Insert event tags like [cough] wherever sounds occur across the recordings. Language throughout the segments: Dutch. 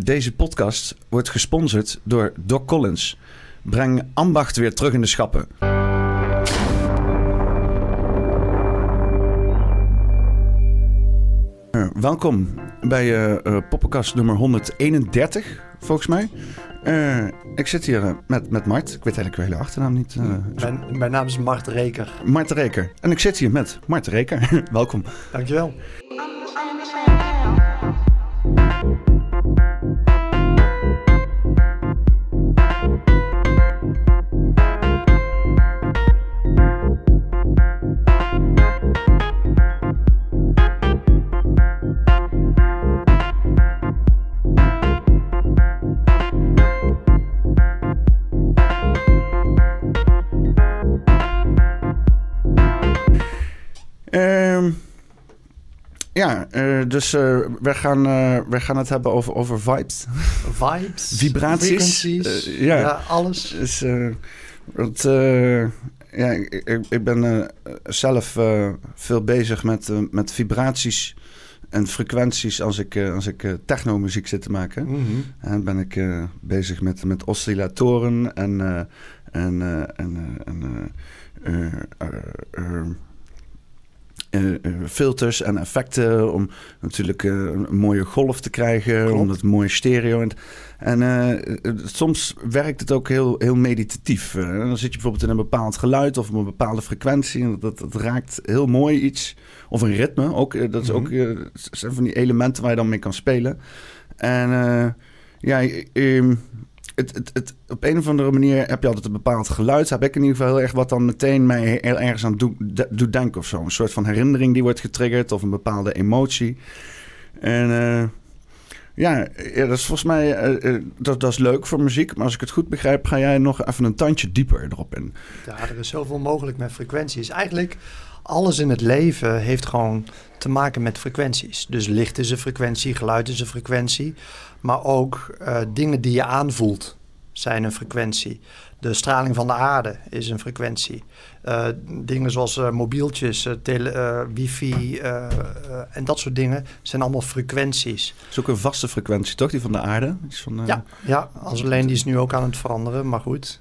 Deze podcast wordt gesponsord door Doc Collins. Breng ambacht weer terug in de schappen. Uh, welkom bij uh, uh, Poppenkast nummer 131, volgens mij. ik zit hier met, met Mart. Ik weet eigenlijk wel hele achternaam niet. Mijn, mijn, naam is Mart Reker. Mart Reker. En ik zit hier met Mart Reker. [laughs] welkom. Dankjewel. Ja, uh, dus uh, we, gaan, uh, we gaan het hebben over, over vibes. Vibes. [laughs] Vibraties. ja. ja. alles. Dus, want, ja, ik, ik ben zelf veel bezig met, met vibraties en frequenties als ik, als ik technomuziek zit te maken. Mm -hmm. En ben ik bezig met, met oscillatoren en, en, en, en filters en effecten om natuurlijk uh, een mooie golf te krijgen, Klopt. om het mooie stereo. En, en soms werkt het ook heel, heel meditatief. dan zit je bijvoorbeeld in een bepaald geluid of een bepaalde frequentie en dat, dat raakt heel mooi iets. Of een ritme, ook, dat is ook mhm. zijn van die elementen waar je dan mee kan spelen. En ja, um, het, het, op een of andere manier heb je altijd een bepaald geluid. Heb ik in ieder geval heel erg wat dan meteen mij heel ergens aan doet do denken of zo. Een soort van herinnering die wordt getriggerd of een bepaalde emotie. En uh, ja, dat is volgens mij uh, uh, dat, dat is leuk voor muziek. Maar als ik het goed begrijp, ga jij nog even een tandje dieper erop in. Ja, er is zoveel mogelijk met frequenties. Eigenlijk alles in het leven heeft gewoon te maken met frequenties. Dus licht is een frequentie, geluid is een frequentie. Maar ook uh, dingen die je aanvoelt zijn een frequentie. De straling van de aarde is een frequentie. Uh, dingen zoals uh, mobieltjes, tele, wifi en dat soort dingen zijn allemaal frequenties. Het is ook een vaste frequentie, toch? Die van de aarde? Van, ja, ja, als alleen die is nu ook aan het veranderen, maar goed.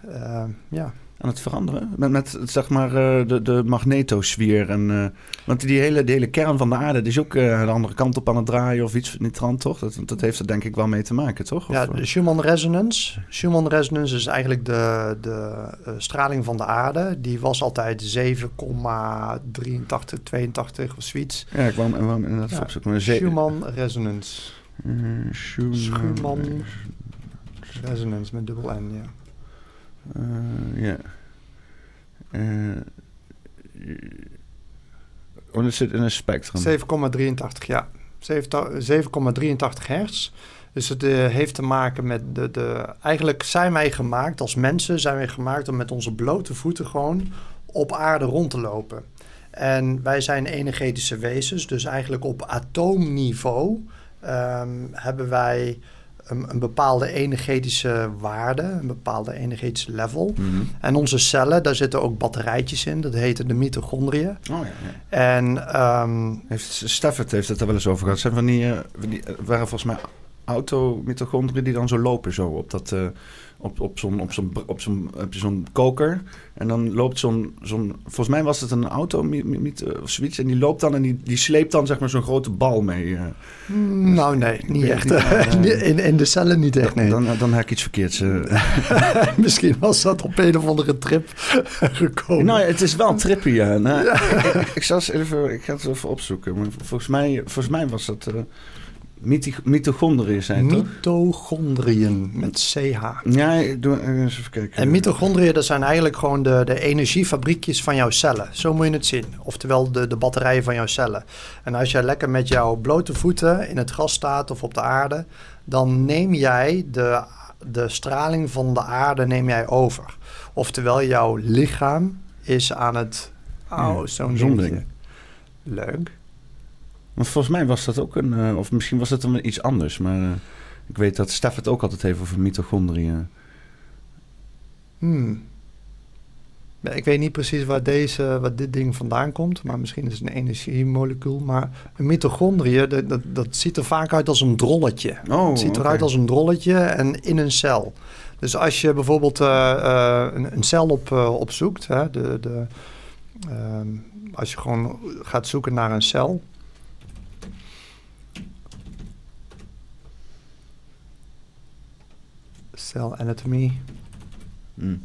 ja aan het veranderen. Met, met zeg maar uh, de, de magnetosfeer. En, uh, want die hele, de hele kern van de aarde die is ook uh, de andere kant op aan het draaien of iets in die trant, toch? Dat, dat heeft er denk ik wel mee te maken, toch? Of, ja, de Schumann resonance. Schumann resonance is eigenlijk de, de straling van de aarde. Die was altijd 7,83, 82 of zoiets. Ja, ik ik wou inderdaad ja, opzoeken. Schumann resonance. Schumann, Schumann resonance met dubbel N, ja. Uh, ja. Uh, oh, het zit in een spectrum. 7,83, ja. 7,83 hertz. Dus het uh, heeft te maken met de, de... Eigenlijk zijn wij gemaakt, als mensen zijn wij gemaakt... om met onze blote voeten gewoon op aarde rond te lopen. En wij zijn energetische wezens, dus eigenlijk op atoomniveau... Um, hebben wij een, een, bepaalde energetische waarde, een bepaalde energetische level. Mhm. En onze cellen, daar zitten ook batterijtjes in, dat heten de mitochondriën. Oh, ja, ja. En um, heeft Stafford heeft het er wel eens over gehad. Zijn van die, uh, die waren volgens mij automitochondriën die dan zo lopen zo op dat. Uh, op, op zo'n op zo'n op zo'n koker en dan loopt zo'n zo'n volgens mij was het een auto of zoiets en die loopt dan en die, die sleept dan zeg maar zo'n grote bal mee. Uh. Nou nee, niet echt. [laughs] in, in de cellen niet echt. Nee. Dan, dan, heb ik iets verkeerds. [laughs] Misschien was dat op een of andere trip [laughs] gekomen. Nou, het is wel trippy. Ja. Nou, Ik, ik, zal even, ik ga het even opzoeken. Maar volgens mij, volgens mij was dat. Mitochondriën zijn toch? Mitochondriën met CH. Ja, doe even kijken. En mitochondriën, dat zijn eigenlijk gewoon de, de energiefabriekjes van jouw cellen. Zo moet je het zien. Oftewel de, de batterijen van jouw cellen. En als jij lekker met jouw blote voeten in het gras staat of op de aarde, dan neem jij de, de straling van de aarde neem jij over. Oftewel jouw lichaam is aan het... Oh, zo'n ding. Leuk. Maar volgens mij was dat ook een... Uh, of misschien was het dan iets anders. Maar uh, ik weet dat Stef het ook altijd heeft over mitochondriën. Hmm. Ik weet niet precies waar, deze, waar dit ding vandaan komt, maar misschien is het een energiemolecuul. Maar een mitochondrië, dat, dat, dat ziet er vaak uit als een drolletje. Oh, het ziet eruit als een drolletje en in een cel. Dus als je bijvoorbeeld eh, eh, een, een cel op, eh, opzoekt, hè, de, de, ehm, als je gewoon gaat zoeken naar een cel. Cell anatomy. Hm.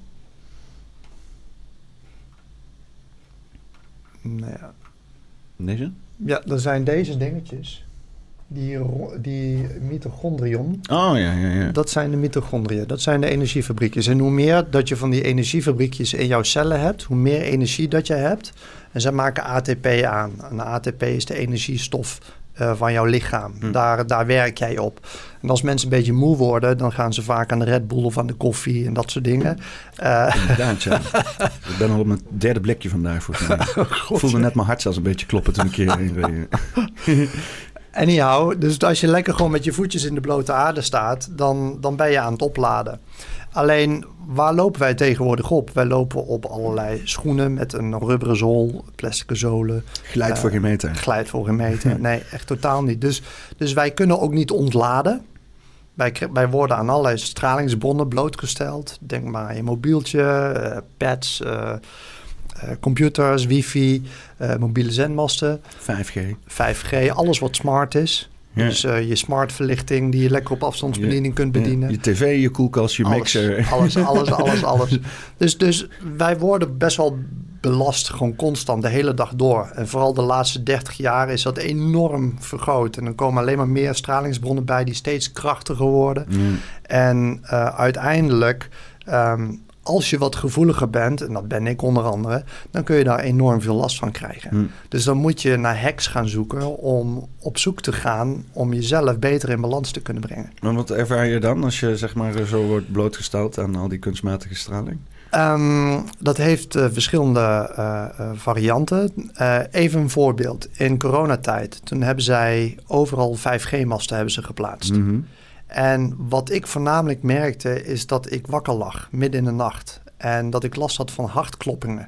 Nou ja, Deze? Ja, er zijn deze dingetjes. Die, die mitochondrion, Oh, ja, ja, ja. dat zijn de mitochondriën. Dat zijn de energiefabriekjes. En hoe meer dat je van die energiefabriekjes in jouw cellen hebt, hoe meer energie dat je hebt. En zij maken ATP aan. En ATP is de energiestof eh, van jouw lichaam. Hm. Daar, daar werk jij op. En als mensen een beetje moe worden, dan gaan ze vaak aan de Red Bull of aan de koffie en dat soort dingen. Inderdaad, ja. [laughs] ik ben al op mijn derde blikje vandaag, volgens mij. [laughs] Ik voelde net mijn hart zelfs een beetje kloppen toen ik hierheen reed. [laughs] Anyhow, dus als je lekker gewoon met je voetjes in de blote aarde staat, dan, dan ben je aan het opladen. Alleen, waar lopen wij tegenwoordig op? Wij lopen op allerlei schoenen met een rubberen zool, plastic zolen, Glijdt voor Eh, geen meter. glijdt voor een meter. [laughs] Nee, echt totaal niet. Dus, dus wij kunnen ook niet ontladen. Wij, wij worden aan allerlei stralingsbronnen blootgesteld. Denk maar aan je mobieltje, eh, pads, eh, computers, wifi, mobiele zendmasten. 5G. 5G, alles wat smart is. Ja. Dus eh, je smartverlichting die je lekker op afstandsbediening kunt bedienen. Je tv, je koelkast, je alles, mixer. alles, alles, [laughs] alles, alles. Dus, dus wij worden best wel belast, gewoon constant, de hele dag door. En vooral de laatste 30 jaar is dat enorm vergroot. En dan komen alleen maar meer stralingsbronnen bij die steeds krachtiger worden. En eh, uiteindelijk, ehm, als je wat gevoeliger bent, en dat ben ik onder andere, dan kun je daar enorm veel last van krijgen. Hm. Dus dan moet je naar hacks gaan zoeken om op zoek te gaan om jezelf beter in balans te kunnen brengen. Maar wat ervaar je dan als je zeg maar zo wordt blootgesteld aan al die kunstmatige straling? Ehm, dat heeft eh, verschillende eh, eh, varianten. Even een voorbeeld. In coronatijd, toen hebben zij overal 5G-masten hebben ze geplaatst. Mhm. En wat ik voornamelijk merkte is dat ik wakker lag midden in de nacht. En dat ik last had van hartkloppingen.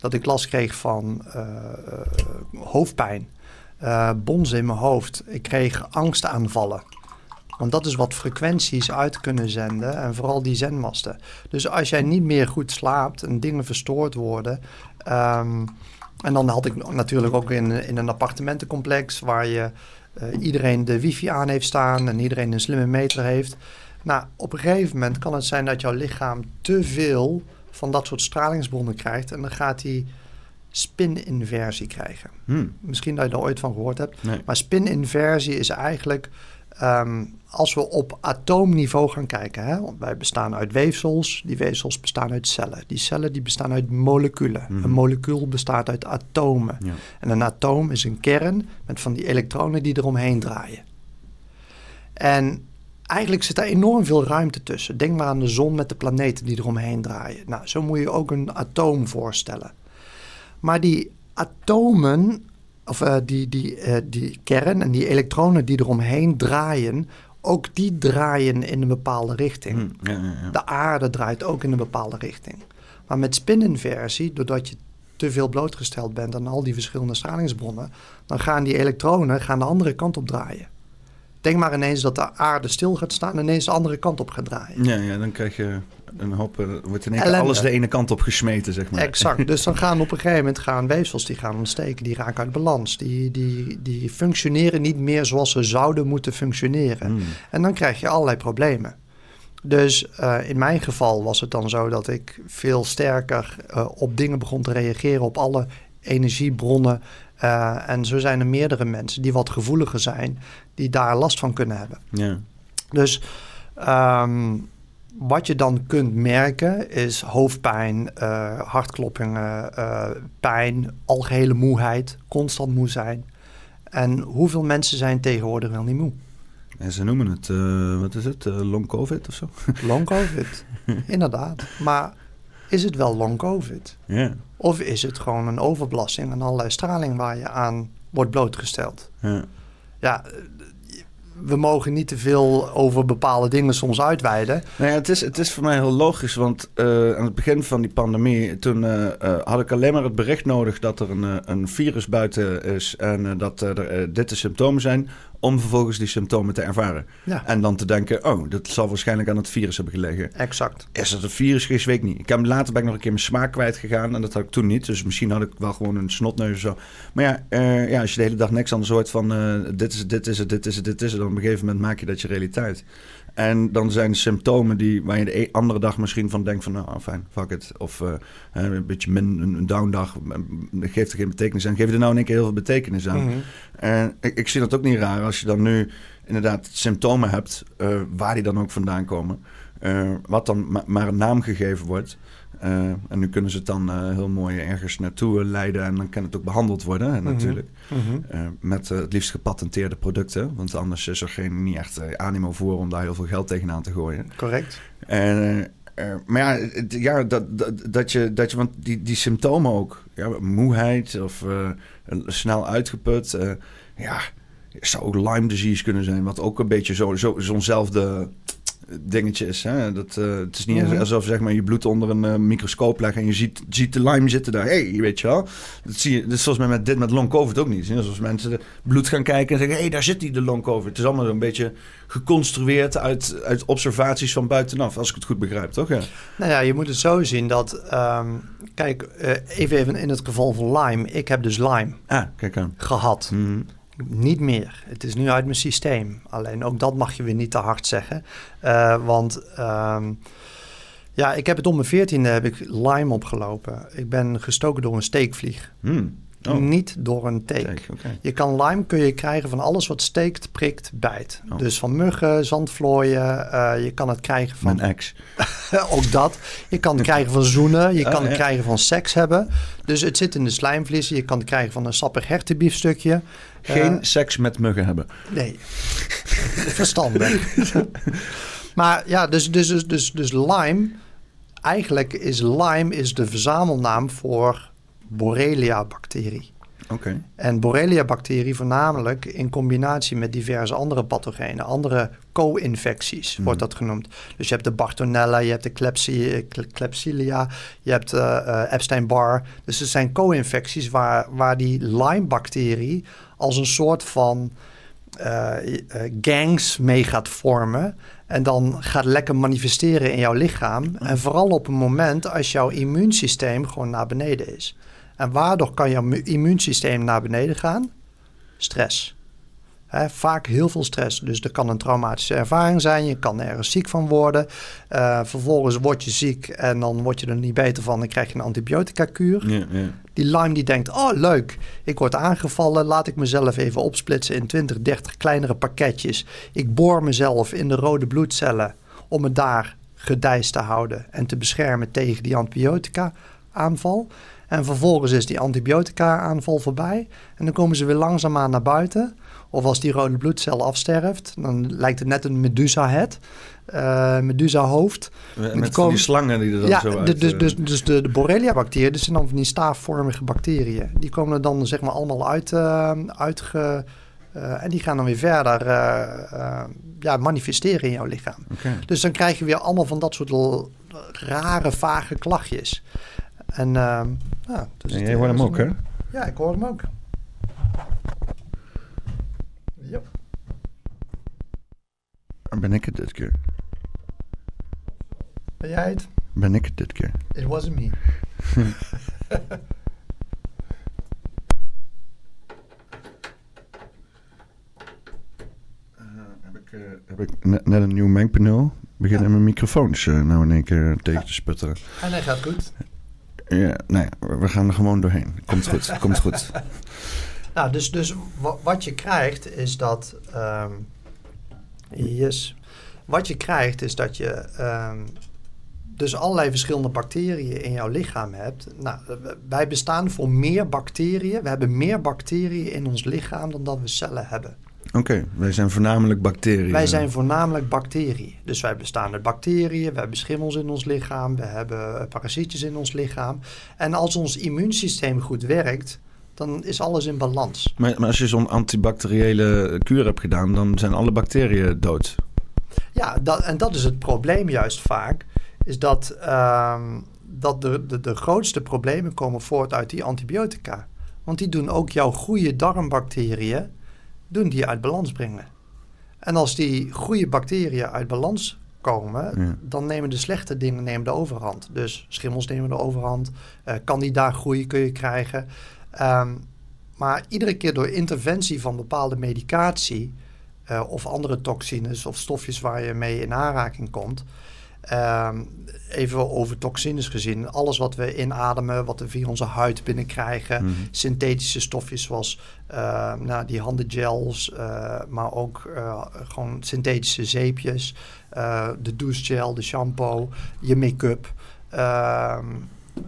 Dat ik last kreeg van eh, eh, hoofdpijn, eh bonzen in mijn hoofd. Ik kreeg angstaanvallen. Want dat is wat frequenties uit kunnen zenden en vooral die zendmasten. Dus als jij niet meer goed slaapt en dingen verstoord worden. ehm, en dan had ik natuurlijk ook in, in een appartementencomplex waar je eh, iedereen de wifi aan heeft staan en iedereen een slimme meter heeft. Nou, op een gegeven moment kan het zijn dat jouw lichaam te veel van dat soort stralingsbronnen krijgt en dan gaat hij spin-inversie krijgen. Hm. Misschien dat je er ooit van gehoord hebt. Nee. Maar spin-inversie is eigenlijk ehm, als we op atoomniveau gaan kijken. Hè? Want wij bestaan uit weefsels. Die weefsels bestaan uit cellen. Die cellen die bestaan uit moleculen. Mhm. Een molecuul bestaat uit atomen. Ja. En een atoom is een kern met van die elektronen die eromheen draaien. En eigenlijk zit daar enorm veel ruimte tussen. Denk maar aan de zon met de planeten die eromheen draaien. Nou, zo moet je ook een atoom voorstellen. Maar die atomen, of eh, die, die, eh, die kern en die elektronen die eromheen draaien, ook die draaien in een bepaalde richting. Hm. Ja, ja, ja. De aarde draait ook in een bepaalde richting. Maar met spininversie, doordat je te veel blootgesteld bent aan al die verschillende stralingsbronnen, dan gaan die elektronen gaan de andere kant op draaien. Denk maar ineens dat de aarde stil gaat staan en ineens de andere kant op gaat draaien. Ja, ja, dan krijg je een hoop, eh, wordt in één keer Ellende. alles de ene kant op gesmeten, zeg maar. Exact. [laughs] Dus dan gaan op een gegeven moment gaan weefsels die gaan ontsteken, die raken uit balans. Die, die, die functioneren niet meer zoals ze zouden moeten functioneren. Hm. En dan krijg je allerlei problemen. Dus eh, in mijn geval was het dan zo dat ik veel sterker eh, op dingen begon te reageren, op alle energiebronnen. Eh, en zo zijn er meerdere mensen die wat gevoeliger zijn, die daar last van kunnen hebben. Ja. Dus ehm, wat je dan kunt merken is hoofdpijn, eh, hartkloppingen, eh, pijn, algehele moeheid, constant moe zijn. En hoeveel mensen zijn tegenwoordig wel niet moe? En ze noemen het, wat is het, long covid of zo? Long COVID, [laughs] inderdaad. Maar is het wel long COVID? Ja. Of is het gewoon een overbelasting en allerlei straling waar je aan wordt blootgesteld? ja. Ja, we mogen niet te veel over bepaalde dingen soms uitweiden. Nou ja, het, is, het is voor mij heel logisch, want uh, aan het begin van die pandemie, toen uh, uh, had ik alleen maar het bericht nodig dat er een, een virus buiten is en dat er dit de symptomen zijn om vervolgens die symptomen te ervaren. Ja. En dan te denken, oh, dat zal waarschijnlijk aan het virus hebben gelegen. Exact. Is het een virus geweest, weet ik niet. Ik heb, later ben ik nog een keer mijn smaak kwijtgegaan en dat had ik toen niet. Dus misschien had ik wel gewoon een snotneus of zo. Maar ja, uh, ja als je de hele dag niks anders hoort van uh, dit is het, dit is het, dit is het, dit is het. Dan op een gegeven moment maak je dat je realiteit. En dan zijn er symptomen die, waar je de e- andere dag misschien van denkt van... nou, fijn, fuck it. Of uh, een beetje min, een downdag, geeft er geen betekenis aan. Geef er nou in één keer heel veel betekenis aan. Mhm. En ik, ik zie dat ook niet raar als je dan nu inderdaad symptomen hebt... Uh, waar die dan ook vandaan komen. Uh, wat dan ma maar een naam gegeven wordt... Uh, en nu kunnen ze het dan uh, heel mooi ergens naartoe leiden en dan kan het ook behandeld worden, hè, natuurlijk. Uh, met het liefst gepatenteerde producten, want anders is er geen, niet echt animo voor om daar heel veel geld tegenaan te gooien. Correct. En, maar ja, ja dat, dat, dat, je, dat je, want die, die symptomen ook, ja, moeheid of snel uitgeput, ja, zou ook Lyme disease kunnen zijn, wat ook een beetje zo, zo, zo'nzelfde dingetje is. Hè? Dat, uh, het is niet Mhm. alsof zeg maar, je bloed onder een uh, microscoop legt en je ziet, ziet de Lyme zitten daar. Hé, hey, weet je wel. Dat zie je, is zoals met dit met long covid ook niet. Zoals mensen de bloed gaan kijken en zeggen, hé, hey, daar zit die de long covid. Het is allemaal een beetje geconstrueerd uit, uit observaties van buitenaf, als ik het goed begrijp, toch? Ja. Nou ja, je moet het zo zien dat, um, kijk, uh, even, even in het geval van Lyme. Ik heb dus Lyme ah, kijk aan. gehad. Mm. Niet meer. Het is nu uit mijn systeem. Alleen ook dat mag je weer niet te hard zeggen. Uh, want um, ja, ik heb het om mijn veertiende heb ik Lyme opgelopen. Ik ben gestoken door een steekvlieg. Mm. Oh. Niet door een teek. Okay. Je kan Lyme kun je krijgen van alles wat steekt, prikt, bijt. Oh. Dus van muggen, zandvlooien. Uh, je kan het krijgen van... Mijn ex. [laughs] ook dat. Je kan het krijgen van zoenen. Je kan oh, het ja. krijgen van seks hebben. Dus het zit in de slijmvliezen. Je kan het krijgen van een sappig hertenbiefstukje. Geen uh, seks met muggen hebben. Nee. Verstandig. [laughs] maar ja, dus, dus, dus, dus, dus Lyme... Eigenlijk is Lyme is de verzamelnaam voor Borrelia-bacterie. Oké. Okay. En Borrelia-bacterie voornamelijk in combinatie met diverse andere pathogenen, andere co-infecties mm. wordt dat genoemd. Dus je hebt de Bartonella, je hebt de Klebsi Klebsiella, je hebt uh, uh, Epstein-Barr. Dus er zijn co-infecties waar, waar die Lyme-bacterie als een soort van uh, gangs mee gaat vormen. En dan gaat lekker manifesteren in jouw lichaam. Mm. En vooral op een moment als jouw immuunsysteem gewoon naar beneden is. En waardoor kan jouw immuunsysteem naar beneden gaan? Stress. He, vaak heel veel stress. Dus er kan een traumatische ervaring zijn. Je kan ergens ziek van worden. Uh, vervolgens word je ziek en dan word je er niet beter van. Dan krijg je een antibiotica-kuur. Ja, ja. Die Lyme die denkt, oh leuk, ik word aangevallen. Laat ik mezelf even opsplitsen in 20, 30 kleinere pakketjes. Ik boor mezelf in de rode bloedcellen om me daar gedijst te houden. En te beschermen tegen die antibiotica-aanval. En vervolgens is die antibiotica-aanval voorbij. En dan komen ze weer langzaamaan naar buiten. Of als die rode bloedcel afsterft, dan lijkt het net een Medusa-head. Uh, Medusa-hoofd. Met die, komen... die slangen die er dan ja, zo uit... Dus, dus, dus de, de Borrelia-bacteriën, dat zijn dan van die staafvormige bacteriën. Die komen er dan zeg maar allemaal uit, uh, uitge... Uh, en die gaan dan weer verder ja, manifesteren in jouw lichaam. Okay. Dus dan krijg je weer allemaal van dat soort rare, vage klachtjes. En, uh, nou, dus en jij hoort hem ook, hè? Ja, ik hoor hem ook. Ja. Ben ik het dit keer? Ben jij het? Ben ik het dit keer? It wasn't me. uh, [laughs] heb ik, heb ik net, net, een nieuw mengpaneel? Beginnen ja. mijn microfoons uh, nou in één keer tegen te sputteren. En hij gaat goed. Ja, nee, we gaan er gewoon doorheen. Komt goed, [laughs] komt goed. Nou, dus, dus wat je krijgt is dat... Um, yes. Wat je krijgt is dat je um, dus allerlei verschillende bacteriën in jouw lichaam hebt. Nou, wij bestaan voor meer bacteriën. We hebben meer bacteriën in ons lichaam dan dat we cellen hebben. Oké, okay, wij zijn voornamelijk bacteriën. Wij zijn voornamelijk bacteriën. Dus wij bestaan uit bacteriën, we hebben schimmels in ons lichaam, we hebben parasietjes in ons lichaam. En als ons immuunsysteem goed werkt, dan is alles in balans. Maar, maar als je zo'n antibacteriële kuur hebt gedaan, dan zijn alle bacteriën dood. Ja, dat, en dat is het probleem juist vaak. Is dat, ehm, dat de, de, de grootste problemen komen voort uit die antibiotica. Want die doen ook jouw goede darmbacteriën doen die uit balans brengen. En als die goede bacteriën uit balans komen, Ja. dan nemen de slechte dingen nemen de overhand. Dus schimmels nemen de overhand, eh candida groei kun je krijgen. Ehm, maar iedere keer door interventie van bepaalde medicatie eh, of andere toxines of stofjes waar je mee in aanraking komt. Ehm, even over toxines gezien. Alles wat we inademen, wat we via onze huid binnenkrijgen. Mhm. Synthetische stofjes zoals eh, nou, die handengels, eh, maar ook eh, gewoon synthetische zeepjes. eh, de douchegel, de shampoo, je make-up, ehm, eh,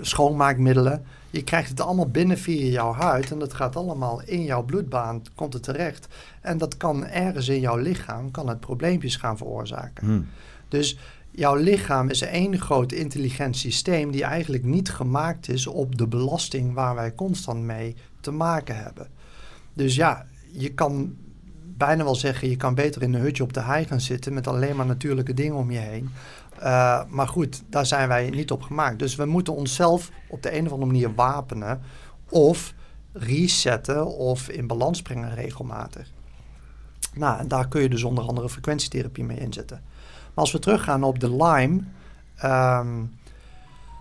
schoonmaakmiddelen. Je krijgt het allemaal binnen via jouw huid en dat gaat allemaal in jouw bloedbaan, komt het terecht. En dat kan ergens in jouw lichaam, kan het probleempjes gaan veroorzaken. Hm. Dus jouw lichaam is één groot intelligent systeem die eigenlijk niet gemaakt is op de belasting waar wij constant mee te maken hebben. Dus ja, je kan bijna wel zeggen, je kan beter in een hutje op de hei gaan zitten met alleen maar natuurlijke dingen om je heen. Uh, maar goed, daar zijn wij niet op gemaakt. Dus we moeten onszelf op de een of andere manier wapenen of resetten of in balans brengen regelmatig. Nou, en daar kun je dus onder andere frequentietherapie mee inzetten. Als we teruggaan op de Lyme. Um,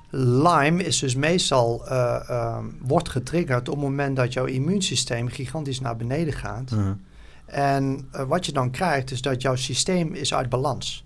Lyme is dus meestal uh, uh, wordt getriggerd op het moment dat jouw immuunsysteem gigantisch naar beneden gaat. Uh-huh. En uh, wat je dan krijgt is dat jouw systeem is uit balans.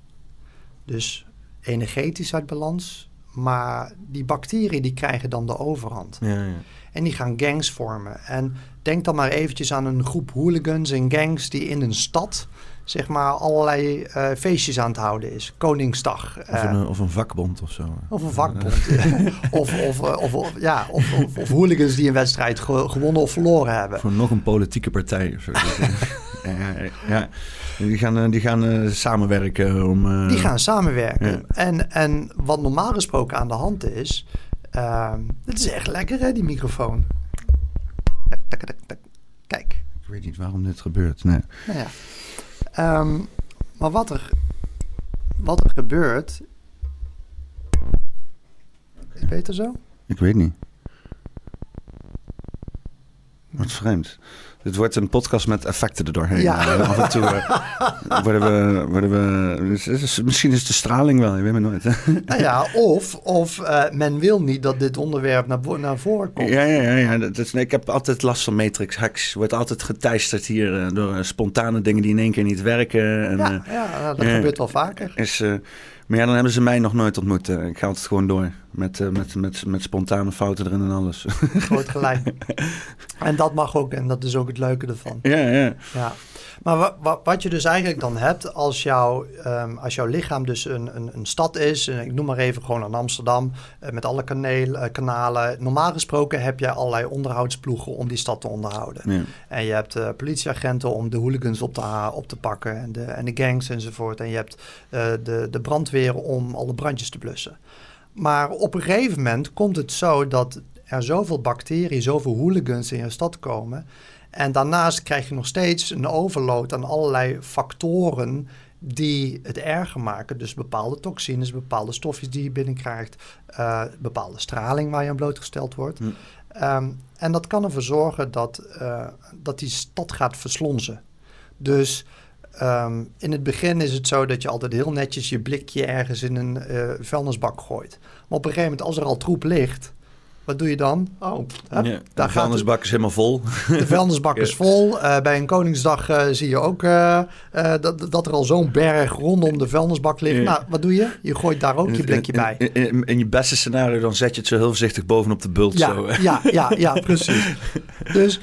Dus energetisch uit balans, maar die bacteriën die krijgen dan de overhand. Ja, ja. En die gaan gangs vormen. En denk dan maar eventjes aan een groep hooligans en gangs die in een stad zeg maar allerlei uh, feestjes aan het houden is. Koningsdag. Of een, uh, of een vakbond of zo. Of een vakbond. [laughs] of, of, of, of, ja, of, of, of, hooligans die een wedstrijd ge gewonnen of verloren hebben. Voor nog een politieke partij of zo. [laughs] ja, ja. Die gaan, die gaan samenwerken om... Die gaan samenwerken. Ja. En, en wat normaal gesproken aan de hand is... Uh, het is echt lekker hè, die microfoon. Kijk. Ik weet niet waarom dit gebeurt, nee. Nou ja. Um, maar wat er, wat er gebeurt... Is het beter zo? Ik weet niet. Wat vreemd. Dit wordt een podcast met effecten er doorheen. Ja. Af en toe uh, [laughs] worden we... Worden we misschien is de straling wel, je weet maar nooit. nou ja, of, of uh, men wil niet dat dit onderwerp naar, naar voren komt. Ja, ja, ja. ja. Dat is, ik heb altijd last van matrix hacks. Wordt altijd geteisterd hier uh, door spontane dingen die in één keer niet werken. En, ja, ja, dat gebeurt wel vaker. Is, maar ja, dan hebben ze mij nog nooit ontmoet. Ik ga altijd gewoon door. Met, uh, met, met, met spontane fouten erin en alles. Groot gelijk. [laughs] en dat mag ook. En dat is ook het leuke ervan. Ja, ja. ja. Maar wa, wa, wat je dus eigenlijk dan hebt als, jou, um, als jouw lichaam dus een, een, een stad is. En ik noem maar even gewoon een Amsterdam. Uh, met alle kaneel, uh, kanalen. Normaal gesproken heb je allerlei onderhoudsploegen om die stad te onderhouden. Ja. En je hebt uh, politieagenten om de hooligans op te, op te pakken. En de, en de gangs enzovoort. En je hebt de, de brandweer om alle brandjes te blussen. Maar op een gegeven moment komt het zo dat er zoveel bacteriën, zoveel hooligans in je stad komen. En daarnaast krijg je nog steeds een overload aan allerlei factoren die het erger maken. Dus bepaalde toxines, bepaalde stofjes die je binnenkrijgt, uh, bepaalde straling waar je aan blootgesteld wordt. Hm. Um, en dat kan ervoor zorgen dat, uh, dat die stad gaat verslonzen. Dus Um, in het begin is het zo dat je altijd heel netjes je blikje ergens in een uh, vuilnisbak gooit. Maar op een gegeven moment, als er al troep ligt, wat doe je dan? Oh, ja, de vuilnisbak het. is helemaal vol. De vuilnisbak is [laughs] vol. Uh, bij een Koningsdag uh, zie je ook dat, dat er al zo'n berg rondom de vuilnisbak ligt. Ja. Nou, wat doe je? Je gooit daar ook in, je blikje in, bij. In, in, in, je beste scenario dan zet je het zo heel voorzichtig bovenop de bult. Ja, zo. ja, ja, ja, [laughs] precies. Dus...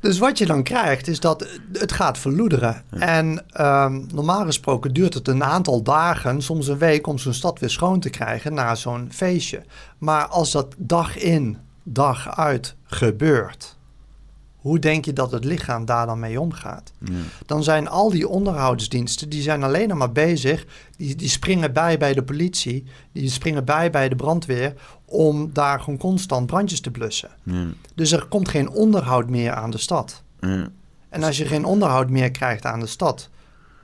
Dus wat je dan krijgt is dat het gaat verloederen. Ja. En um, normaal gesproken duurt het een aantal dagen, soms een week, om zo'n stad weer schoon te krijgen na zo'n feestje. Maar als dat dag in, dag uit gebeurt, Hoe denk je dat het lichaam daar dan mee omgaat? Ja. Dan zijn al die onderhoudsdiensten, die zijn alleen maar bezig. Die, die springen bij bij de politie, die springen bij bij de brandweer om daar gewoon constant brandjes te blussen. Ja. Dus er komt geen onderhoud meer aan de stad. Ja. En als je geen onderhoud meer krijgt aan de stad,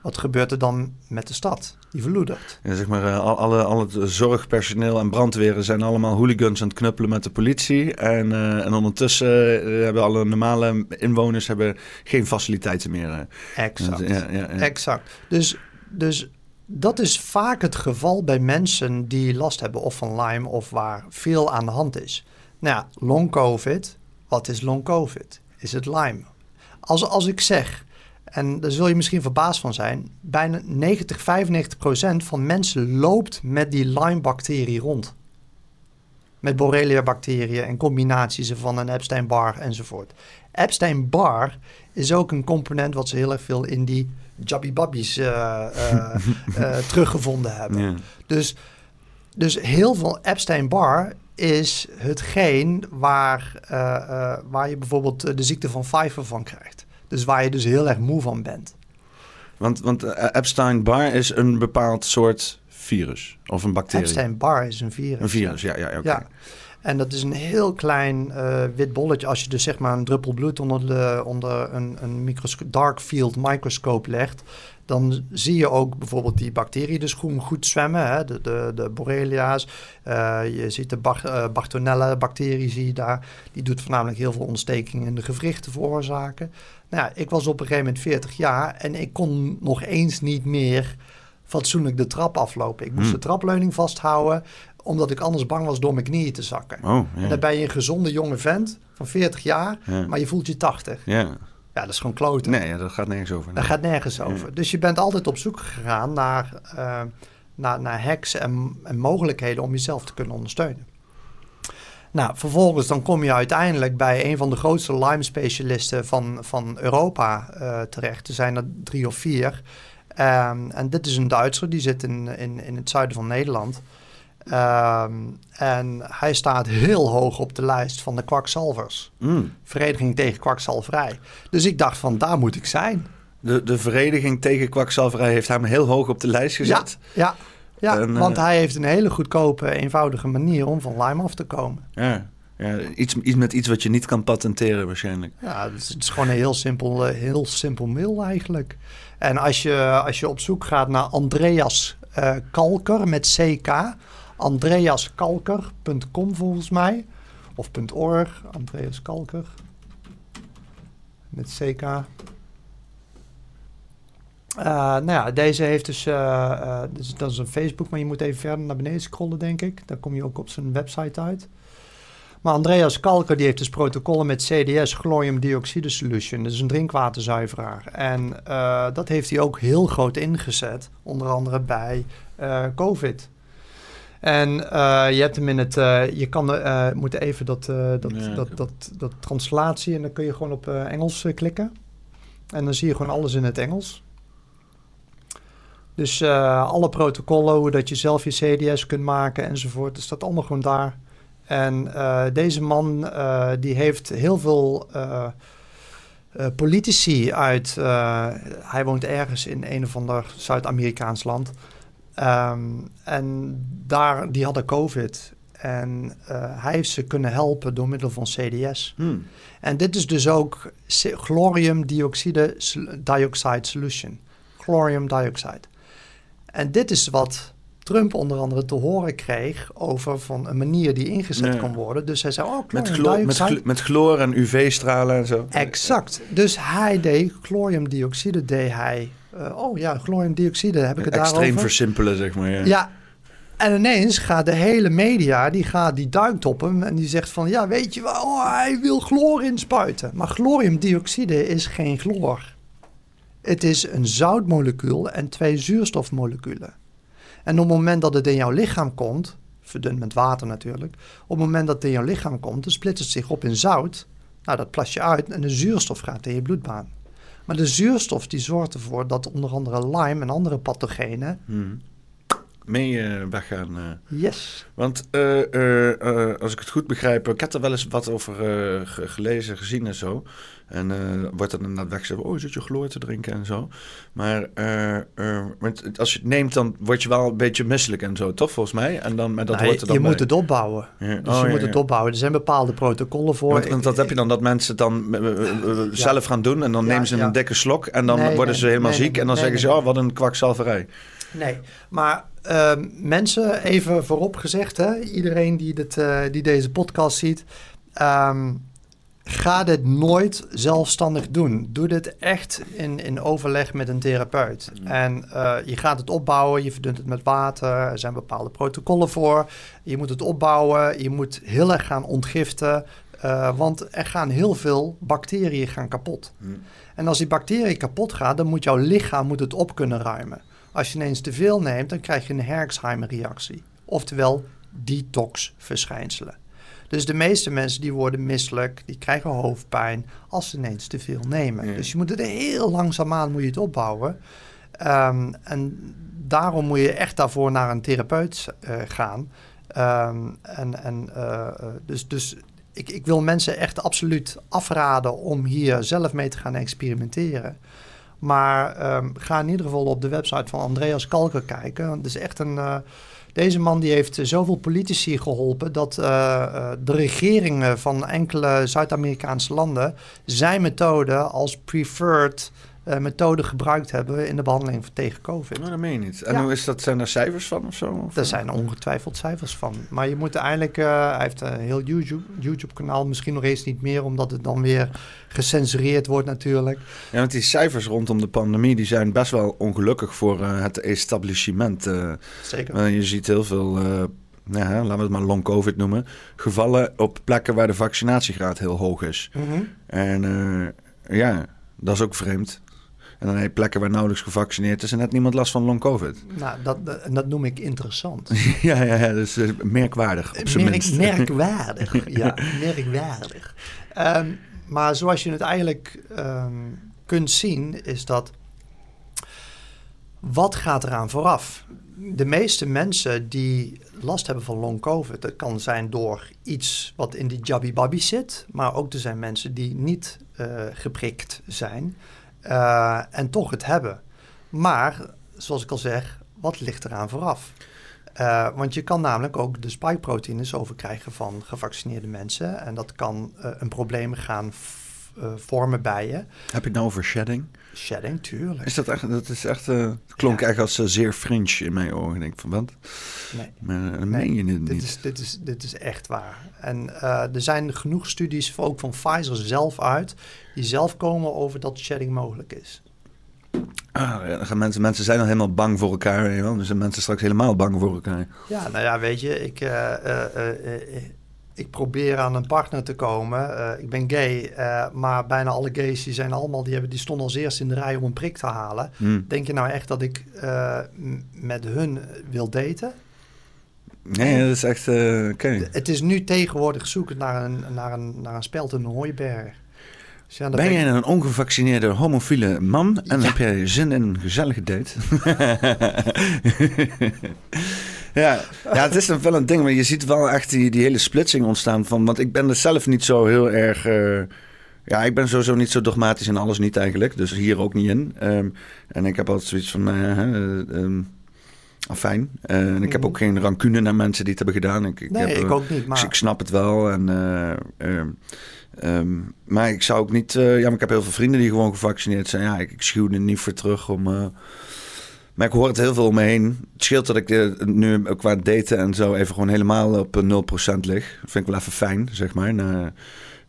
wat gebeurt er dan met de stad? Die verloedert. Ja, zeg maar, al, alle, al het zorgpersoneel en brandweren zijn allemaal hooligans aan het knuppelen met de politie. En, eh, en ondertussen eh, hebben alle normale inwoners hebben geen faciliteiten meer. Exact. Ja, ja, ja. Exact. Dus, dus dat is vaak het geval bij mensen die last hebben of van Lyme of waar veel aan de hand is. Nou ja, long COVID. Wat is long COVID? Is het Lyme? Als, als ik zeg, en daar zul je misschien verbaasd van zijn, bijna 90, 95 procent van mensen loopt met die Lyme-bacterie rond. Met Borrelia-bacteriën en combinaties ervan en Epstein-Barr enzovoort. Epstein-Barr is ook een component wat ze heel erg veel in die Jabby-Babbies eh, eh, [laughs] eh, teruggevonden hebben. Ja. Dus, dus heel veel Epstein-Barr is hetgeen waar, waar je bijvoorbeeld de ziekte van Pfeiffer van krijgt. Dus waar je dus heel erg moe van bent. Want, want eh, Epstein-Barr is een bepaald soort virus of een bacterie. Epstein-Barr is een virus. Een virus, ja, ja, oké. Ja. En dat is een heel klein eh, wit bolletje. Als je dus zeg maar een druppel bloed onder, de, onder een, een dark field microscoop legt, dan zie je ook bijvoorbeeld die bacteriën dus goed, goed zwemmen. Hè? De, de, de Borrelia's. Eh, je ziet de Bach, eh, Bartonella-bacterie zie je daar. Die doet voornamelijk heel veel ontsteking in de gewrichten veroorzaken. Nou ik was op een gegeven moment 40 jaar en ik kon nog eens niet meer fatsoenlijk de trap aflopen. Ik moest Hmm. de trapleuning vasthouden, omdat ik anders bang was door mijn knieën te zakken. Oh, En dan ben je een gezonde jonge vent van 40 jaar, Ja. maar je voelt je 80. ja. Ja, dat is gewoon kloten. Nee, dat gaat nergens over. Daar gaat nergens over. Dus je bent altijd op zoek gegaan naar, eh, naar, naar hacks en, en mogelijkheden om jezelf te kunnen ondersteunen. Nou, vervolgens dan kom je uiteindelijk bij een van de grootste Lyme-specialisten van, van Europa eh, terecht. Er zijn er drie of vier. Ehm, en dit is een Duitser, die zit in, in, in het zuiden van Nederland. Ehm, en hij staat heel hoog op de lijst van de kwakzalvers. Mm. Vereniging tegen kwakzalverij. Dus ik dacht van, daar moet ik zijn. De, de vereniging tegen kwakzalverij heeft hem heel hoog op de lijst gezet. Ja, ja En, eh, want hij heeft een hele goedkope, eenvoudige manier om van Lyme af te komen. Ja. ja. iets, iets met iets wat je niet kan patenteren waarschijnlijk. Ja, het is, het is gewoon een heel simpel, eh, heel simpel mail eigenlijk. En als je, als je op zoek gaat naar Andreas eh, Kalker met CK, andreaskalker.com volgens mij, of .org, Andreas Kalker met CK. Eh, nou ja, deze heeft dus, eh, eh, dus, dat is een Facebook, maar je moet even verder naar beneden scrollen, denk ik. Dan kom je ook op zijn website uit. Maar Andreas Kalker die heeft dus protocollen met CDS, chloriumdioxide solution. Dat is een drinkwaterzuiveraar. En dat heeft hij ook heel groot ingezet, onder andere bij COVID. En je hebt hem in het, je kan, moet even dat, dat, dat, ik- dat, dat, translatie en dan kun je gewoon op Engels klikken. En dan zie je gewoon alles in het Engels. Dus eh, alle protocollen, hoe dat je zelf je CDS kunt maken enzovoort, dat staat allemaal gewoon daar. En eh, deze man eh, die heeft heel veel politici uit. hij woont ergens in een of ander Zuid-Amerikaans land. Ehm, en daar, die hadden COVID. En hij heeft ze kunnen helpen door middel van CDS. Hmm. En dit is dus ook chloriumdioxide dioxide solution. Chlorium dioxide. En dit is wat Trump onder andere te horen kreeg over van een manier die ingezet Ja. kan worden. Dus hij zei, oh, Met, chlorium chlo met, gl- met chloor en UV-stralen en zo. Exact. Dus hij deed chloriumdioxide, deed hij. eh, oh ja, chloriumdioxide, heb ik het Extreem daarover? versimpelen, zeg maar. Ja. Ja. En ineens gaat de hele media, die gaat die duikt op hem en die zegt van, ja, weet je wel, oh, hij wil chloor inspuiten. Maar chloriumdioxide is geen chloor. Het is een zoutmolecuul en twee zuurstofmoleculen. En op het moment dat het in jouw lichaam komt, verdund met water natuurlijk, op het moment dat het in jouw lichaam komt, dan splitst het zich op in zout. Nou, dat plas je uit en de zuurstof gaat in je bloedbaan. Maar de zuurstof die zorgt ervoor dat onder andere Lyme en andere pathogenen Hmm. mee uh, weggaan. Uh. Yes. Want uh, als ik het goed begrijp, ik heb er wel eens wat over gelezen, gezien en zo. En wordt er inderdaad weggezegd, oh, zit je chloor te drinken en zo. Maar als je het neemt, dan word je wel een beetje misselijk en zo, toch volgens mij? En dan, maar dat wordt er dan je bij. moet het opbouwen. Ja. Dus oh, je moet het opbouwen. Er zijn bepaalde protocollen voor. Want, want dat heb je dan dat mensen dan zelf gaan doen en dan nemen ze een dikke slok en dan worden nee, ze helemaal ziek en dan zeggen ze, oh, wat een kwakzalverij. Nee, maar uh, mensen, even voorop gezegd, hè, iedereen die, dit, uh, die deze podcast ziet, um, ga dit nooit zelfstandig doen. Doe dit echt in, in overleg met een therapeut. Mm. En uh, je gaat het opbouwen, je verdunt het met water, er zijn bepaalde protocollen voor. Je moet het opbouwen, je moet heel erg gaan ontgiften. Uh, want er gaan heel veel bacteriën gaan kapot. Mm. En als die bacteriën kapot gaan, dan moet jouw lichaam moet het op kunnen ruimen. Als je ineens te veel neemt, dan krijg je een Herxheimer-reactie. Oftewel detox-verschijnselen. Dus de meeste mensen die worden misselijk, die krijgen hoofdpijn als ze ineens te veel nemen. Dus je moet het heel langzaamaan moet je het opbouwen. Um, en daarom moet je echt daarvoor naar een therapeut uh, gaan. Um, en, en, uh, dus, dus ik, ik wil mensen echt absoluut afraden om hier zelf mee te gaan experimenteren. Maar um, ga in ieder geval op de website van Andreas Kalker kijken. Het is echt een. Uh, deze man die heeft zoveel politici geholpen dat uh, uh, de regeringen van enkele Zuid-Amerikaanse landen zijn methode als preferred uh, methode gebruikt hebben in de behandeling tegen COVID. Nou, dat meen je niet. En hoe is dat, zijn er cijfers van of zo? Of? Er zijn ongetwijfeld cijfers van. Maar je moet eigenlijk, uh, hij heeft een heel YouTube-kanaal, YouTube misschien nog eens niet meer, omdat het dan weer gecensureerd wordt natuurlijk. Ja, want die cijfers rondom de pandemie, die zijn best wel ongelukkig voor uh, het establishment. Zeker. je ziet heel veel... Ja, laten we het maar long covid noemen. Gevallen op plekken waar de vaccinatiegraad heel hoog is. Mm -hmm. En ja, dat is ook vreemd. En dan heb je plekken waar nauwelijks gevaccineerd is en net niemand last van long covid. [laughs] Nou, dat, dat noem ik interessant. [laughs] ja, ja, ja, dus uh, merkwaardig op zijn Merk, minst. [laughs] Merkwaardig, ja, merkwaardig. Um, maar zoals je het eigenlijk um, kunt zien, is dat wat gaat eraan vooraf? De meeste mensen die last hebben van long covid, dat kan zijn door iets wat in die jabby babby zit, maar ook er zijn mensen die niet uh, geprikt zijn. Uh, en toch het hebben. Maar, zoals ik al zeg, wat ligt eraan vooraf? Uh, want je kan namelijk ook de spike-proteïnes overkrijgen van gevaccineerde mensen. En dat kan uh, een probleem gaan vormen bij je. Heb je het nou over shedding? Shedding, tuurlijk. Is dat echt, dat is echt, klonk ja. echt als zeer French in mijn ogen. Denk ik van, wat? Nee. Maar dan nee, meen je het dit niet. Is, dit, is, dit is echt waar. En er zijn genoeg studies, ook van Pfizer zelf uit, die zelf komen over dat shedding mogelijk is. Ah, ja, dan gaan mensen, mensen zijn al helemaal bang voor elkaar. Weet Dus zijn mensen straks helemaal bang voor elkaar. Ja, nou ja, weet je, ik, uh, uh, uh, ik probeer aan een partner te komen. ik ben gay, maar bijna alle gays die zijn allemaal, die, hebben, die stonden als eerste in de rij om een prik te halen. Hmm. Denk je nou echt dat ik met hun wil daten? Nee, dat is echt. Okay. Het is nu tegenwoordig zoeken naar een, naar een, naar een speld in een hooiberg. Dus ja, ben jij een ongevaccineerde homofiele man en ja. heb jij zin in een gezellige date? [laughs] ja, ja, het is wel een ding, maar je ziet wel echt die, die hele splitsing ontstaan van. Want ik ben er zelf niet zo heel erg. Uh, ja, ik ben sowieso niet zo dogmatisch in alles niet eigenlijk. Dus hier ook niet in. Um, en ik heb altijd zoiets van. Uh, um, Fijn. Uh, en ik heb ook geen rancune naar mensen die het hebben gedaan. Ik, ik, nee, heb, ik ook niet. Maar... Ik snap het wel. En, uh, uh, um, maar ik zou ook niet... ja, maar ik heb heel veel vrienden die gewoon gevaccineerd zijn. Ja, ik, ik schuw er niet voor terug om... maar ik hoor het heel veel om me heen. Het scheelt dat ik nu ook qua daten en zo even gewoon helemaal op 0% lig. Dat vind ik wel even fijn, zeg maar. Na,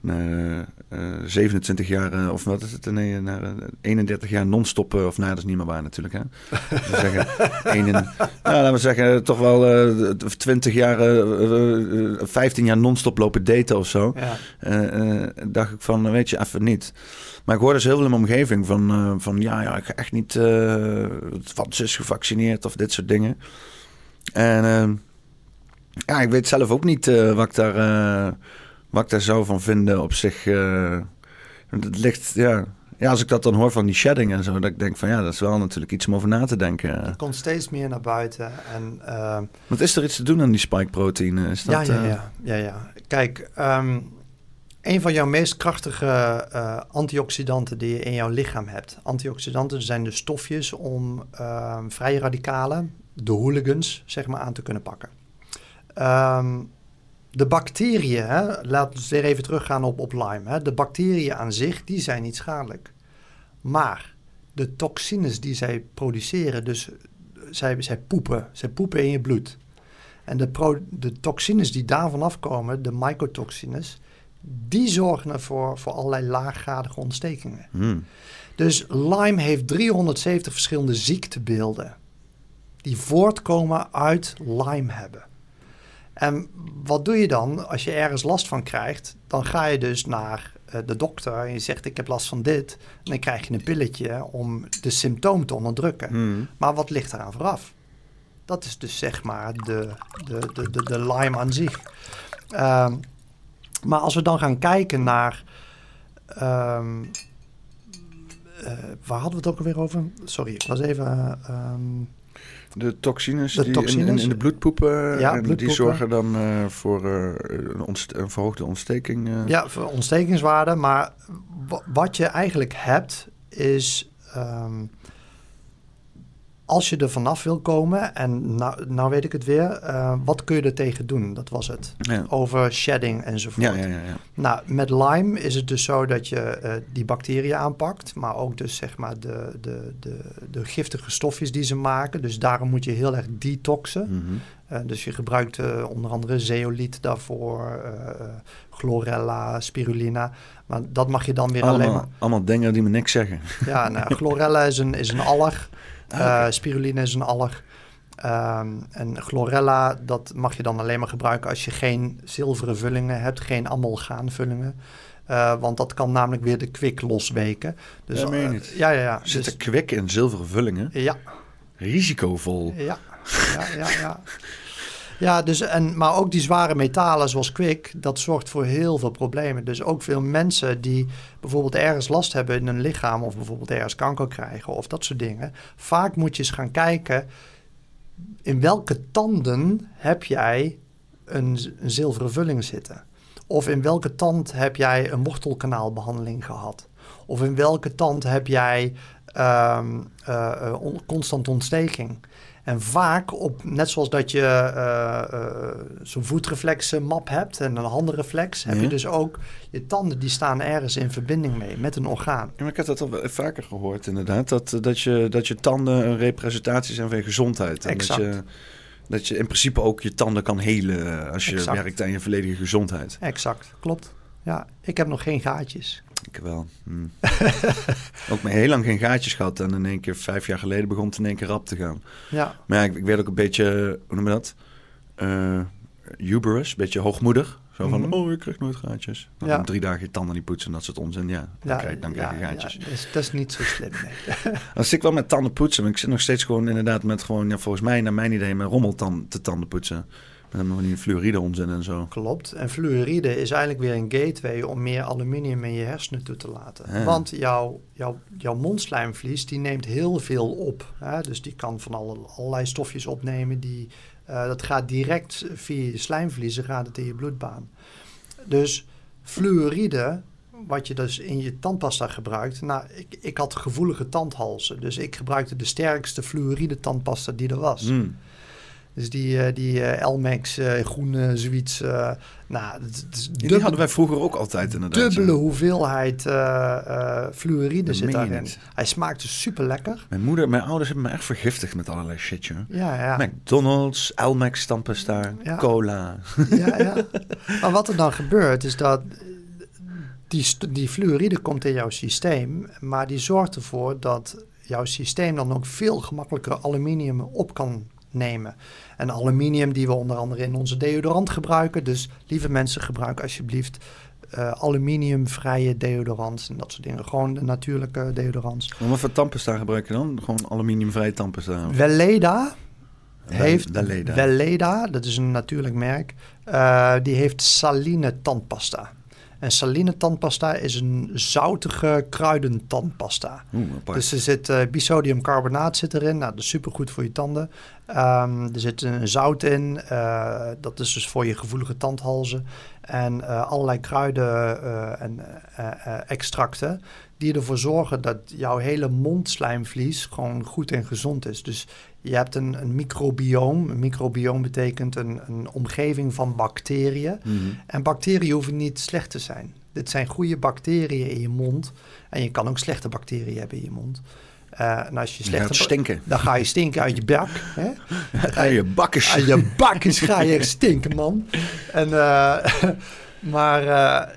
na uh, 27 jaar, of wat is het? Nee, na 31 jaar non-stop, of nou, dat is niet meer waar natuurlijk. Hè? [laughs] zeggen, een nou, laten we zeggen, toch wel uh, 20 jaar, uh, 15 jaar non-stop lopen daten of zo. Ja. dacht ik van, weet je, even niet. Maar ik hoorde dus heel veel in mijn omgeving van, van ja, ja, ik ga echt niet, want ze is gevaccineerd of dit soort dingen. En ja, ik weet zelf ook niet wat ik daar wat ik daar zou van vinden op zich. Uh, het ligt, ja. ja, als ik dat dan hoor van die shedding en zo, dat ik denk van ja, dat is wel natuurlijk iets om over na te denken. Het komt steeds meer naar buiten. En, uh, Wat is er iets te doen aan die spike-proteïne? Is dat, ja, ja, eh, ja, ja, ja. Kijk, ehm, een van jouw meest krachtige eh, antioxidanten die je in jouw lichaam hebt. Antioxidanten zijn de stofjes om ehm, vrije radicalen, de hooligans, zeg maar, aan te kunnen pakken. Ehm, de bacteriën, hè, laten we weer even teruggaan op, op Lyme. Hè. De bacteriën aan zich, die zijn niet schadelijk. Maar de toxines die zij produceren, dus zij, zij poepen, zij poepen in je bloed. En de, de toxines die daarvan afkomen, de mycotoxines, die zorgen ervoor voor allerlei laaggradige ontstekingen. Hmm. Dus Lyme heeft 370 verschillende ziektebeelden die voortkomen uit Lyme hebben. En wat doe je dan als je ergens last van krijgt? Dan ga je dus naar uh, de dokter en je zegt ik heb last van dit. En dan krijg je een pilletje om de symptoom te onderdrukken. Hmm. Maar wat ligt eraan vooraf? Dat is dus zeg maar de, de, de, de, de Lyme aan zich. Ehm, maar als we dan gaan kijken naar... ehm, eh, waar hadden we het ook alweer over? Sorry, ik was even... ehm, De toxines, De die toxines. In, in, de bloedpoepen, Ja, en die zorgen dan eh, voor eh, een, een verhoogde ontsteking. eh. Ja, voor ontstekingswaarde. Maar wa- wat je eigenlijk hebt is... ehm, als je er vanaf wil komen, en nou, nou weet ik het weer, eh, wat kun je er tegen doen? Dat was het. Ja. Over shedding enzovoort. Ja, ja, ja, ja. Nou, met Lyme is het dus zo dat je eh, die bacteriën aanpakt, maar ook dus zeg maar de, de, de, de giftige stofjes die ze maken. Dus daarom moet je heel erg detoxen. Mhm. Eh, dus je gebruikt onder andere zeoliet daarvoor, chlorella, spirulina. Maar dat mag je dan weer alleen maar... allemaal dingen die me niks zeggen. Ja, nou, [laughs] chlorella is een, is een alg. Ah, Eh, oké. spirulina is een alg. Ehm, en chlorella, dat mag je dan alleen maar gebruiken als je geen zilveren vullingen hebt, geen amalgaanvullingen. Eh, want dat kan namelijk weer de kwik losweken. Dus, Ja, meen je eh, niet? ja, ja, ja. Zit Dus- er kwik in zilveren vullingen? ja, Risicovol. ja, ja, ja, ja. [laughs] Ja, dus en, maar ook die zware metalen zoals kwik, dat zorgt voor heel veel problemen. Dus ook veel mensen die bijvoorbeeld ergens last hebben in hun lichaam... of bijvoorbeeld ergens kanker krijgen of dat soort dingen. Vaak moet je eens gaan kijken... in welke tanden heb jij een, een zilveren vulling zitten? Of in welke tand heb jij een wortelkanaalbehandeling gehad? Of in welke tand heb jij eh, on- constant ontsteking? En vaak op, net zoals dat je eh, eh, zo'n voetreflex map hebt en een handreflex, heb je dus ook je tanden die staan ergens in verbinding mee met een orgaan. Ja, maar ik heb dat al vaker gehoord inderdaad. Dat, eh, dat, je, dat je tanden een representatie zijn van je gezondheid. En Exact. Dat je, dat je in principe ook je tanden kan helen eh, als je Exact. werkt aan je volledige gezondheid. Exact, klopt. Ja, ik heb nog geen gaatjes. Ik wel. Hmm. [laughs] ook maar heel lang geen gaatjes gehad. En in één keer vijf jaar geleden begon het in één keer rap te gaan. Ja, Maar ja, ik, ik werd ook een beetje, hoe noem je dat? Hubris, een beetje hoogmoedig. Zo van, Mhm. oh, ik krijg nooit gaatjes. Dan Ja. drie dagen je tanden niet poetsen en dat soort onzin. Ja, dan, ja, krijg, dan krijg je ja, gaatjes. ja, dat, is, dat is niet zo slim, nee. [laughs] Zit ik wel met tanden poetsen. Maar ik zit nog steeds gewoon inderdaad met gewoon, ja, volgens mij, naar mijn idee, met rommeltand te tanden poetsen. Met van die fluoride onzin en zo. Klopt. En fluoride is eigenlijk weer een gateway om meer aluminium in je hersenen toe te laten. Want jouw, jouw, jouw mondslijmvlies die neemt heel veel op. Hè? Dus die kan van alle, allerlei stofjes opnemen. Die, eh, dat gaat direct via je slijmvliezen gaat het in je bloedbaan. Dus fluoride, wat je dus in je tandpasta gebruikt. Nou, ik, ik had gevoelige tandhalzen. Dus ik gebruikte de sterkste fluoride tandpasta die er was. Hmm. Dus die, eh, die eh, Elmex eh, groene zoiets. nou, die hadden wij vroeger ook altijd inderdaad. dubbele ja. hoeveelheid fluoride Dat zit daarin. niet. Hij smaakte super lekker. Mijn moeder, mijn ouders hebben me echt vergiftigd met allerlei shit, joh. Ja, ja. McDonald's, Elmex tandpasta, Ja. cola. ja, ja. Maar wat er dan gebeurt is dat die, die fluoride komt in jouw systeem, maar die zorgt ervoor dat jouw systeem dan ook veel gemakkelijker aluminium op kan nemen. En aluminium die we onder andere in onze deodorant gebruiken. Dus lieve mensen, gebruik alsjeblieft eh, aluminiumvrije deodorants en dat soort dingen. Gewoon de natuurlijke deodorants. Maar wat voor tandpasta gebruik je dan? Gewoon aluminiumvrij tandpasta? Weleda heeft Weleda. Weleda, dat is een natuurlijk merk, eh, die heeft saline tandpasta. En saline tandpasta is een zoutige kruidentandpasta. dus er zit uh, bisodiumcarbonaat zit erin. Nou, dat is supergoed voor je tanden. Um, er zit een zout in. Uh, dat is dus voor je gevoelige tandhalzen. En uh, allerlei kruiden en extracten die ervoor zorgen dat jouw hele mondslijmvlies gewoon goed en gezond is. Dus je hebt een, een microbioom. Een microbioom betekent een, een omgeving van bacteriën. Mhm. En bacteriën hoeven niet slecht te zijn. Dit zijn goede bacteriën in je mond. En je kan ook slechte bacteriën hebben in je mond. Uh, en als je slechte stinken. Dan ga je stinken uit je bak. Hè? Ga je, je bakkes. Uit je bakkes ga je stinken, man. En, uh, [laughs] maar uh,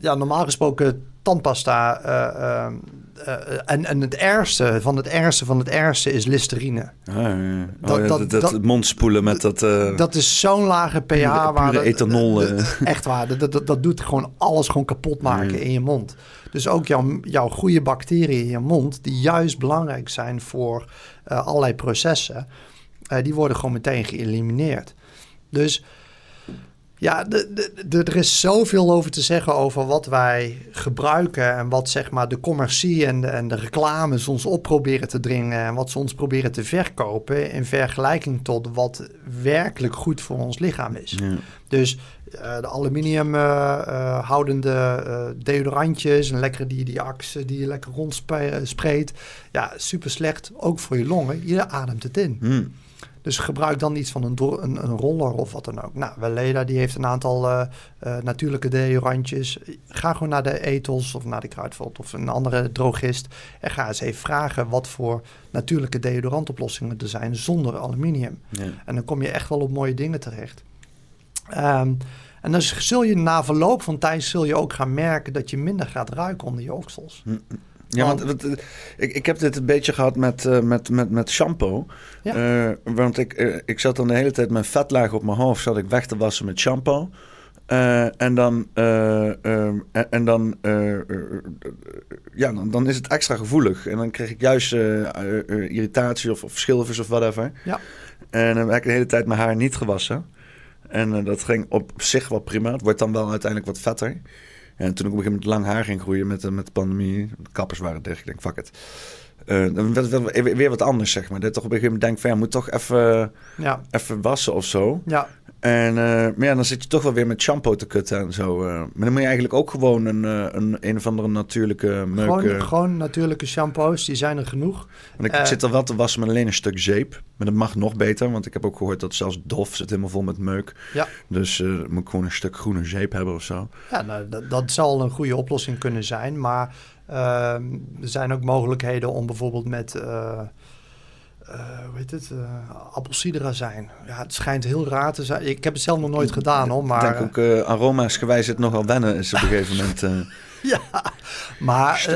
ja, normaal gesproken tandpasta. Uh, uh, en, en het ergste van het ergste van het ergste is listerine. Ah, ja. oh, dat, dat, dat, mondspoelen met dat... dat is zo'n lage pH. waar ethanol. echt waar. Dat, dat, dat doet gewoon alles gewoon kapot maken in je mond. Dus ook jouw, jouw goede bacteriën in je mond... die juist belangrijk zijn voor allerlei processen... die worden gewoon meteen geëlimineerd. Dus ja, er is zoveel over te zeggen over wat wij gebruiken en wat zeg maar de commercie en de, en de reclames ons op proberen te dringen en wat ze ons proberen te verkopen in vergelijking tot wat werkelijk goed voor ons lichaam is. Ja. Dus uh, de aluminium uh, houdende deodorantjes en lekkere die, die axen die je lekker rondspreekt. Ja, super slecht, ook voor je longen. Je ademt het in. Hmm. Dus gebruik dan iets van een, een, een roller of wat dan ook. Nou, Weleda die heeft een aantal uh, uh, natuurlijke deodorantjes. Ga gewoon naar de Ethos of naar de Kruidvat of een andere drogist. En ga eens even vragen wat voor natuurlijke deodorantoplossingen er zijn zonder aluminium. Ja. En dan kom je echt wel op mooie dingen terecht. Um, en dan zul je na verloop van tijd zul je ook gaan merken dat je minder gaat ruiken onder je oksels. Mm, mm. Ja, want, eh, ik, ik heb dit een beetje gehad met, uh, met, met, met shampoo. Ja. Uh, want ik, uh, ik zat dan de hele tijd met vetlaag op mijn hoofd, zat ik weg te wassen met shampoo. en dan, ehm, en dan, ja, dan, dan is het extra gevoelig. En dan kreeg ik juist irritatie of, of schilfers of whatever. Ja. En dan heb ik de hele tijd mijn haar niet gewassen. En dat ging op zich wel prima. Het wordt dan wel uiteindelijk wat vetter. En toen ik op een gegeven moment lang haar ging groeien met, met de pandemie, de kappers waren dicht, ik denk, fuck it. Uh, dan werd het weer wat anders, zeg maar. Dat toch op een gegeven moment denk van, ja, moet toch even, ja. even wassen of zo. Ja. En uh, maar ja, dan zit je toch wel weer met shampoo te kutten en zo. Uh. Maar dan moet je eigenlijk ook gewoon een, een, een of andere natuurlijke meuk... Gewoon, gewoon natuurlijke shampoos, die zijn er genoeg. Want ik zit er wel te wassen met alleen een stuk zeep. Maar dat mag nog beter, want ik heb ook gehoord dat zelfs Dof zit helemaal vol met meuk. Ja. Dus uh, moet ik gewoon een stuk groene zeep hebben of zo. Ja, nou, dat, dat zal een goede oplossing kunnen zijn. Maar ehm, er zijn ook mogelijkheden om bijvoorbeeld met... Uh, hoe heet het? Uh, zijn. Ja, het schijnt heel raar te zijn. Ik heb het zelf nog nooit gedaan hoor. Maar... Ik denk ook uh, aroma's gewijs het nogal wennen is op een gegeven [laughs] moment. ja, maar...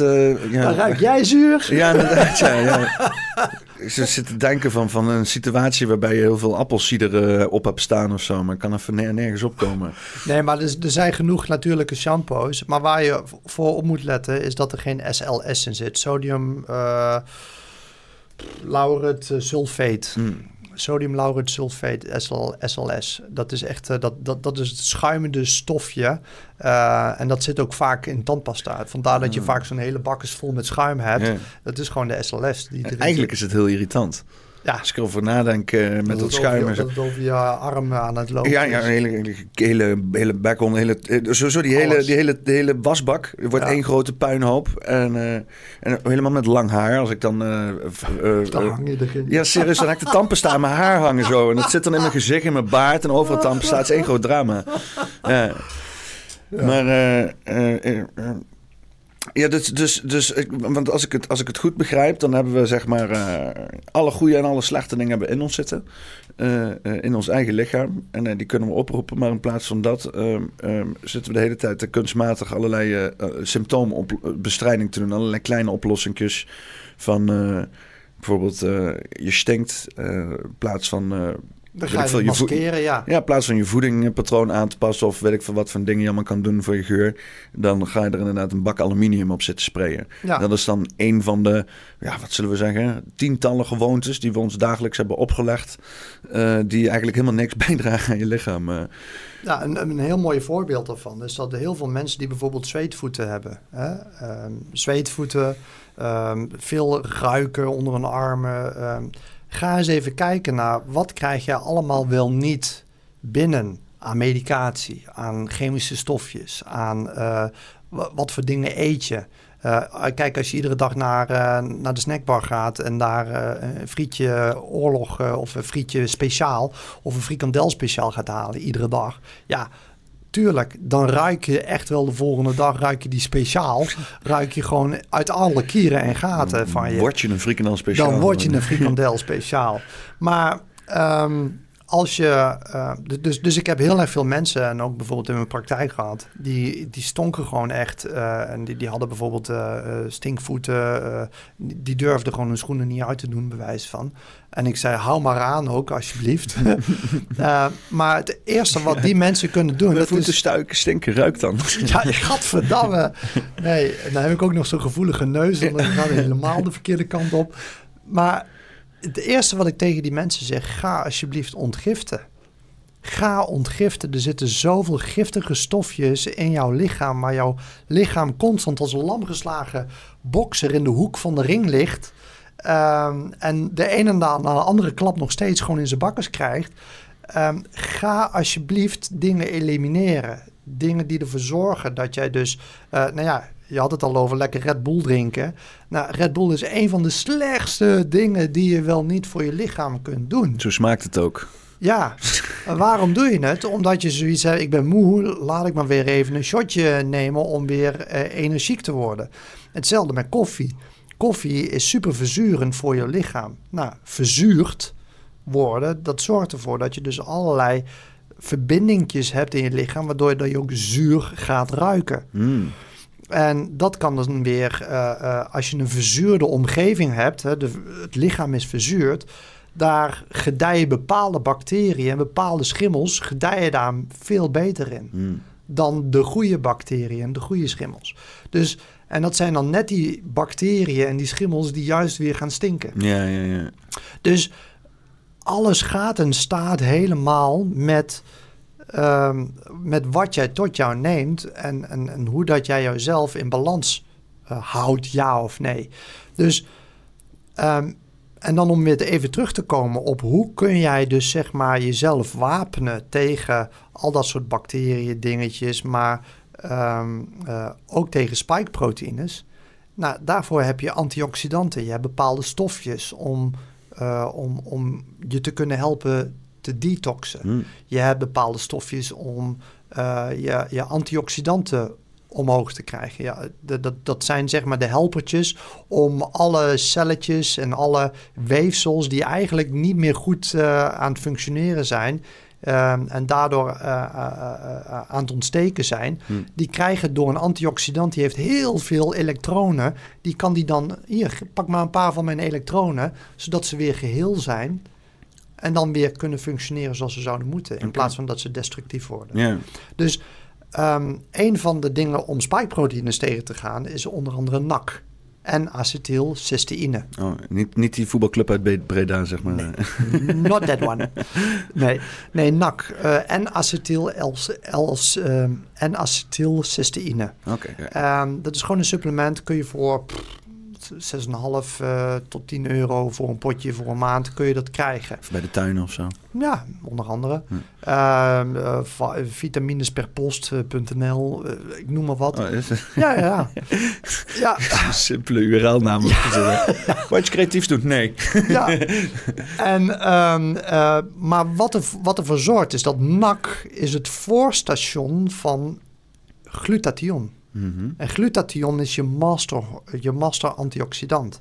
Uh, ja. ruik jij zuur? Ja, inderdaad. Ja, ja. [laughs] Ze zitten denken van, van een situatie waarbij je heel veel appelsieder op hebt staan of zo. Maar kan even nergens opkomen. Nee, maar er, er, zijn genoeg natuurlijke shampoos. Maar waar je voor op moet letten is dat er geen SLS in zit. Sodium... Uh, lauret sulfate. Hmm sodium lauret sulfate, SL, SLS. Dat is echt uh, dat, dat, dat is het schuimende stofje. Uh, en dat zit ook vaak in tandpasta. Vandaar dat je ah. vaak zo'n hele bak is vol met schuim hebt. Dat is gewoon de SLS. Die eigenlijk is het heel irritant. Ja. Als ik erover nadenk uh, met dat, schuim. Dat het over je arm aan het lopen Ja, ja een hele, hele, hele bacon, hele, sowieso die hele, die hele, die hele wasbak. Het wordt één grote puinhoop. En, uh, en helemaal met lang haar. Als ik dan... Uh, [laughs] dan hang je erin. Ja, serieus. Dan heb ik de tandpasta aan mijn haar hangen zo. En dat zit dan in mijn gezicht, in mijn baard. En overal tandpasta. Het is één groot drama. Ja. Ja. Maar... Ja, dus, dus, dus want als ik, het, als ik het goed begrijp, dan hebben we zeg maar uh, alle goede en alle slechte dingen hebben in ons zitten. Uh, uh, in ons eigen lichaam. En die kunnen we oproepen. Maar in plaats van dat zitten we de hele tijd kunstmatig allerlei symptoombestrijding te doen. Allerlei kleine oplossingjes van bijvoorbeeld je stinkt in plaats van Dan ga je veel, het je voed- maskeren, ja. Ja, in plaats van je voedingpatroon aan te passen of weet ik veel wat voor dingen je allemaal kan doen voor je geur, dan ga je er inderdaad een bak aluminium op zitten sprayen. Ja. Dat is dan een van de, ja, wat zullen we zeggen, tientallen gewoontes die we ons dagelijks hebben opgelegd, eh, die eigenlijk helemaal niks [laughs] bijdragen aan je lichaam. eh. Ja, een, een heel mooi voorbeeld daarvan is dat er heel veel mensen die bijvoorbeeld zweetvoeten hebben. Hè? Ehm, zweetvoeten, ehm, veel ruiken onder hun armen. ehm, ga eens even kijken naar wat krijg je allemaal wel niet binnen aan medicatie, aan chemische stofjes, aan eh, wa- wat voor dingen eet je. Eh, kijk, als je iedere dag naar, eh, naar de snackbar gaat en daar een frietje oorlog of een frietje speciaal of een frikandel speciaal gaat halen iedere dag. Ja, tuurlijk, dan ruik je echt wel de volgende dag, ruik je die speciaal. ruik je gewoon uit alle kieren en gaten van je. Word je een frikandel speciaal? Dan word je een frikandel speciaal. Maar ehm, als je. eh, d- dus, dus ik heb heel erg veel mensen, en ook bijvoorbeeld in mijn praktijk gehad, die, die stonken gewoon echt. eh, en die, die hadden bijvoorbeeld eh, stinkvoeten. die, durfden gewoon hun schoenen niet uit te doen, bewijs van. En ik zei, hou maar aan ook, alsjeblieft. [laughs] Maar het eerste wat die mensen kunnen doen. Mijn dat voeten is, stuiken, stinken, ruikt dan. [laughs] ja, gadverdamme. Nee, dan heb ik ook nog zo'n gevoelige neus. En dan [laughs] gaat helemaal de verkeerde kant op. Maar het eerste wat ik tegen die mensen zeg... ga alsjeblieft ontgiften. Ga ontgiften. Er zitten zoveel giftige stofjes in jouw lichaam... waar jouw lichaam constant als een lamgeslagen bokser... in de hoek van de ring ligt... Ehm, en de ene na de andere klap nog steeds gewoon in zijn bakkers krijgt... Ehm, ga alsjeblieft dingen elimineren. Dingen die ervoor zorgen dat jij dus... eh, nou ja, je had het al over lekker Red Bull drinken. Nou, Red Bull is een van de slechtste dingen die je wel niet voor je lichaam kunt doen. Zo smaakt het ook. Ja, waarom doe je het? Omdat je zoiets hebt, ik ben moe, laat ik maar weer even een shotje nemen om weer eh, energiek te worden. Hetzelfde met koffie. Koffie is super verzurend voor je lichaam. Nou, verzuurd worden, dat zorgt ervoor dat je dus allerlei verbindingjes hebt in je lichaam, waardoor je ook zuur gaat ruiken. Mm. En dat kan dan weer, eh, eh, als je een verzuurde omgeving hebt, hè, de, het lichaam is verzuurd, daar gedijen bepaalde bacteriën en bepaalde schimmels, gedijen daar veel beter in Mm. dan de goede bacteriën en de goede schimmels. Dus, en dat zijn dan net die bacteriën en die schimmels die juist weer gaan stinken. Ja, ja, ja. Dus alles gaat en staat helemaal met, ehm, met wat jij tot jou neemt en, en, en hoe dat jij jezelf in balans eh, houdt, ja of nee. Dus, ehm, en dan om weer even terug te komen op hoe kun jij dus zeg maar jezelf wapenen tegen al dat soort bacteriën, dingetjes, maar ehm, eh, ook tegen spikeproteïnes. Nou, daarvoor heb je antioxidanten. Je hebt bepaalde stofjes om, eh, om, om je te kunnen helpen te detoxen. Mm. Je hebt bepaalde stofjes om eh, je, je antioxidanten omhoog te krijgen. Ja, dat, dat, dat zijn zeg maar de helpertjes om alle celletjes en alle weefsels die eigenlijk niet meer goed eh, aan het functioneren zijn. ehm, en daardoor eh, eh, eh, eh, aan het ontsteken zijn. Hmm. Die krijgen door een antioxidant, die heeft heel veel elektronen. Die kan die dan, hier, pak maar een paar van mijn elektronen, zodat ze weer geheel zijn. En dan weer kunnen functioneren zoals ze zouden moeten. In plaats van dat ze destructief worden. Ja. Dus ehm, een van de dingen om spikeproteïnes tegen te gaan is onder andere NAC. En acetylcysteïne. Oh, niet, niet die voetbalclub uit Breda, zeg maar. Not that one. [laughs] Nee, nee NAC. eh, en acetyl els, els, ehm, en acetylcysteïne. Oké. Ehm, dat is gewoon een supplement. Kun je voor pff, 6,5 eh, tot 10 euro voor een potje voor een maand kun je dat krijgen. Of bij de tuin of zo. Ja, onder andere. Hm. Ehm, eh, vitaminesperpost.nl, eh, ik noem maar wat. Oh, is het Ja, ja, [laughs] ja. simpele URL-naam. Ja. Wat je creatief doet? Nee. ja. En, ehm, eh, maar wat, er, wat ervoor zorgt is dat NAC is het voorstation van glutathion. Mhm. En glutathion is je master, je master antioxidant.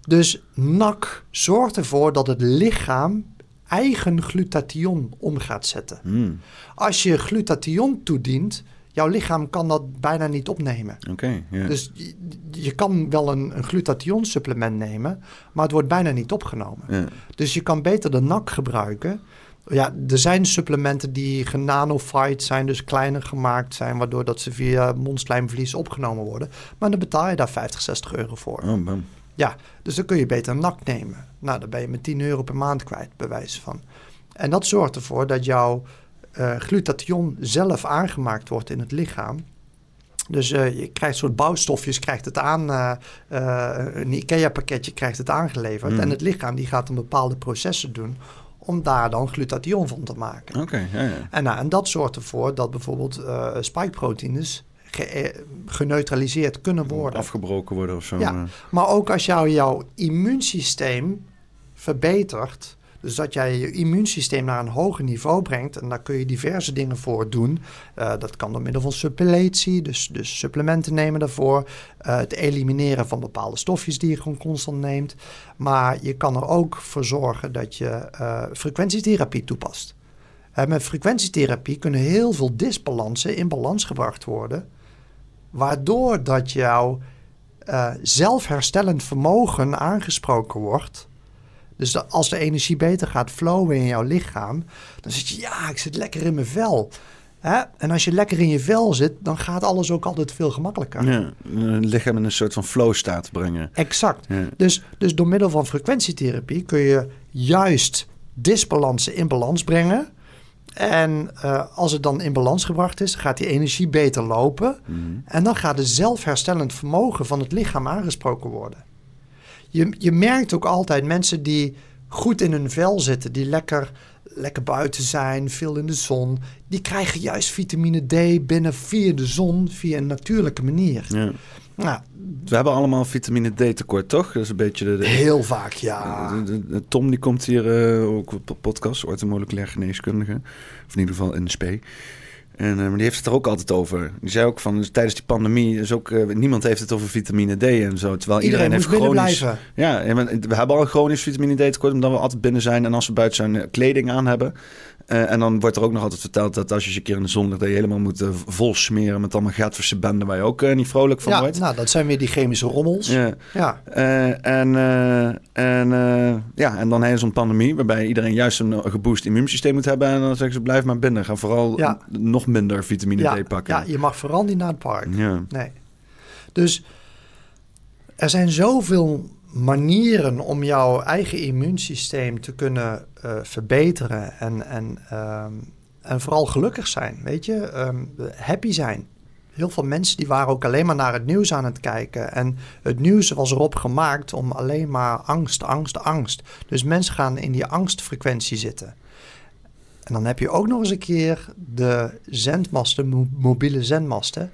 Dus NAC zorgt ervoor dat het lichaam eigen glutathion om gaat zetten. Mm. Als je glutathion toedient, jouw lichaam kan dat bijna niet opnemen. Oké. Dus je, je kan wel een, een glutathion supplement nemen, maar het wordt bijna niet opgenomen. Dus je kan beter de NAC gebruiken Ja, er zijn supplementen die genanofied zijn, dus kleiner gemaakt zijn, waardoor dat ze via mondslijmvlies opgenomen worden. Maar dan betaal je daar 50, 60 euro voor. Oh, bam. Ja, dus dan kun je beter een NAC nemen. Nou, dan ben je met 10 euro per maand kwijt, bij wijze van. En dat zorgt ervoor dat jouw eh glutathion zelf aangemaakt wordt in het lichaam. Dus eh, je krijgt soort bouwstofjes, krijgt het aan, eh, een IKEA-pakketje krijgt het aangeleverd. Mm. En het lichaam die gaat dan bepaalde processen doen om daar dan glutathion van te maken. Oké, ja, ja. En, nou, en dat zorgt ervoor dat bijvoorbeeld eh spikeproteïnes ge- eh, geneutraliseerd kunnen worden. Afgebroken worden of zo. Ja. eh. Maar ook als jou, jouw immuunsysteem verbetert, dus dat jij je immuunsysteem naar een hoger niveau brengt, en daar kun je diverse dingen voor doen. Eh, dat kan door middel van suppletie, dus, dus supplementen nemen daarvoor, eh, het elimineren van bepaalde stofjes die je gewoon constant neemt. Maar je kan er ook voor zorgen dat je eh, frequentietherapie toepast. Met frequentietherapie kunnen heel veel disbalansen in balans gebracht worden, waardoor dat jouw zelfherstellend vermogen aangesproken wordt. Dus als de energie beter gaat flowen in jouw lichaam, dan zit je, ja, ik zit lekker in mijn vel. Hè? En als je lekker in je vel zit, dan gaat alles ook altijd veel gemakkelijker. Ja, een lichaam in een soort van flow staat brengen. Exact. Ja. Dus, dus door middel van frequentietherapie kun je juist disbalansen in balans brengen. En eh, als het dan in balans gebracht is, gaat die energie beter lopen. Mhm. En dan gaat het zelfherstellend vermogen van het lichaam aangesproken worden. Je, je merkt ook altijd mensen die goed in hun vel zitten, die lekker, lekker buiten zijn, veel in de zon, die krijgen juist vitamine D binnen via de zon, via een natuurlijke manier. Ja. Nou, We hebben allemaal vitamine D tekort, toch? Dat is een beetje de... de- heel vaak ja. de- de- de- Tom die komt hier eh, ook op podcast, orthomoleculair geneeskundige. Of in ieder geval in de SP. En, eh, maar die heeft het er ook altijd over. Die zei ook van, dus tijdens die pandemie is ook... eh, niemand heeft het over vitamine D en zo. Terwijl Iedereen iedereen, heeft chronisch... blijven. Ja, we, hebben al een chronisch vitamine D tekort omdat we altijd binnen zijn. En als we buiten zijn, eh, kleding aan hebben. En dan wordt er ook nog altijd verteld dat als je eens een keer in de zon ligt... dat je helemaal moet vol smeren met allemaal gatverse benden... waar je ook niet vrolijk van Ja, wordt. nou, dat zijn weer die chemische rommels. Ja, Ja. En, en, ja, en dan je zo'n pandemie waarbij iedereen juist een, een geboost immuunsysteem moet hebben. En dan zeggen ze blijf maar binnen. Ga vooral Ja. nog minder vitamine ja, D pakken. ja, je mag vooral niet naar het park. Ja. Nee. Dus er zijn zoveel manieren om jouw eigen immuunsysteem te kunnen eh, verbeteren en, en, ehm, en vooral gelukkig zijn, weet je, Ehm, happy zijn. Heel veel mensen die waren ook alleen maar naar het nieuws aan het kijken. En het nieuws was erop gemaakt om alleen maar angst, angst, angst. Dus mensen gaan in die angstfrequentie zitten. En dan heb je ook nog eens een keer de zendmasten, mo- mobiele zendmasten.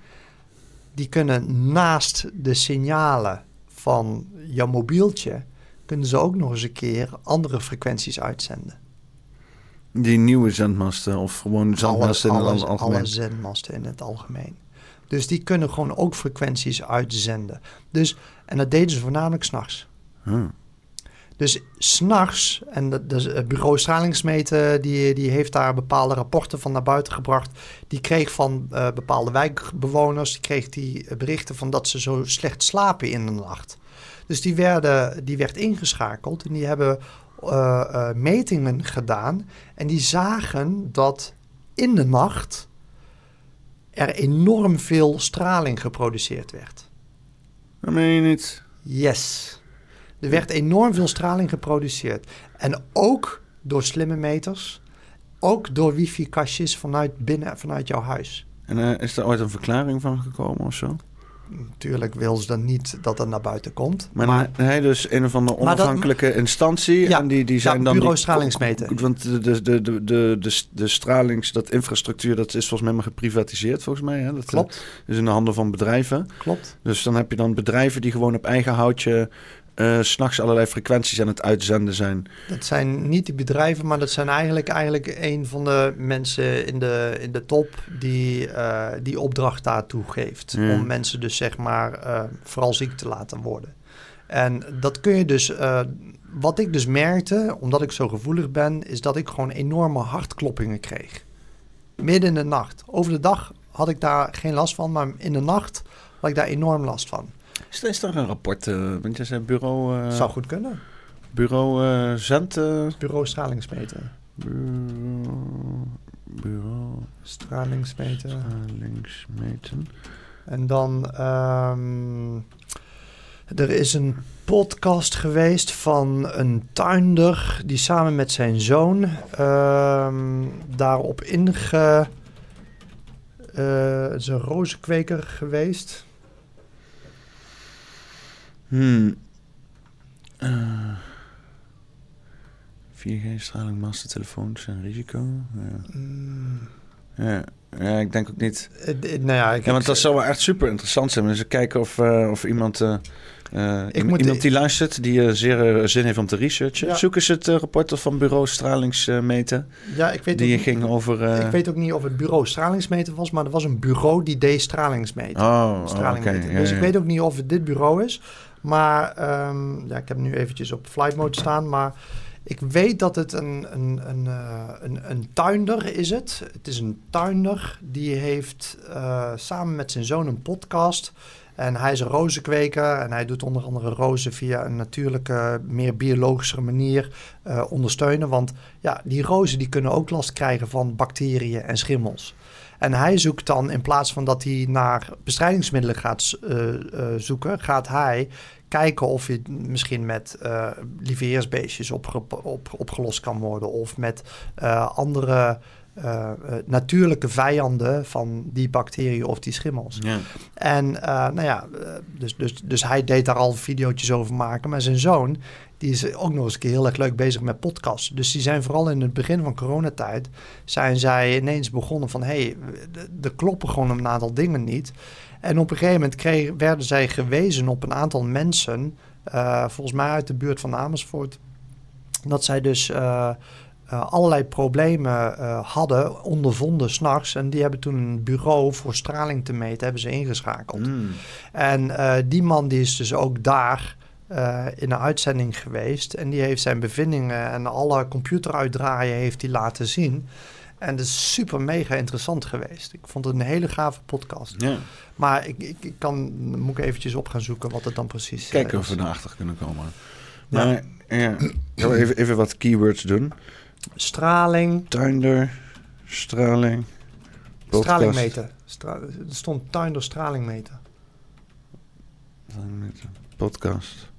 Die kunnen naast de signalen van jouw mobieltje, kunnen ze ook nog eens een keer andere frequenties uitzenden. Die nieuwe zendmasten of gewoon zendmasten in alle, het alle, algemeen. alle zendmasten in het algemeen. Dus die kunnen gewoon ook frequenties uitzenden. Dus, en dat deden ze voornamelijk s'nachts. Huh. Dus s'nachts, en het bureau stralingsmeten, die, die heeft daar bepaalde rapporten van naar buiten gebracht. Die kreeg van eh, bepaalde wijkbewoners, die kreeg die eh, berichten van dat ze zo slecht slapen in de nacht. Dus die, werden, die werd ingeschakeld en die hebben eh, metingen gedaan. En die zagen dat in de nacht er enorm veel straling geproduceerd werd. Dat meen je niet. Yes. Er werd enorm veel straling geproduceerd. En ook door slimme meters. Ook door wifi-kastjes vanuit binnen, vanuit jouw huis. En eh, is er ooit een verklaring van gekomen of zo? Natuurlijk wil ze dan niet dat dat naar buiten komt. Maar, hij dus een of andere Maar dat- onafhankelijke instantie. Ja, en die, die zijn ja, dan. bureau die- stralingsmeten. Want de, de, de, de, de, de, de stralings, dat infrastructuur, dat is volgens mij maar geprivatiseerd, volgens mij. Hè? Dat, klopt, eh, is in de handen van bedrijven. klopt. Dus dan heb je dan bedrijven die gewoon op eigen houtje. S s'nachts allerlei frequenties aan het uitzenden zijn. Dat zijn niet die bedrijven, maar dat zijn eigenlijk, eigenlijk een van de mensen in de, in de top die eh, die opdracht daartoe geeft. Om mensen dus zeg maar eh, vooral ziek te laten worden. En dat kun je dus, wat ik dus merkte, omdat ik zo gevoelig ben, is dat ik gewoon enorme hartkloppingen kreeg. Midden in de nacht. Over de dag had ik daar geen last van, maar in de nacht had ik daar enorm last van. Is er, is er een rapport? eh, want je zei bureau. eh Zou goed kunnen. bureau eh Zend. eh, Bureau stralingsmeten. bureau Stralingsmeten. Stralingsmeten. En dan, ehm, er is een podcast geweest van een tuinder die samen met zijn zoon ehm, daarop inge... eh, het is een rozenkweker geweest. Hmm. Eh, 4G-straling, masten, telefoons en risico. Ja. Mm, Ja. ja, ik denk ook niet. eh, d- nou ja, ik, Ja, want dat zou wel echt super interessant zijn. Dus kijken of, eh, of iemand, eh, eh, iemand die luistert, die eh, zeer eh, zin heeft om te researchen. Ja. Zoek eens het eh, rapport van bureau stralingsmeten. ja, ik weet, die ook, ging over... eh, ik weet ook niet of het bureau stralingsmeter was, maar er was een bureau die deed stralingsmeten. Oh, oh, straling oké, meten. ja, dus ik weet ook niet of het dit bureau is. Maar ehm, ja, ik heb nu eventjes op flight mode staan. Maar ik weet dat het een, een, een, eh, een, een tuinder is. Het. het is een tuinder die heeft eh, samen met zijn zoon een podcast. En hij is een rozenkweker en hij doet onder andere rozen via een natuurlijke, meer biologische manier eh, ondersteunen. Want ja, die rozen die kunnen ook last krijgen van bacteriën en schimmels. En hij zoekt dan, in plaats van dat hij naar bestrijdingsmiddelen gaat eh, eh, zoeken, gaat hij kijken of je misschien met eh lieveheersbeestjes opge- op, opgelost kan worden. Of met andere natuurlijke vijanden van die bacteriën of die schimmels. Ja. En nou ja, dus, dus, dus hij deed daar al video's over maken. Maar zijn zoon, die is ook nog eens een keer heel erg leuk bezig met podcasts. Dus die zijn vooral in het begin van coronatijd, zijn zij ineens begonnen van... hé, hey, er kloppen gewoon een aantal dingen niet. En op een gegeven moment kreeg, werden zij gewezen op een aantal mensen... eh, volgens mij uit de buurt van Amersfoort... dat zij dus... eh, eh, allerlei problemen eh, hadden, ondervonden s'nachts. En die hebben toen een bureau voor straling te meten, hebben ze ingeschakeld. Mm. En die man die is dus ook daar eh, in een uitzending geweest. En die heeft zijn bevindingen en alle computeruitdraaien heeft hij laten zien. En dat is super mega interessant geweest. Ik vond het een hele gave podcast. ja. Maar ik, ik, ik kan, moet ik eventjes op gaan zoeken wat het dan precies Kijken eh, of we is. erachter kunnen komen. Ja. Maar ja, gaan we even, even wat keywords doen. Straling, Tuinder, straling, podcast. straling meten. Stra- er stond tuinder straling meten. Straling meten, Podcast.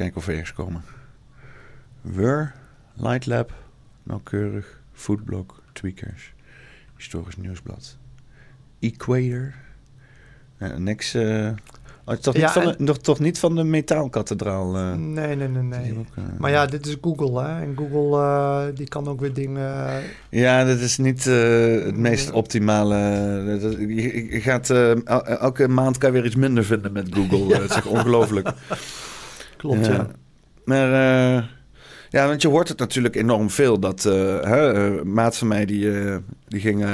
Kijken of we ergens komen. Wur, Light Lab, nauwkeurig, Foodblog, Tweakers, Historisch Nieuwsblad, Equator. Ja, niks. eh, oh, toch, niet van de, en- nog, toch niet van de metaalkathedraal. eh, nee, nee, nee, nee. ook, eh, Maar ja, dit is Google, hè? En Google, die kan ook weer dingen... Ja, dat is niet het meest optimale. dat- je, je gaat, el- elke maand kan je weer iets minder vinden met Google. [laughs] Het is echt ongelooflijk. Klopt, ja. Maar eh, ja, want je hoort het natuurlijk enorm veel. Dat hè, eh, maat van mij die, die ging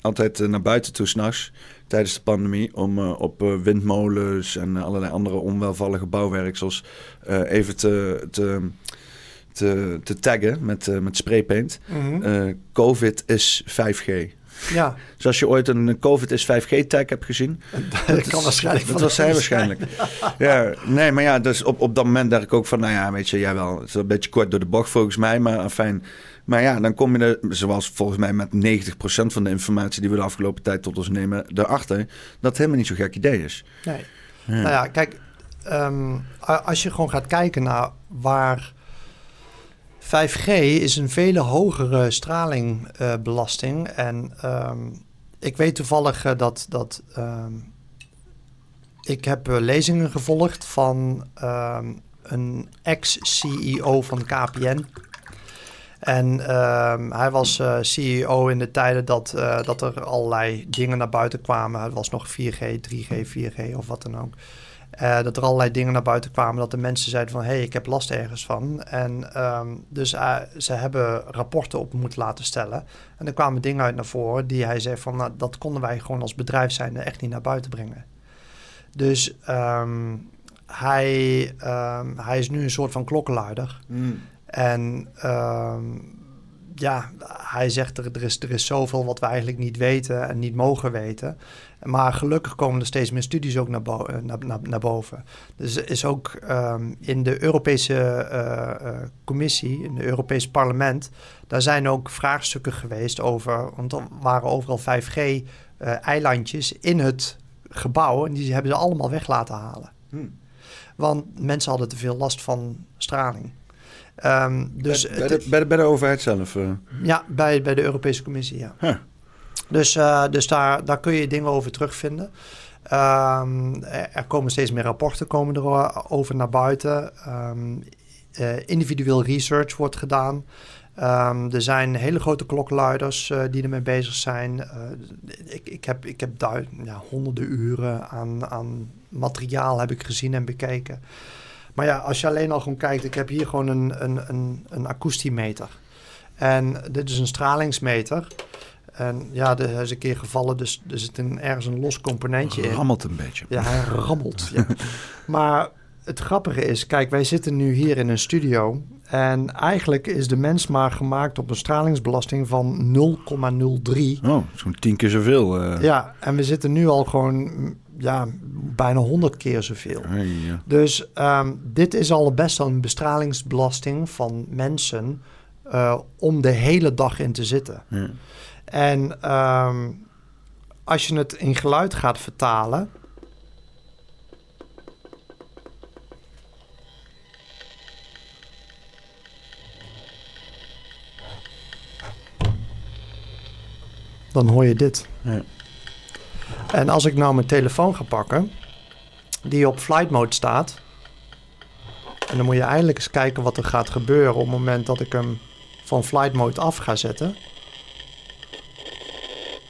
altijd naar buiten toe s'nachts tijdens de pandemie om op windmolens en allerlei andere onwelvallige bouwwerksels eh, even te, te, te, te taggen met, met spraypaint. Mhm. COVID is 5G. Ja, Dus als je ooit een COVID is 5G tag hebt gezien, [laughs] dat is- kan waarschijnlijk Dat was hij hem waarschijnlijk. [laughs] Ja, nee, maar ja, dus op, op dat moment dacht ik ook van, nou ja, weet je, jij wel. Het is een beetje kort door de bocht volgens mij, maar fijn. Maar ja, dan kom je er, zoals volgens mij met 90% van de informatie die we de afgelopen tijd tot ons nemen, erachter dat het helemaal niet zo'n gek idee is. Nee. Ja. Nou ja, kijk, ehm, als je gewoon gaat kijken naar waar 5G is een vele hogere stralingbelasting. en ehm, ik weet toevallig eh, dat, dat ehm, ik heb eh, lezingen gevolgd van ehm, een ex-CEO van KPN. En hij was eh, CEO in de tijden dat, dat er allerlei dingen naar buiten kwamen. Het was nog 4G, 3G, 4G of wat dan ook. Eh, dat er allerlei dingen naar buiten kwamen. Dat de mensen zeiden van... hé, hey, ik heb last ergens van. En ehm, dus eh, ze hebben rapporten op moeten laten stellen. En er kwamen dingen uit naar voren die hij zei van... Nou, dat konden wij gewoon als bedrijf zijn echt niet naar buiten brengen. Dus ehm, hij, ehm, hij is nu een soort van klokkenluider. Hmm. En ja, hij zegt er, er, is, er is zoveel wat we eigenlijk niet weten en niet mogen weten. Maar gelukkig komen er steeds meer studies ook naar, bo naar, naar, naar boven. Dus is ook um, in de Europese uh, uh, Commissie, in het Europese parlement, daar zijn ook vraagstukken geweest over, want er waren overal 5G-eilandjes in het gebouw en die hebben ze allemaal weg laten halen. Hmm. Want mensen hadden te veel last van straling. Um, dus bij, bij, de, bij, de, bij, de, overheid zelf? Ja, bij, bij de Europese Commissie, ja. Huh. Dus, uh, dus daar, daar kun je dingen over terugvinden. Um, er komen steeds meer rapporten komen er over naar buiten. Um, uh, individueel research wordt gedaan. Um, er zijn hele grote klokluiders uh, die ermee bezig zijn. Ik, ik heb, ik heb ja, honderden uren aan, aan materiaal heb ik gezien en bekeken. Maar ja, als je alleen al gewoon kijkt, ik heb hier gewoon een, een, een, een akoestiemeter. En dit is een stralingsmeter. En ja, er is een keer gevallen, dus er zit een, ergens een los componentje in. Rammelt een beetje. Ja, hij rammelt. ja. [laughs] Maar het grappige is, kijk, wij zitten nu hier in een studio. En eigenlijk is de mens maar gemaakt op een stralingsbelasting van 0,03. Oh, zo'n tien keer zoveel. Uh... Ja, en we zitten nu al gewoon ja, bijna 100 keer zoveel. Ja. Dus um, dit is al best wel een bestralingsbelasting van mensen uh, om de hele dag in te zitten. Ja. En um, als je het in geluid gaat vertalen. Dan hoor je dit. Ja. En als ik nou mijn telefoon ga pakken, die op flight mode staat. En dan moet je eindelijk eens kijken wat er gaat gebeuren op het moment dat ik hem van flight mode af ga zetten.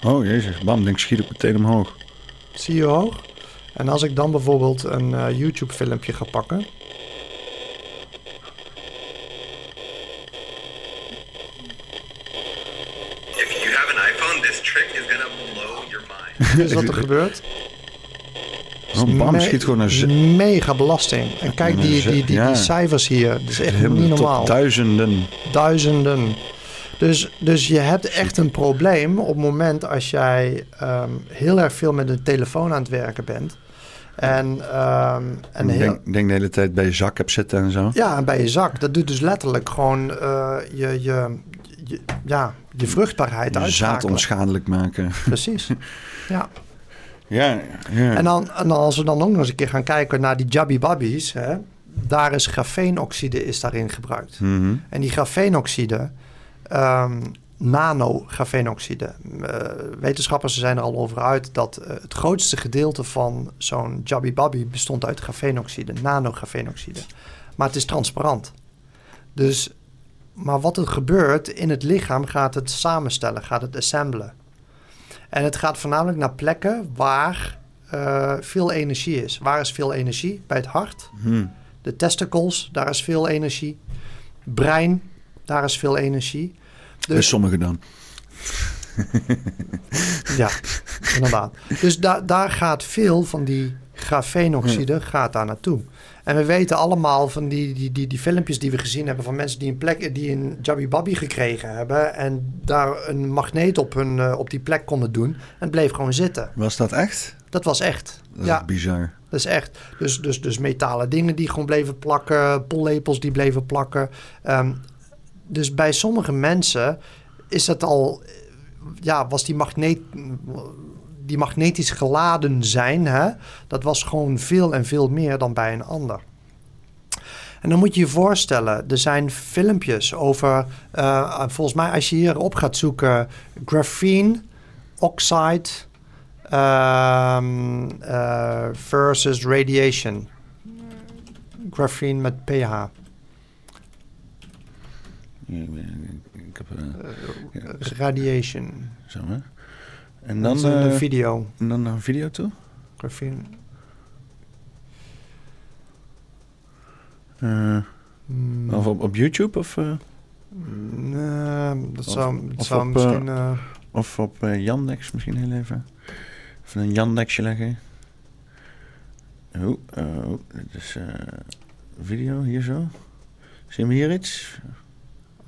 Oh jezus, bam, denk schiet ik meteen omhoog. Zie je hoog? En als ik dan bijvoorbeeld een uh, YouTube filmpje ga pakken. Dus [laughs] wat er [laughs] gebeurt. Oh, bam, schiet gewoon een mega belasting. En kijk die, die, die, die, cijfers hier. Dat is echt niet normaal. Duizenden. Duizenden. Dus, dus je hebt echt een probleem op het moment als jij um, heel erg veel met een telefoon aan het werken bent. En, um, en ik denk, heel... denk de hele tijd bij je zak hebt zitten en zo. Ja, bij je zak. Dat doet dus letterlijk gewoon uh, je, je, je, ja, je vruchtbaarheid je zaad onschadelijk maken. Precies, [laughs] ja. Ja, ja. En, dan, en dan als we dan ook nog eens een keer gaan kijken naar die Jabby Babbies... Hè, daar is grafeenoxide is daarin gebruikt. Mm -hmm. En die grafeenoxide um, nanografeenoxide. Uh, wetenschappers zijn er al over uit dat uh, het grootste gedeelte van zo'n Jabby Babby bestond uit grafeenoxide, nanografeenoxide. Maar het is transparant. Dus, maar wat er gebeurt in het lichaam gaat het samenstellen, gaat het assemblen. En het gaat voornamelijk naar plekken waar uh, veel energie is. Waar is veel energie? Bij het hart. Hmm. De testicles, daar is veel energie. Brein, daar is veel energie. Dus, Bij sommigen dan. [laughs] ja, inderdaad. Dus da daar gaat veel van die grafeenoxide gaat daar naartoe. En we weten allemaal van die, die, die, die filmpjes die we gezien hebben van mensen die een plek, die een Jabby Babby gekregen hebben en daar een magneet op, hun, uh, op die plek konden doen en het bleef gewoon zitten. Was dat echt? Dat was echt. Dat ja. bizar. Dat is echt. Dus, dus, dus metalen dingen die gewoon bleven plakken, pollepels die bleven plakken. Um, dus bij sommige mensen is het al, ja, was die magneet, die magnetisch geladen zijn, hè, dat was gewoon veel en veel meer dan bij een ander. En dan moet je je voorstellen, er zijn filmpjes over, uh, volgens mij als je hierop gaat zoeken, graphene oxide um, uh, versus radiation. Graphene met pH. Ik heb, uh, ja. Radiation. Zo hè. En dan een uh, video. En dan naar een video toe? Uh, mm. Of op, op YouTube of? Uh? Nee, dat zou, dat of zou op, misschien. Uh, of op Yandex misschien heel even. Even een Yandexje leggen. Oh, oh dit is video hier zo. Zien we hier iets?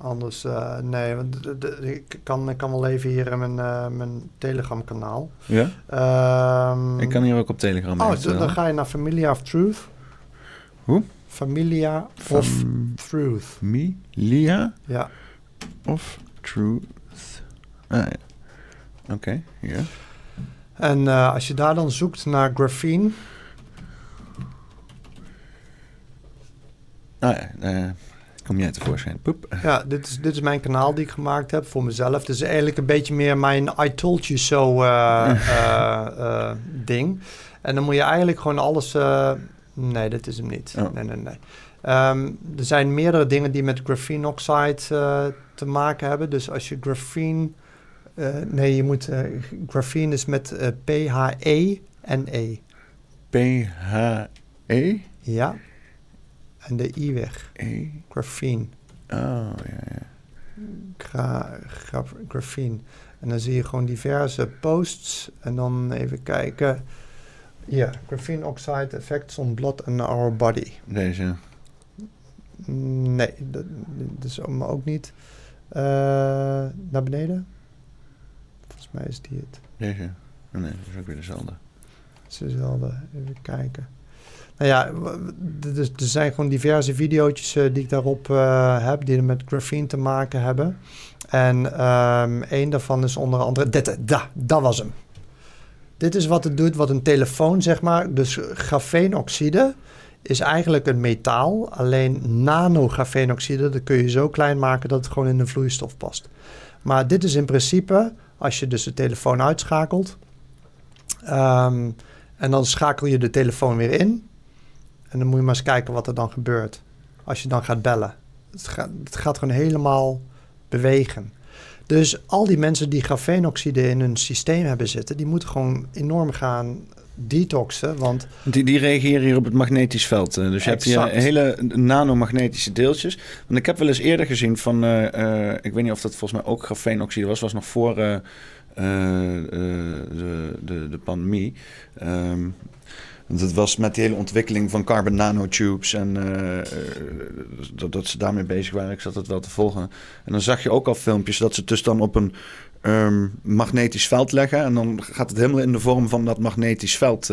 Anders, eh, nee, want de- de- ik, kan, ik kan wel even hier in mijn, eh, mijn Telegram kanaal. Ja? Ehm, Ik kan hier ook op Telegram Oh, dan ga je naar Familia of Truth. Hoe? Familia of Truth. Familia Ja. of Truth. Ah, ja. Oké, ja. En eh, als je daar dan zoekt naar graphene, Ah ja, eh, kom jij tevoorschijn. Poep. ja, dit is, dit is mijn kanaal die ik gemaakt heb voor mezelf. Het is eigenlijk een beetje meer mijn I told you so eh, [laughs] eh, eh, ding. En dan moet je eigenlijk gewoon alles... nee, dat is hem niet. Oh. Nee, nee, nee. Ehm, er zijn meerdere dingen die met graphene oxide te maken hebben. Dus als je graphene... nee, je moet... eh, graphene is met eh, P-H-E-N-E. P-H-E? Ja. En de I weg. E? Graphene. Oh, ja, ja. Gra, gra, graphene. En dan zie je gewoon diverse posts. En dan even kijken. Ja, graphene oxide effects on blood and our body. Deze. Nee, dat, dat is allemaal ook niet. Eh, naar beneden? Volgens mij is die het. Deze. Oh, nee, dat is ook weer dezelfde. Het is dezelfde. Even kijken. Nou ja, dus er zijn gewoon diverse video's die ik daarop eh, heb, die met graphene te maken hebben. En ehm een daarvan is onder andere, dit, da, dat was hem. Dit is wat het doet, wat een telefoon zeg maar, dus grafeenoxide is eigenlijk een metaal, alleen nanografeenoxide, dat kun je zo klein maken dat het gewoon in een vloeistof past. Maar dit is in principe, als je dus de telefoon uitschakelt, ehm, en dan schakel je de telefoon weer in. En dan moet je maar eens kijken wat er dan gebeurt. Als je dan gaat bellen. Het gaat, het gaat gewoon helemaal bewegen. Dus al die mensen die grafeenoxide in hun systeem hebben zitten... die moeten gewoon enorm gaan detoxen. Want Die, die reageren hier op het magnetisch veld. eh, Dus je hebt hier hele nanomagnetische deeltjes. Want ik heb wel eens eerder gezien van... eh, eh, ik weet niet of dat volgens mij ook grafeenoxide was. was nog voor eh, eh, eh, de, de, de pandemie. Ehm, want het was met die hele ontwikkeling van carbon nanotubes en eh, eh, dat, dat ze daarmee bezig waren. Ik zat het wel te volgen. En dan zag je ook al filmpjes dat ze het dus dan op een ehm, magnetisch veld leggen. En dan gaat het helemaal in de vorm van dat magnetisch veld.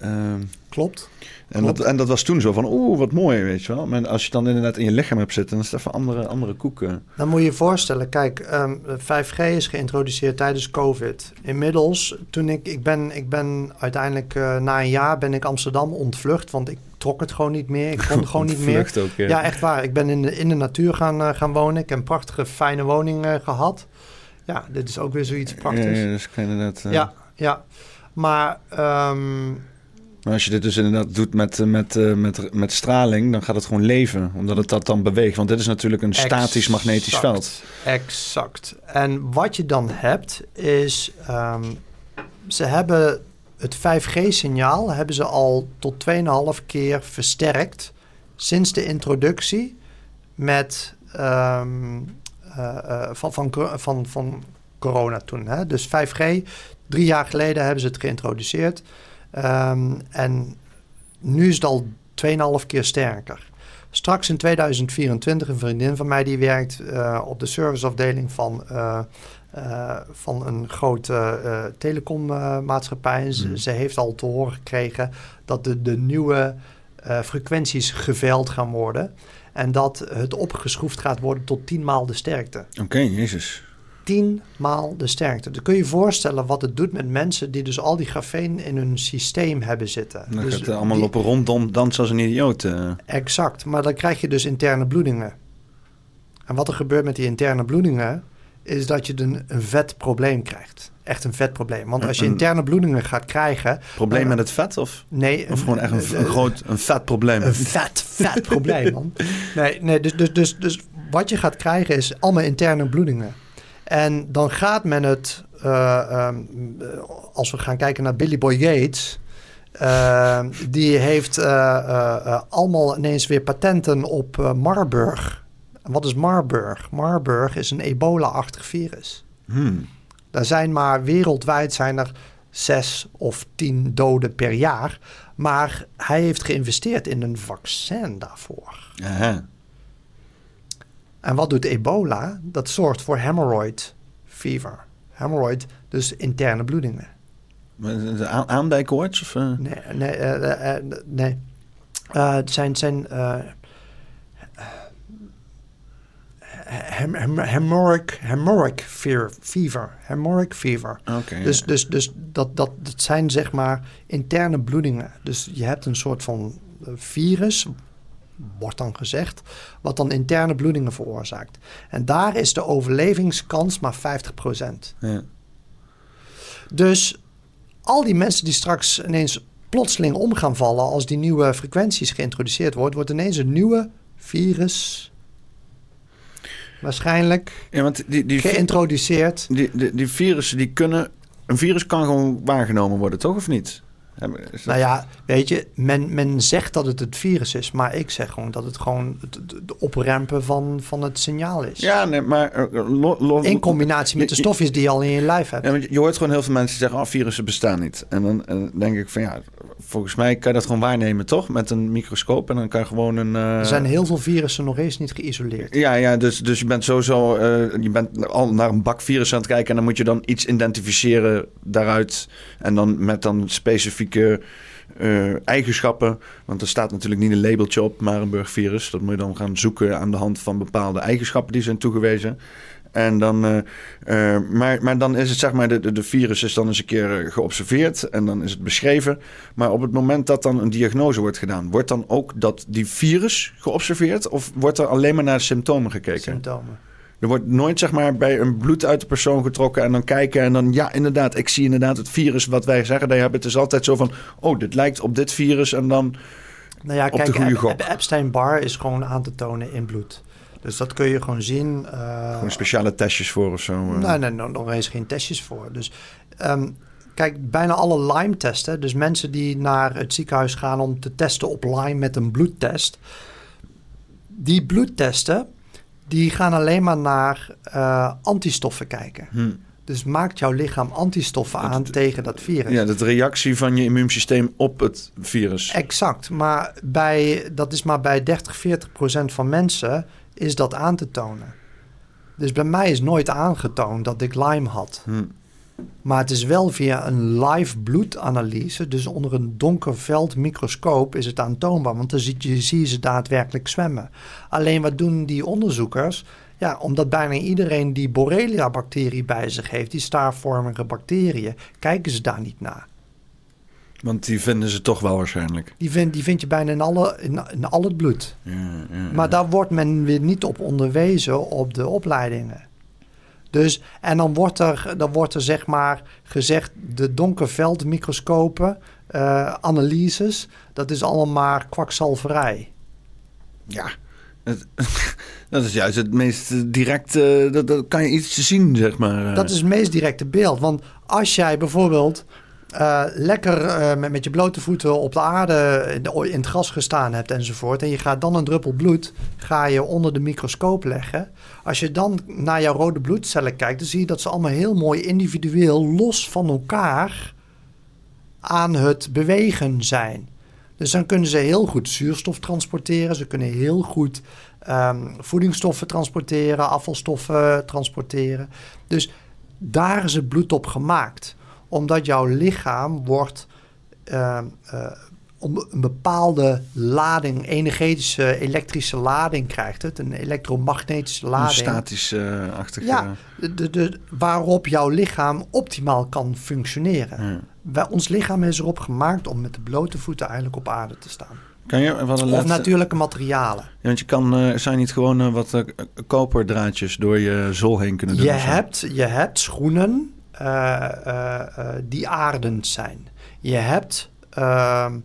ehm, klopt. En dat, en dat was toen zo van, oeh, wat mooi, weet je wel. Maar als je het dan inderdaad in je lichaam hebt zitten, dan is het even andere, andere koeken. Dan moet je je voorstellen, kijk, ehm, 5G is geïntroduceerd tijdens COVID. Inmiddels, toen ik, ik ben, ik ben uiteindelijk eh, na een jaar ben ik Amsterdam ontvlucht, want ik trok het gewoon niet meer. Ik kon [laughs] gewoon niet meer. Ook, ja. Ja, echt waar. Ik ben in de, in de natuur gaan, eh, gaan wonen. Ik heb een prachtige, fijne woning eh, gehad. Ja, dit is ook weer zoiets prachtigs. Ja, Ja, ja, kan je inderdaad... eh, ja. Maar ehm, Maar als je dit dus inderdaad doet met, eh, met, eh, met, met straling, dan gaat het gewoon leven. Omdat het dat dan beweegt. Want dit is natuurlijk een statisch magnetisch veld. Exact. En wat je dan hebt is... ehm, ze hebben het 5G-signaal hebben ze al tot 2,5 keer versterkt... sinds de introductie met... ehm, eh, van, van, van, van corona toen. Hè? Dus 5G, drie jaar geleden hebben ze het geïntroduceerd. Ehm, en nu is het al 2,5 keer sterker. Straks in 2024, een vriendin van mij die werkt eh, op de serviceafdeling van, eh, eh, van een grote telecommaatschappij. Ze, Hmm. ze heeft al te horen gekregen dat de, de nieuwe frequenties geveild gaan worden. En dat het opgeschroefd gaat worden tot 10 maal de sterkte. Oké, jezus. 10 maal de sterkte. Dan kun je je voorstellen wat het doet met mensen die dus al die grafeen in hun systeem hebben zitten. Dan dus gaat het allemaal die- lopen rondom, dansen als een idioot. eh. Exact, maar dan krijg je dus interne bloedingen. En wat er gebeurt met die interne bloedingen, is dat je een, een vet probleem krijgt. Echt een vet probleem. Want als je interne bloedingen gaat krijgen... Probleem met het vet? Of, Nee, of gewoon echt een, een groot, een vet probleem? Een vet, vet probleem, man. Nee, nee dus, dus, dus, dus wat je gaat krijgen is allemaal interne bloedingen. En dan gaat men het, eh, ehm, eh, als we gaan kijken naar Billy Boy Gates, eh, die heeft eh, eh, allemaal ineens weer patenten op Marburg. En wat is Marburg? Marburg is een ebola-achtig virus. Hmm. Er zijn maar wereldwijd zijn er zes of tien doden per jaar. Maar hij heeft geïnvesteerd in een vaccin daarvoor. Aha. En wat doet ebola? Dat zorgt voor hemorrhoid fever. Hemorrhoid, dus interne bloedingen. Aandijkoorts? Of, uh... Nee, nee, uh, uh, nee. het zijn, zijn hem, hem, fever. Hemorrhagic fever. Okay, dus dus, dus dat, dat, dat zijn zeg maar interne bloedingen. Dus je hebt een soort van virus, wordt dan gezegd, wat dan interne bloedingen veroorzaakt. En daar is de overlevingskans maar 50%. Ja. Dus al die mensen die straks ineens plotseling om gaan vallen als die nieuwe frequenties geïntroduceerd wordt, wordt ineens een nieuwe virus waarschijnlijk ja, want die, die, geïntroduceerd. Die, die, die virussen die kunnen, een virus kan gewoon waargenomen worden, toch of niet? Nou ja, weet je, men, men zegt dat het het virus is, maar ik zeg gewoon dat het gewoon het, de oprempen van, van het signaal is. Ja, nee, maar... Uh, in combinatie met de stofjes die je al in je lijf hebt. Ja, je hoort gewoon heel veel mensen zeggen, oh, virussen bestaan niet. En dan denk ik van ja, volgens mij kan je dat gewoon waarnemen, toch? Met een microscoop en dan kan je gewoon een... Uh... Er zijn heel veel virussen nog eens niet geïsoleerd. Ja, ja dus, dus je bent sowieso... je bent al naar een bak virus aan het kijken en dan moet je dan iets identificeren daaruit. En dan met dan specifiek uh, eigenschappen. Want er staat natuurlijk niet een labeltje op Marburg-virus. Dat moet je dan gaan zoeken aan de hand van bepaalde eigenschappen die zijn toegewezen. En dan, uh, uh, maar, maar dan is het zeg maar, de, de virus is dan eens een keer geobserveerd en dan is het beschreven. Maar op het moment dat dan een diagnose wordt gedaan, wordt dan ook dat die virus geobserveerd? Of wordt er alleen maar naar de symptomen gekeken? Symptomen. Er wordt nooit zeg maar bij een bloed uit de persoon getrokken en dan kijken en dan ja, inderdaad, ik zie inderdaad het virus wat wij zeggen. Daar hebben het is altijd zo van, oh, dit lijkt op dit virus en dan nou ja, op kijk, de goede gok. Epstein-Barr is gewoon aan te tonen in bloed. Dus dat kun je gewoon zien. Uh, gewoon speciale testjes voor of zo? Uh. Nee, nee, nog, nog eens geen testjes voor. Dus um, kijk, bijna alle Lyme-testen, dus mensen die naar het ziekenhuis gaan om te testen op Lyme met een bloedtest, die bloedtesten die gaan alleen maar naar uh, antistoffen kijken. Hm. Dus maakt jouw lichaam antistoffen aan tegen dat virus. Ja, de reactie van je immuunsysteem op het virus. Exact, maar bij, dat is maar bij 30, 40 procent van mensen is dat aan te tonen. Dus bij mij is nooit aangetoond dat ik Lyme had. Hm. Maar het is wel via een live bloedanalyse, dus onder een donker veld microscoop, is het aantoonbaar. Want dan zie je, zie je ze daadwerkelijk zwemmen. Alleen wat doen die onderzoekers? Ja, omdat bijna iedereen die Borrelia-bacterie bij zich heeft, die staarvormige bacteriën, kijken ze daar niet naar. Want die vinden ze toch wel waarschijnlijk. Die vind, die vind je bijna in, alle, in, in al het bloed. Ja, ja, maar daar wordt men weer niet op onderwezen op de opleidingen. Dus, en dan wordt er, dan wordt er zeg maar gezegd, de donkerveldmicroscopen, uh, analyses, dat is allemaal maar kwakzalverij. Ja, [laughs] dat is juist het meest directe, dat, dat kan je iets zien, zeg maar. Dat is het meest directe beeld. Want als jij bijvoorbeeld uh, lekker uh, met, je blote voeten op de aarde in, het gras gestaan hebt enzovoort. En je gaat dan een druppel bloed ga je onder de microscoop leggen. Als je dan naar jouw rode bloedcellen kijkt, dan zie je dat ze allemaal heel mooi individueel los van elkaar aan het bewegen zijn. Dus dan kunnen ze heel goed zuurstof transporteren. Ze kunnen heel goed um, voedingsstoffen transporteren, afvalstoffen transporteren. Dus daar is het bloed op gemaakt omdat jouw lichaam wordt uh, uh, een bepaalde lading, energetische, elektrische lading krijgt het. Een elektromagnetische lading. Statische-achtige. Ja, de, de, waarop jouw lichaam optimaal kan functioneren. Wij, ons lichaam is erop gemaakt om met de blote voeten eigenlijk op aarde te staan. Kan je, wat of natuurlijke materialen. Ja, want je kan, uh, zijn niet gewoon uh, wat uh, koperdraadjes door je zool heen kunnen doen? Je, hebt, je hebt schoenen die aardend zijn. Je hebt ehm,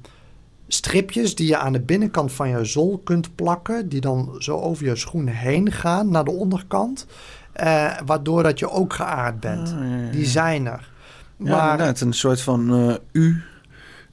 stripjes die je aan de binnenkant van je zool kunt plakken, die dan zo over je schoen heen gaan naar de onderkant, waardoor dat je ook geaard bent. Ah, ja, ja. Die zijn er. Maar, ja, inderdaad, een soort van U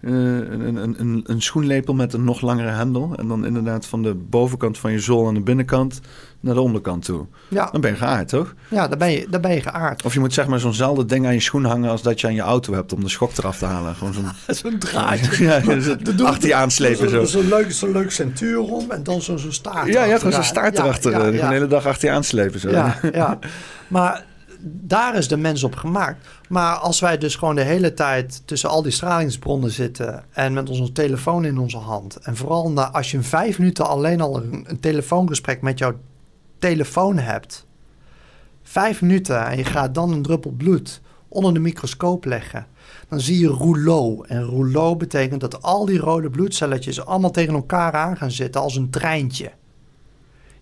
eh, een, een, een, een schoenlepel met een nog langere hendel. En dan inderdaad van de bovenkant van je zool aan de binnenkant naar de onderkant toe. Ja, Dan ben je geaard, toch? ja daar, ben je, daar ben je geaard. Of je moet zeg maar zo'nzelfde ding aan je schoen hangen als dat je aan je auto hebt om de schok eraf te halen. Gewoon zo'n [laughs] Zo'n draadje. ja, het achter je aanslepen zo. Zo'n leuk, zo leuk centuur om en dan zo'n zo staart. Ja, ja, gewoon zo'n staart Ja, erachter. ja, eh, ja. de hele dag achter je aanslepen zo. Ja, [laughs] ja. Maar daar is de mens op gemaakt. Maar als wij dus gewoon de hele tijd tussen al die stralingsbronnen zitten en met onze telefoon in onze hand. En vooral na, als je in vijf minuten alleen al een, een telefoongesprek met jouw telefoon hebt. Vijf minuten en je gaat dan een druppel bloed onder de microscoop leggen. Dan zie je rouleau. En rouleau betekent dat al die rode bloedcelletjes allemaal tegen elkaar aan gaan zitten als een treintje.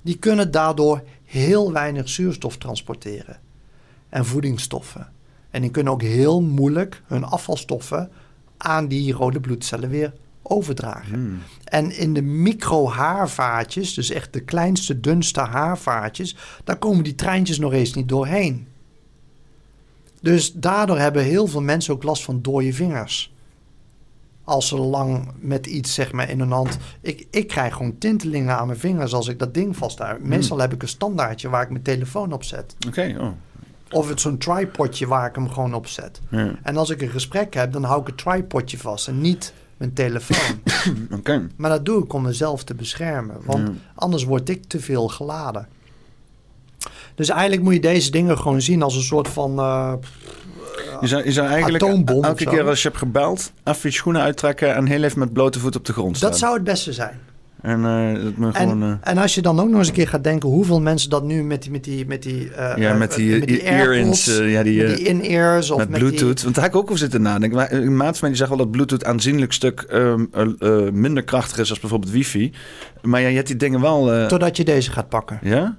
Die kunnen daardoor heel weinig zuurstof transporteren en voedingsstoffen. En die kunnen ook heel moeilijk hun afvalstoffen aan die rode bloedcellen weer overdragen. Hmm. En in de microhaarvaatjes, dus echt de kleinste, dunste haarvaatjes, daar komen die treintjes nog eens niet doorheen. Dus daardoor hebben heel veel mensen ook last van dode vingers. Als ze lang met iets zeg maar in hun hand. Ik, ik krijg gewoon tintelingen aan mijn vingers als ik dat ding vasthoud. Meestal heb ik een standaardje waar ik mijn telefoon op zet. Oké, oh. Of het zo'n tripodje waar ik hem gewoon op zet. Ja. En als ik een gesprek heb, dan hou ik het tripodje vast en niet mijn telefoon. [coughs] Maar dat doe ik om mezelf te beschermen. Want Ja. anders word ik te veel geladen. Dus eigenlijk moet je deze dingen gewoon zien als een soort van... eh, Je zou, je zou eigenlijk elke keer als je hebt gebeld, even je schoenen uittrekken en heel even met blote voet op de grond staan. dat zou het beste zijn. En eh, dat gewoon... Eh, en als je dan ook nog eens een keer gaat denken... hoeveel mensen dat nu met die, met die, met die, eh, ja, met die, met die ja, die, met die in-ears of met met Bluetooth. Die, Want daar heb ik ook over zitten nadenken. Maar, Een maat van mij die zegt wel dat Bluetooth aanzienlijk stuk ehm, eh, eh, minder krachtig is als bijvoorbeeld wifi. Maar ja, je hebt die dingen wel... totdat je deze gaat pakken. ja?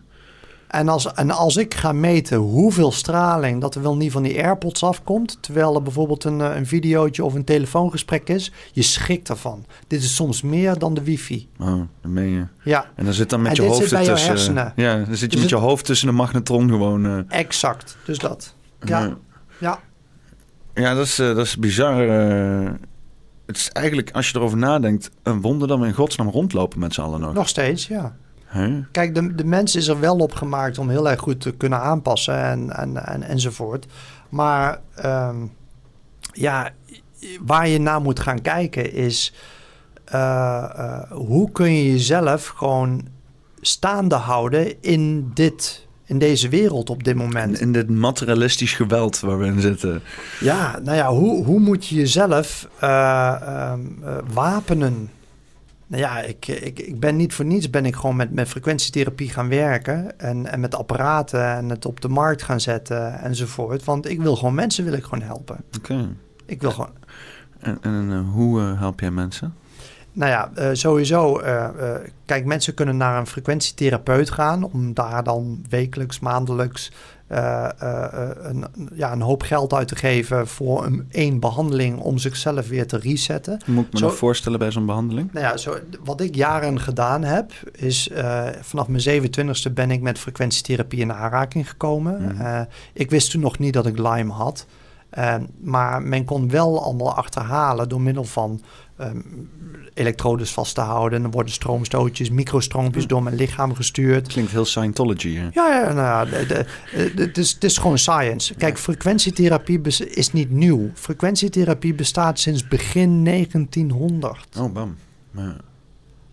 En als, en als ik ga meten hoeveel straling dat er wel niet van die AirPods afkomt, terwijl er bijvoorbeeld een, eh, een videootje of een telefoongesprek is, je schrikt ervan. Dit is soms meer dan de wifi. Oh, dat meen je. Ja, En dan zit dan met En je dit hoofd zit bij jouw ertussen. hersenen. Ja, dan zit je Dus met je hoofd tussen de magnetron gewoon. eh, exact. Dus dat. Ja, ja. Ja, dat is, eh, dat is bizar. het is eigenlijk, als je erover nadenkt, een wonder dat we in godsnaam rondlopen met z'n allen nog. nog steeds, ja. Kijk, de, de mens is er wel op gemaakt om heel erg goed te kunnen aanpassen en, en, en, enzovoort. Maar ehm, ja, waar je naar moet gaan kijken is... eh, eh, hoe kun je jezelf gewoon staande houden in, dit, in deze wereld op dit moment? In, dit materialistisch geweld waar we in zitten. Ja, nou ja, hoe, hoe moet je jezelf eh, wapenen? Nou ja, ik, ik, ik ben niet voor niets ben ik gewoon met, met frequentietherapie gaan werken. En, en met apparaten en het op de markt gaan zetten enzovoort. Want ik wil gewoon mensen wil ik gewoon helpen. Oké. Ik wil gewoon. En, en eh, hoe eh, help jij mensen? Nou ja, eh, sowieso. kijk, mensen kunnen naar een frequentietherapeut gaan om daar dan wekelijks, maandelijks eh, eh, een, ja, een hoop geld uit te geven voor een één behandeling om zichzelf weer te resetten. Moet ik me Zo- nog voorstellen bij zo'n behandeling? Nou ja, zo, wat ik jaren gedaan heb, is eh, vanaf mijn 27e ben ik met frequentietherapie in aanraking gekomen. Mhm. Ik wist toen nog niet dat ik Lyme had. Eh, maar men kon wel allemaal achterhalen door middel van ehm, elektrodes vast te houden. En dan worden stroomstootjes, microstroompjes door mijn lichaam gestuurd. Klinkt heel Scientology. Hè? Ja, ja nou, het, is, het is gewoon science. Kijk, frequentietherapie is niet nieuw. Frequentietherapie bestaat sinds begin 1900. Oh, bam. Ja.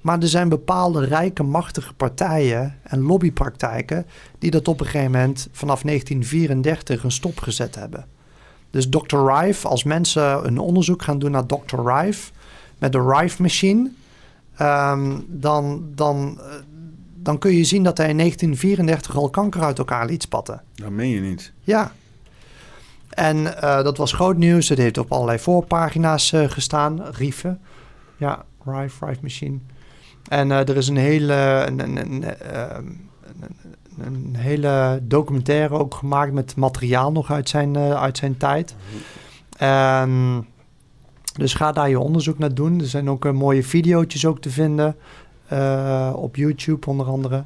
Maar er zijn bepaalde rijke, machtige partijen en lobbypraktijken die dat op een gegeven moment vanaf 1934 een stop gezet hebben. Dus Dr. Rife, als mensen een onderzoek gaan doen naar Dr. Rife met de Rife machine, ehm, dan, dan, eh, dan kun je zien dat hij in 1934 al kanker uit elkaar liet spatten. Dat meen je niet. Ja. En eh, dat was groot nieuws. Het heeft op allerlei voorpagina's eh, gestaan. Rieven. Ja, Rive, Rive Machine. En eh, er is een hele, een, een, een, een, hele documentaire ook gemaakt met materiaal nog uit zijn, eh, uit zijn tijd. Ehm, dus ga daar je onderzoek naar doen. Er zijn ook eh, mooie video's ook te vinden. eh, op YouTube onder andere.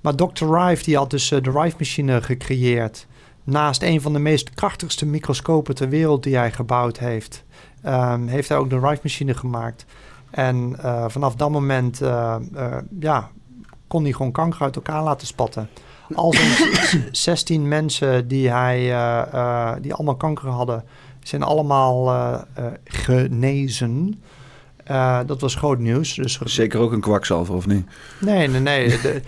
Maar Dr. Rive die had dus de Rive-machine gecreëerd. Naast een van de meest krachtigste microscopen ter wereld die hij gebouwd heeft. ehm, heeft hij ook de Rife-machine gemaakt. En vanaf dat moment ja, kon hij gewoon kanker uit elkaar laten spatten. Al zijn 16 mensen die, hij, die allemaal kanker hadden, zijn allemaal genezen. Uh, dat was groot nieuws. Dus Zeker ook een kwakzalver, of niet? Nee, nee, nee. De,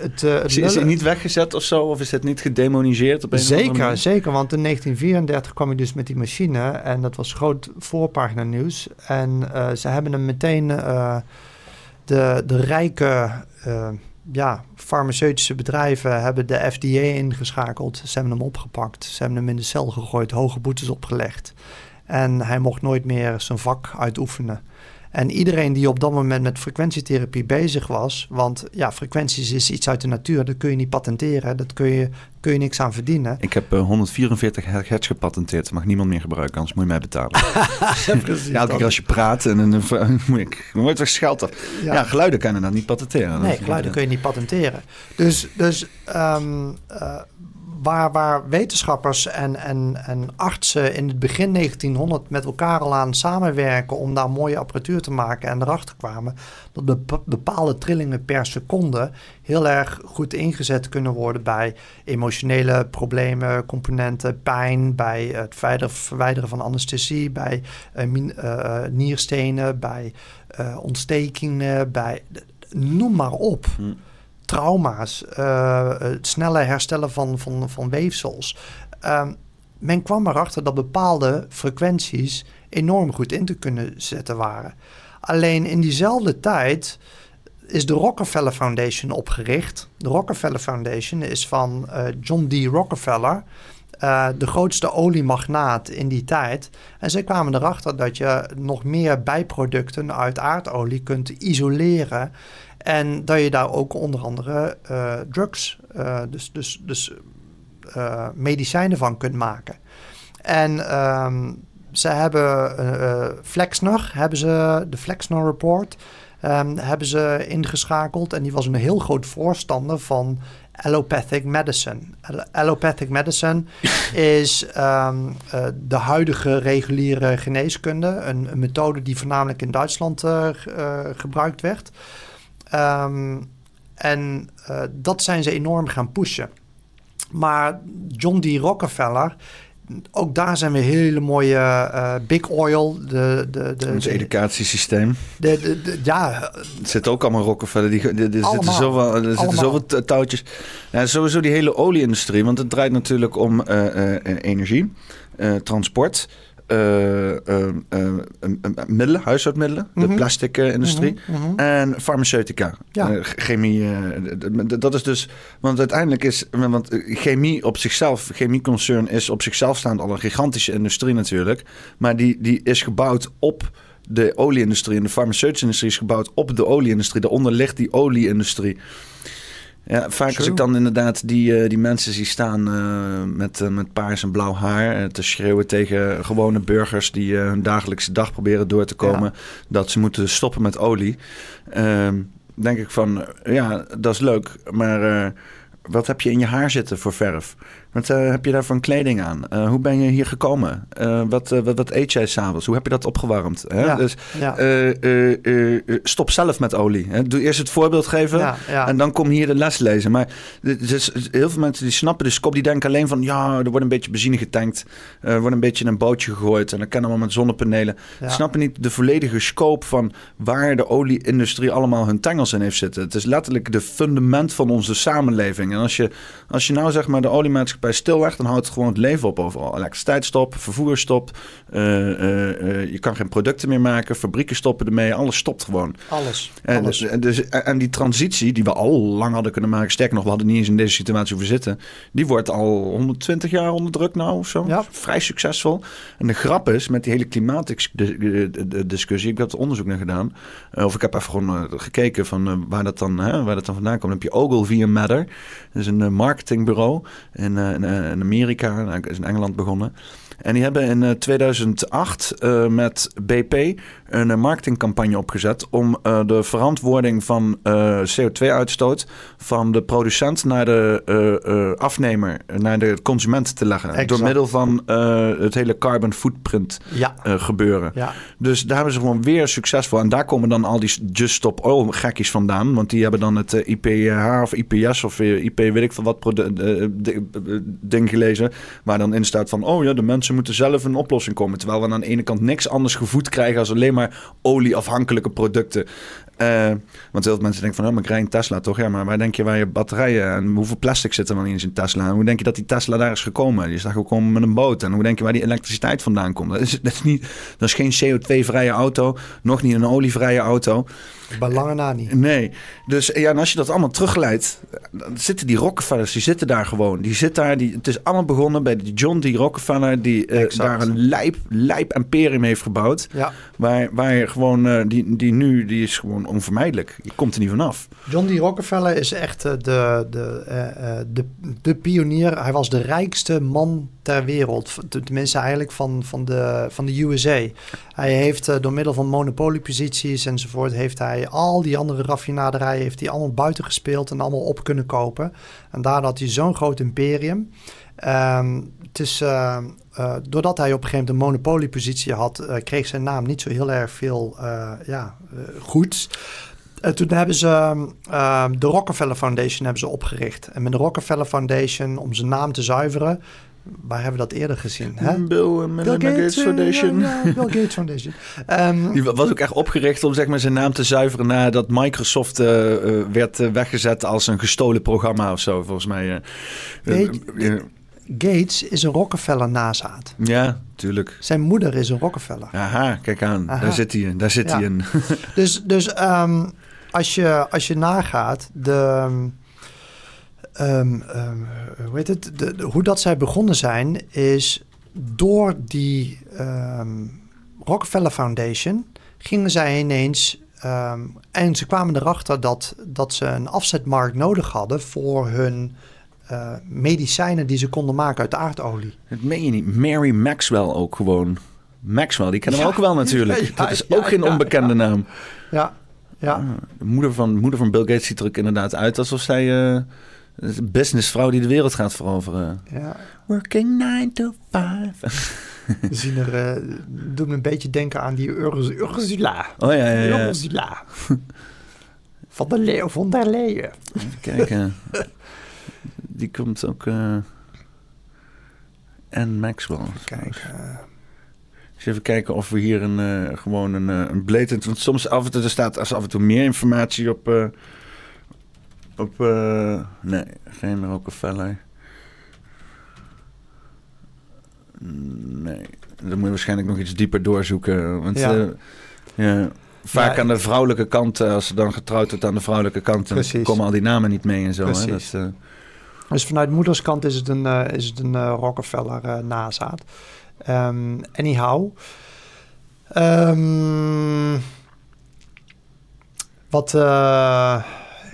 het, eh, is, is hij niet weggezet of zo? Of is het niet gedemoniseerd? Op een zeker, zeker. Want in 1934 kwam hij dus met die machine. En dat was groot voorpagina nieuws. En uh, ze hebben hem meteen... de, de rijke ja, farmaceutische bedrijven hebben de FDA ingeschakeld. Ze hebben hem opgepakt. Ze hebben hem in de cel gegooid. Hoge boetes opgelegd. En hij mocht nooit meer zijn vak uitoefenen. En iedereen die op dat moment met frequentietherapie bezig was, want ja, frequenties is iets uit de natuur, dat kun je niet patenteren, dat kun je, kun je niks aan verdienen. Ik heb 144 eh, hertz gepatenteerd, mag niemand meer gebruiken, anders moet je mij betalen. [laughs] ja, elke keer als je praat en dan [laughs] moet ik nooit weer geld Ja. ja. geluiden kan je dan niet patenteren. Nee, geluiden kun je niet patenteren. Dus, dus um, waar, waar wetenschappers en, en, en artsen in het begin 1900 met elkaar al aan samenwerken om daar mooie apparatuur te maken en erachter kwamen dat bepaalde trillingen per seconde heel erg goed ingezet kunnen worden bij emotionele problemen, componenten, pijn, bij het verwijderen van anesthesie, bij uh, nierstenen, bij ontstekingen, bij noem maar op. Hm trauma's, uh, het snelle herstellen van, van, van weefsels. Ehm, men kwam erachter dat bepaalde frequenties enorm goed in te kunnen zetten waren. Alleen in diezelfde tijd is de Rockefeller Foundation opgericht. De Rockefeller Foundation is van uh, John D. Rockefeller. Uh, de grootste oliemagnaat in die tijd. En zij kwamen erachter dat je nog meer bijproducten uit aardolie kunt isoleren en dat je daar ook onder andere uh, drugs, uh, dus, dus, dus uh, medicijnen van kunt maken. En um, ze hebben Flexner, hebben ze, de Flexner Report, um, hebben ze ingeschakeld. En die was een heel groot voorstander van allopathic medicine. Allopathic medicine is uh, de huidige reguliere geneeskunde. Een, methode die voornamelijk in Duitsland gebruikt werd. Um, en uh, dat zijn ze enorm gaan pushen. Maar John D. Rockefeller, ook daar zijn we hele mooie uh, big oil. De, de, de, Ons educatiesysteem. De, de, de, ja. Het zit ook allemaal Rockefeller. Die, er zitten zoveel, er zitten zoveel touwtjes. Ja, sowieso die hele olieindustrie. Want het draait natuurlijk om uh, energie, transport. Uh, middelen, huishoudmiddelen, de mhm. plastic industrie mhm, mhm. en farmaceutica, chemie. dat is dus, want uiteindelijk is, want chemie op zichzelf, chemieconcern is op zichzelf staand al een gigantische industrie natuurlijk, maar die, die is gebouwd op de olieindustrie en de farmaceutische industrie is gebouwd op de olieindustrie. Daaronder ligt die olieindustrie. Ja, vaak als ik dan inderdaad die, uh, die mensen zie staan uh, met, uh, met paars en blauw haar te schreeuwen tegen gewone burgers die hun dagelijkse dag proberen door te komen, dat ze moeten stoppen met olie. Ehm, denk ik van, ja, dat is leuk, maar wat heb je in je haar zitten voor verf? Wat uh, heb je daar voor kleding aan? Uh, hoe ben je hier gekomen? Uh, wat, wat, wat, eet jij s'avonds? Hoe heb je dat opgewarmd? Hè? Ja, dus ja. stop zelf met olie. Hè? Doe eerst het voorbeeld geven ja, en dan kom hier de les lezen. Maar dus, heel veel mensen die snappen de scope, die denken alleen van... ja, er wordt een beetje benzine getankt. Er wordt een beetje in een bootje gegooid en dan kan allemaal met zonnepanelen. Snappen niet de volledige scope van waar de olieindustrie allemaal hun tangels in heeft zitten. Het is letterlijk de fundament van onze samenleving. En als je, als je nou zeg maar de oliemaatschappij bij stillegt, dan houdt het gewoon het leven op overal. Elektriciteit stop, vervoer stop. Uh, uh, je kan geen producten meer maken, fabrieken stoppen ermee, alles stopt gewoon. Alles. En, alles. Dus, en die transitie die we al lang hadden kunnen maken, sterker nog, we hadden niet eens in deze situatie hoeven zitten, die wordt al 120 jaar onder druk nou of zo. Ja. Vrij succesvol. En de grap is, met die hele klimaatdiscussie, ik heb het onderzoek naar gedaan, of ik heb even gewoon gekeken van waar, dat dan, hè, waar dat dan vandaan komt. Dan heb je Ogilvy Matter, dat is een marketingbureau. En in, eh, in Amerika, is in Engeland begonnen. En die hebben in 2008 met BP een marketingcampagne opgezet om de verantwoording van CO2-uitstoot van de producent naar de afnemer, naar de consument te leggen. Door middel van het hele carbon footprint ja. gebeuren. Ja. Dus daar hebben ze gewoon weer succesvol. En daar komen dan al die Just Stop Oil gekkies vandaan. Want die hebben dan het IPH of IPS of IP weet ik van wat ding gelezen. Waar dan in staat van, oh ja, de mensen moeten zelf een oplossing komen. Terwijl we aan de ene kant niks anders gevoed krijgen als alleen maar olieafhankelijke producten. Uh, want heel veel mensen denken van, oh, maar ik rij een Tesla toch? Ja, maar waar denk je waar je batterijen en hoeveel plastic zit er dan in zijn Tesla? En hoe denk je dat die Tesla daar is gekomen? Die is daar gekomen met een boot. En hoe denk je waar die elektriciteit vandaan komt? [laughs] Dat is, dat is, niet, dat is geen CO2-vrije auto, nog niet een olievrije auto. Belangen na niet. Nee. Dus ja, en als je dat allemaal terugleidt, dan zitten die Rockefellers, die zitten daar gewoon. Die zit daar, die, het is allemaal begonnen bij die John D. Rockefeller, die uh, daar een lijp, lijp imperium heeft gebouwd. Ja. Waar, waar je gewoon, uh, die, die nu, die is gewoon onvermijdelijk. Je komt er niet vanaf. John D. Rockefeller is echt uh, de, de, de, de pionier. Hij was de rijkste man ter wereld. Tenminste eigenlijk van, van, de, van de USA. Hij heeft door middel van monopolieposities enzovoort... heeft hij al die andere raffinaderijen... heeft hij allemaal buiten gespeeld en allemaal op kunnen kopen. En daar had hij zo'n groot imperium... Um, het is, uh, uh, doordat hij op een gegeven moment een monopoliepositie had, uh, kreeg zijn naam niet zo heel erg veel ja, goeds. En toen hebben ze ehm, de Rockefeller Foundation hebben ze opgericht. En met de Rockefeller Foundation, om zijn naam te zuiveren, waar hebben we dat eerder gezien? Hè? Bill, Bill Gates, Gates, Foundation. Ja, ja, Bill Gates Foundation. Um, [laughs] Die was ook echt opgericht om zeg maar, zijn naam te zuiveren nadat Microsoft uh, werd weggezet als een gestolen programma of zo, volgens mij. Gates is een Rockefeller nazaat. Ja, tuurlijk. Zijn moeder is een Rockefeller. Aha, kijk aan. Daar zit hij in. Daar zit hij in. [laughs] dus dus um, als, je, als je nagaat, de, um, um, hoe, heet het, de, hoe dat zij begonnen zijn, is door die Rockefeller Foundation gingen zij ineens. en ze kwamen erachter dat, dat ze een afzetmarkt nodig hadden voor hun uh, medicijnen die ze konden maken uit aardolie. Dat meen je niet. Mary Maxwell ook gewoon. Maxwell, die kennen we ook wel natuurlijk. Ja, dat is ook geen onbekende naam. Ja, ja. Ah, de moeder van, moeder van Bill Gates ziet er ook inderdaad uit alsof zij... Uh, een businessvrouw die de wereld gaat veroveren. Ja. Working 9 to 5. We zien er, uh, doet me een beetje denken aan die Ursula. Oh ja, ja, ja. Ursula. [laughs] Van de Leeuw van der Leeuwen. Even kijken [laughs] die komt ook. Uh, en Maxwell. Kijk. Dus even kijken of we hier een, uh, gewoon een, uh, een blatant... Want soms af en toe er staat als af en toe meer informatie op... Uh, op nee, geen Rockefeller. Nee, dan moet je waarschijnlijk nog iets dieper doorzoeken. Want ja. ja vaak aan de vrouwelijke kant, als ze dan getrouwd wordt aan de vrouwelijke kant... dan komen al die namen niet mee en zo. Hè? Dat, dus vanuit moederskant is het een, uh, is het een uh, Rockefeller uh, nazaat. Um, anyhow. Um, wat...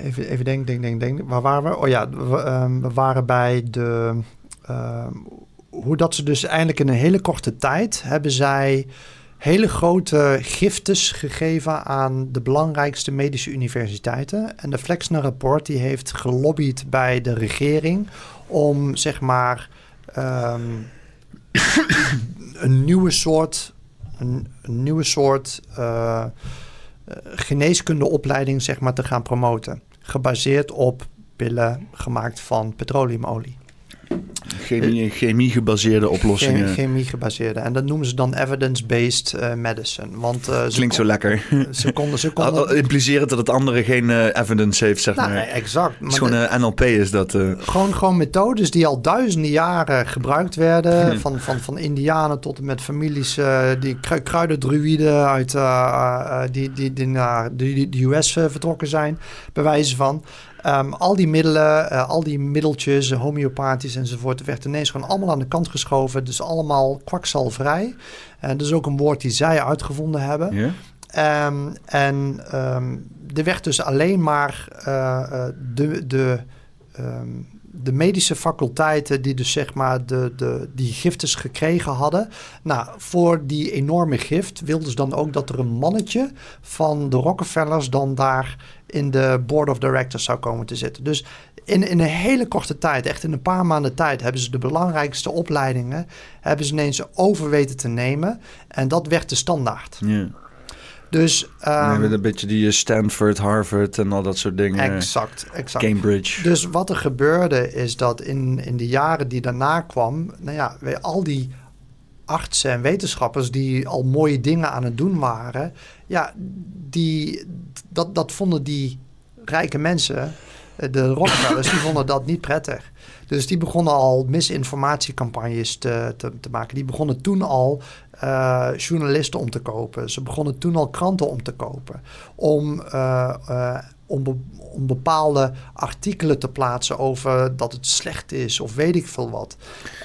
even, even denk, denk, denk, denk. Waar waren we? Oh ja, we, um, we waren bij de... hoe dat ze dus eindelijk in een hele korte tijd... hebben zij hele grote giftes gegeven aan de belangrijkste medische universiteiten. En de Flexner rapport die heeft gelobbyd bij de regering om zeg maar um, een nieuwe soort, een, een nieuwe soort uh, geneeskundeopleiding zeg maar, te gaan promoten. Gebaseerd op pillen gemaakt van petroleumolie. Chemie, chemie gebaseerde oplossingen. Chemie gebaseerde. En dat noemen ze dan evidence-based uh, medicine. Want, uh, Klinkt zo lekker. [laughs] Ze konden, ze [laughs] konden... Implicerend dat het andere geen uh, evidence heeft, zeg nou, maar. Exact. Is gewoon NLP is dat. Gewoon, gewoon methodes die al duizenden jaren gebruikt werden. [laughs] van, van, van indianen tot en met families, die kruidendruïden uit die, die, die naar de, de US vertrokken zijn. Bij wijze van. Um, al die middelen, uh, al die middeltjes, homeopathisch enzovoort, werd ineens gewoon allemaal aan de kant geschoven. Dus allemaal kwakzalvrij. En dat is ook een woord die zij uitgevonden hebben. Yeah. Um, en um, er werd dus alleen maar uh, de, de ehm, de medische faculteiten die dus zeg maar de, de, die giftes gekregen hadden. Nou, voor die enorme gift wilden ze dan ook dat er een mannetje van de Rockefellers dan daar in de board of directors zou komen te zitten. Dus in, in een hele korte tijd, echt in een paar maanden tijd, hebben ze de belangrijkste opleidingen, hebben ze ineens over weten te nemen. En dat werd de standaard. Ja. Dus, um, een beetje die eh, Stanford, Harvard en al dat soort dingen. Exact, exact. Cambridge. Dus wat er gebeurde is dat in, in de jaren die daarna kwam, nou ja, al die artsen en wetenschappers die al mooie dingen aan het doen waren, ja, die, dat, dat vonden die rijke mensen, eh, de Rockefellers, die vonden dat niet prettig. Dus die begonnen al misinformatiecampagnes te, te, te maken. Die begonnen toen al uh, journalisten om te kopen. Ze begonnen toen al kranten om te kopen. Om, be om, bepaalde artikelen te plaatsen over dat het slecht is of weet ik veel wat.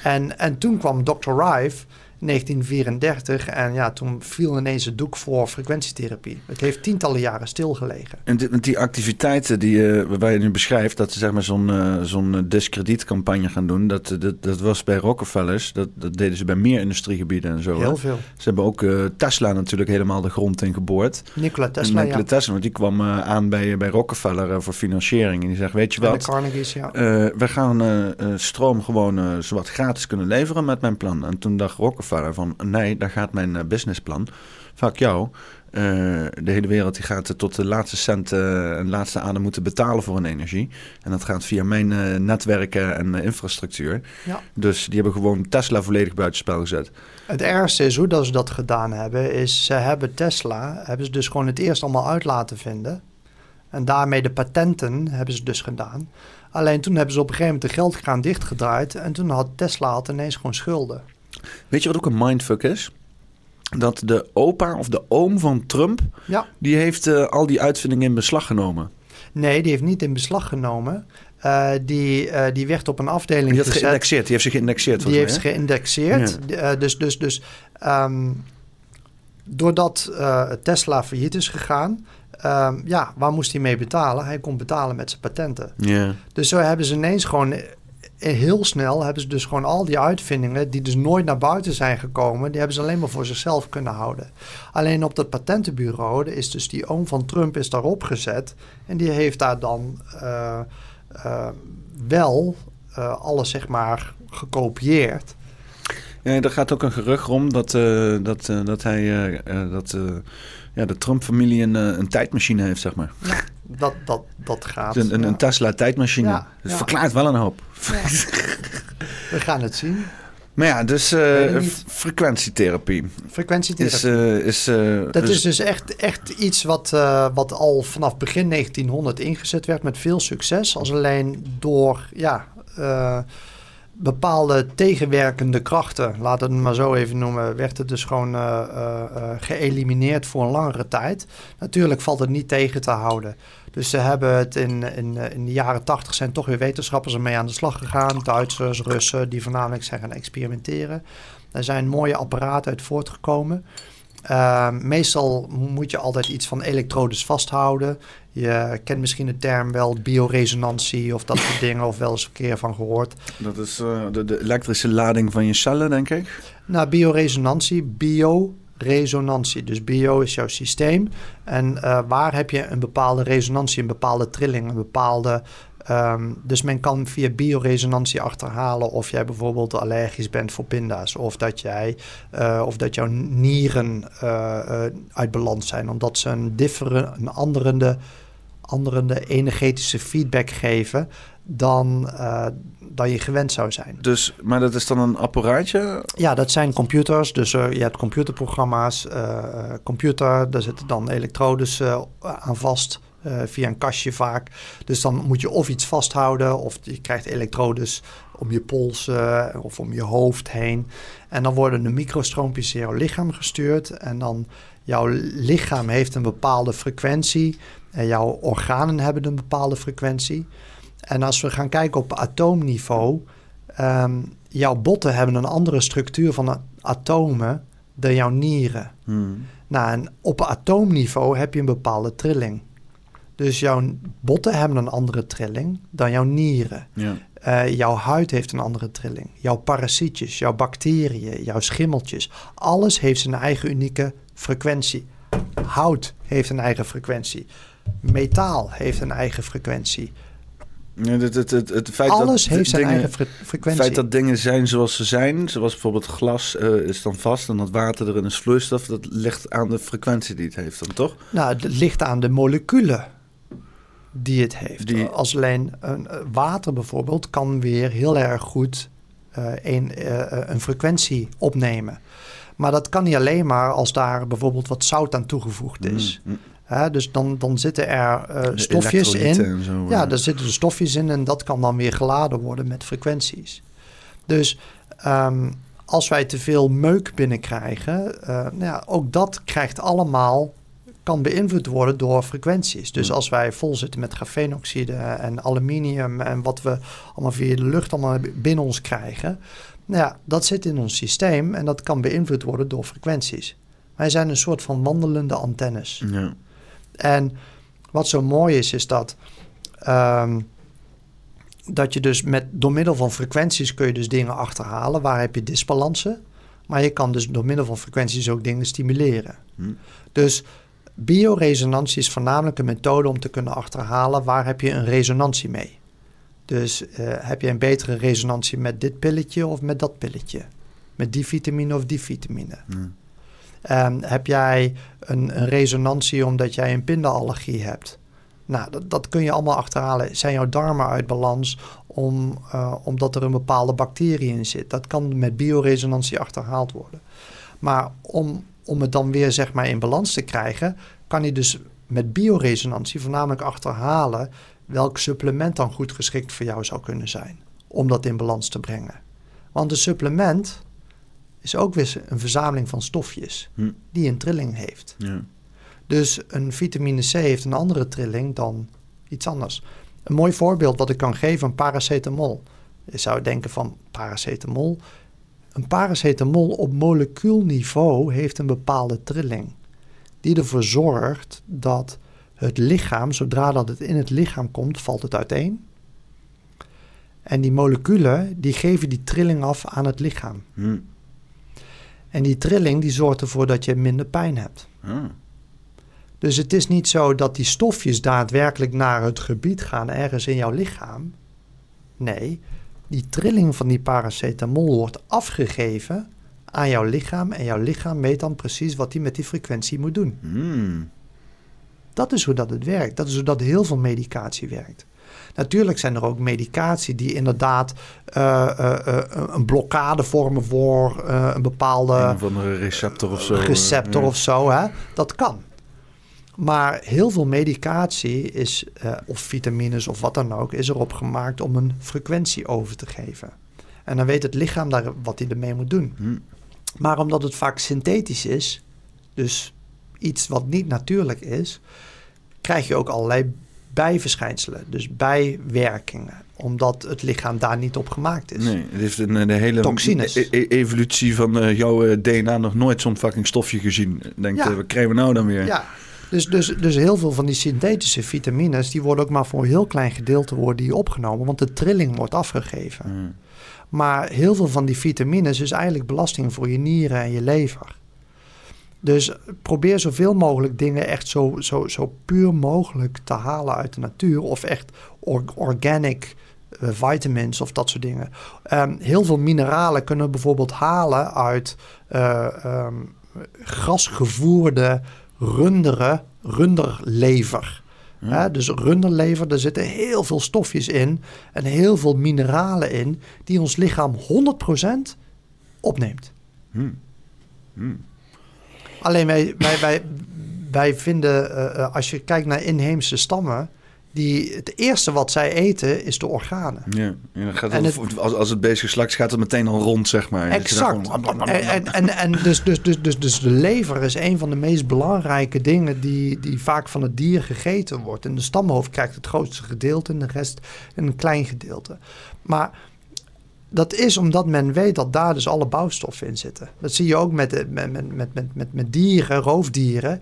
En, en toen kwam Dr. Rife 1934. En ja, toen viel ineens het doek voor frequentietherapie. Het heeft tientallen jaren stilgelegen. En die, die activiteiten die uh, waar je nu beschrijft, dat ze zeg maar zo'n uh, zo'n discredietcampagne gaan doen, dat, dat, dat was bij Rockefellers, dat, dat deden ze bij meer industriegebieden en zo. Heel hè? veel. Ze hebben ook uh, Tesla natuurlijk helemaal de grond in geboord. Nikola Tesla, Nikola ja. Tesla, want die kwam aan bij, bij Rockefeller voor financiering. En die zegt, weet je wat? de Carnegie's, ja. we gaan stroom gewoon zowat gratis kunnen leveren met mijn plan. En toen dacht Rockefeller van nee, daar gaat mijn eh, businessplan. Fuck jou. Uh, de hele wereld die gaat tot de laatste cent uh, en laatste adem moeten betalen voor hun energie. En dat gaat via mijn uh, netwerken en infrastructuur. Ja. Dus die hebben gewoon Tesla volledig buitenspel gezet. Het ergste is hoe dat ze dat gedaan hebben, is ze hebben Tesla, hebben ze dus gewoon het eerst allemaal uit laten vinden. En daarmee de patenten hebben ze dus gedaan. Alleen toen hebben ze op een gegeven moment de geldkraan dichtgedraaid en toen had Tesla had ineens gewoon schulden. Weet je wat ook een mindfuck is? Dat de opa of de oom van Trump, ja. die heeft uh, al die uitvindingen in beslag genomen. Nee, die heeft niet in beslag genomen. Uh, die, uh, die werd op een afdeling die gezet. geïndexeerd. Die heeft zich geïndexeerd. Die heeft geïndexeerd. Ja. dus dus, dus um, doordat Tesla failliet is gegaan... Um, ja, waar moest hij mee betalen? Hij kon betalen met zijn patenten. Ja. Dus zo hebben ze ineens gewoon heel snel hebben ze dus gewoon al die uitvindingen die dus nooit naar buiten zijn gekomen, die hebben ze alleen maar voor zichzelf kunnen houden. Alleen op dat patentenbureau is dus die oom van Trump is daarop gezet en die heeft daar dan uh, uh, wel uh, alles zeg maar gekopieerd. Ja, er gaat ook een gerucht om dat, dat, dat hij dat ja, de Trump-familie een, een tijdmachine heeft, zeg maar. Ja, dat, dat, dat gaat. Een, een, Tesla-tijdmachine. Ja, ja. verklaart wel een hoop. [laughs] We gaan het zien. Maar ja, dus uh, niet. frequentietherapie Frequentietherapie. is... uh, is uh, Dat is dus echt, echt iets wat, wat al vanaf begin 1900 ingezet werd met veel succes. Als alleen door ja, bepaalde tegenwerkende krachten, laten we het maar zo even noemen, werd het dus gewoon uh, uh, geëlimineerd voor een langere tijd. Natuurlijk valt het niet tegen te houden. Dus ze hebben het in, in, in de jaren 80 zijn toch weer wetenschappers ermee aan de slag gegaan. Duitsers, Russen, die voornamelijk zijn gaan experimenteren. Er zijn mooie apparaten uit voortgekomen. Uh, meestal moet je altijd iets van elektrodes vasthouden. Je kent misschien de term wel bioresonantie of dat soort dingen, of wel eens een keer van gehoord. Dat is uh, de, de, elektrische lading van je cellen, denk ik. Nou, bioresonantie, bioresonantie. Dus bio is jouw systeem. En uh, waar heb je een bepaalde resonantie, een bepaalde trilling, een bepaalde Um, dus men kan via bioresonantie achterhalen of jij bijvoorbeeld allergisch bent voor pinda's. Of dat, jij, uh, of dat jouw nieren uh, uit balans zijn. Omdat ze een, differen, een anderende, anderende energetische feedback geven dan, dan je gewend zou zijn. Dus, maar dat is dan een apparaatje? Ja, dat zijn computers. Dus je hebt computerprogramma's. computer, daar zitten dan elektrodes aan vast. Uh, via een kastje vaak. Dus dan moet je of iets vasthouden of je krijgt elektrodes om je pols uh, of om je hoofd heen. En dan worden de microstroompjes in jouw lichaam gestuurd. En dan jouw lichaam heeft een bepaalde frequentie. En jouw organen hebben een bepaalde frequentie. En als we gaan kijken op atoomniveau, um, jouw botten hebben een andere structuur van atomen dan jouw nieren. Hmm. Nou, en op atoomniveau heb je een bepaalde trilling. Dus jouw botten hebben een andere trilling dan jouw nieren. Ja. Uh, jouw huid heeft een andere trilling. Jouw parasietjes, jouw bacteriën, jouw schimmeltjes. Alles heeft zijn eigen unieke frequentie. Hout heeft een eigen frequentie. Metaal heeft een eigen frequentie. Ja, het, het, het, het feit Alles dat heeft zijn dingen, eigen frequentie. Het feit dat dingen zijn zoals ze zijn, zoals bijvoorbeeld glas uh, is dan vast en dat water erin is vloeistof, dat ligt aan de frequentie die het heeft dan toch? Nou, het ligt aan de moleculen die het heeft. Die... Als alleen een, water bijvoorbeeld kan weer heel erg goed uh, een, uh, een frequentie opnemen. Maar dat kan niet alleen maar als daar bijvoorbeeld wat zout aan toegevoegd is. Mm, mm. dus dan, dan zitten er stofjes in. Zo, ja, daar zitten stofjes in en dat kan dan weer geladen worden met frequenties. Dus um, als wij te veel meuk binnenkrijgen, nou ja, ook dat krijgt allemaal kan beïnvloed worden door frequenties. Dus als wij vol zitten met grafeenoxide en aluminium en wat we allemaal via de lucht allemaal binnen ons krijgen, nou ja, dat zit in ons systeem en dat kan beïnvloed worden door frequenties. Wij zijn een soort van wandelende antennes. Ja. En wat zo mooi is, is dat, um, dat je dus met, door middel van frequenties kun je dus dingen achterhalen. Waar heb je disbalansen? Maar je kan dus door middel van frequenties ook dingen stimuleren. Hm. Dus bioresonantie is voornamelijk een methode om te kunnen achterhalen waar heb je een resonantie mee. Dus uh, heb je een betere resonantie met dit pilletje of met dat pilletje? Met die vitamine of die vitamine? Hmm. Um, heb jij een, een, resonantie omdat jij een pindaallergie hebt? Nou, dat, dat, kun je allemaal achterhalen. Zijn jouw darmen uit balans om, uh, omdat er een bepaalde bacterie in zit? Dat kan met bioresonantie achterhaald worden. Maar om, om het dan weer zeg maar in balans te krijgen, kan je dus met bioresonantie voornamelijk achterhalen welk supplement dan goed geschikt voor jou zou kunnen zijn. Om dat in balans te brengen. Want een supplement is ook weer een verzameling van stofjes hm. die een trilling heeft. Ja. Dus een vitamine C heeft een andere trilling dan iets anders. Een mooi voorbeeld wat ik kan geven, een paracetamol. Je zou denken van paracetamol. Een paracetamol op molecuulniveau heeft een bepaalde trilling. Die ervoor zorgt dat het lichaam, zodra dat het in het lichaam komt, valt het uiteen. En die moleculen die geven die trilling af aan het lichaam. Hmm. En die trilling die zorgt ervoor dat je minder pijn hebt. Hmm. Dus het is niet zo dat die stofjes daadwerkelijk naar het gebied gaan ergens in jouw lichaam. Nee, die trilling van die paracetamol wordt afgegeven aan jouw lichaam en jouw lichaam weet dan precies wat hij met die frequentie moet doen. Hmm. Dat is hoe dat het werkt. Dat is hoe dat heel veel medicatie werkt. Natuurlijk zijn er ook medicatie die inderdaad uh, uh, een blokkade vormen voor een bepaalde... Een van een receptor of zo. Receptor of zo, hè. Dat kan. Maar heel veel medicatie is, of vitamines of wat dan ook, is erop gemaakt om een frequentie over te geven. En dan weet het lichaam daar wat hij ermee moet doen. Hm. Maar omdat het vaak synthetisch is, dus iets wat niet natuurlijk is, krijg je ook allerlei bijverschijnselen, dus bijwerkingen, omdat het lichaam daar niet op gemaakt is. Nee, het heeft een, de hele Toxines. E-, e evolutie van uh, jouw eh, DNA nog nooit zo'n fucking stofje gezien. Denk ja. wat krijgen we nou dan weer? Ja, dus, dus, dus heel veel van die synthetische vitamines, die worden ook maar voor een heel klein gedeelte worden die opgenomen, want de trilling wordt afgegeven. Hmm. Maar heel veel van die vitamines is eigenlijk belasting voor je nieren en je lever. Dus probeer zoveel mogelijk dingen echt zo, zo, zo puur mogelijk te halen uit de natuur. Of echt organic uh, vitamins of dat soort dingen. Um, heel veel mineralen kunnen we bijvoorbeeld halen uit uh, um, grasgevoerde runderen, runderlever. dus runderlever, daar zitten heel veel stofjes in en heel veel mineralen in die ons lichaam 100% opneemt. Hmm. Hmm. Alleen wij, wij, wij, wij vinden, uh, als je kijkt naar inheemse stammen, die, het eerste wat zij eten is de organen. Ja, ja gaat het, het, als, als het bezig slakt, gaat het meteen al rond, zeg maar. Exact. En, en, en, dus, dus, dus, dus, dus de lever is een van de meest belangrijke dingen die, die vaak van het dier gegeten wordt. En de stamhoofd krijgt het grootste gedeelte en de rest een klein gedeelte. Maar dat is omdat men weet dat daar dus alle bouwstoffen in zitten. Dat zie je ook met, met, met, met, met, met dieren, roofdieren.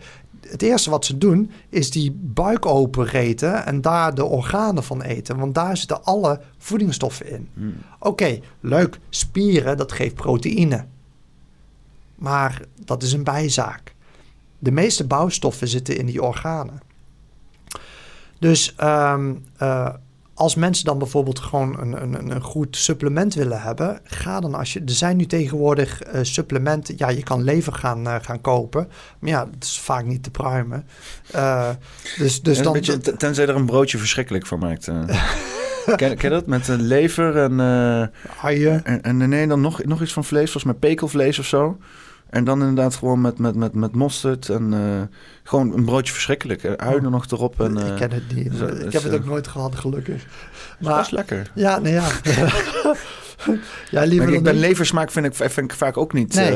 Het eerste wat ze doen is die buik openreten en daar de organen van eten. Want daar zitten alle voedingsstoffen in. Hmm. Oké, leuk. Spieren, dat geeft proteïne. Maar dat is een bijzaak. De meeste bouwstoffen zitten in die organen. Dus eh, als mensen dan bijvoorbeeld gewoon een, een, een goed supplement willen hebben, ga dan als je. Er zijn nu tegenwoordig eh, supplementen. Ja, je kan lever gaan, eh, gaan kopen. Maar ja, dat is vaak niet te pruimen. Eh, dus dus Ja, dan. beetje, tenzij er een broodje verschrikkelijk van maakt. [laughs] ken, ken dat? Met een lever en, Uien. en, en nee, dan nog, nog iets van vlees, volgens mij pekelvlees of zo. En dan inderdaad gewoon met, met, met, met mosterd en eh, gewoon een broodje verschrikkelijk. Uh, uien er nog erop. En, ik eh, ken het niet. zo- ik dus, heb het ook eh, nooit gehad, gelukkig. dat is lekker. Ja, nee, ja. [laughs] ja, [laughs] liever Maar ik ben leversmaak vind ik, vind ik vaak ook niet Nee,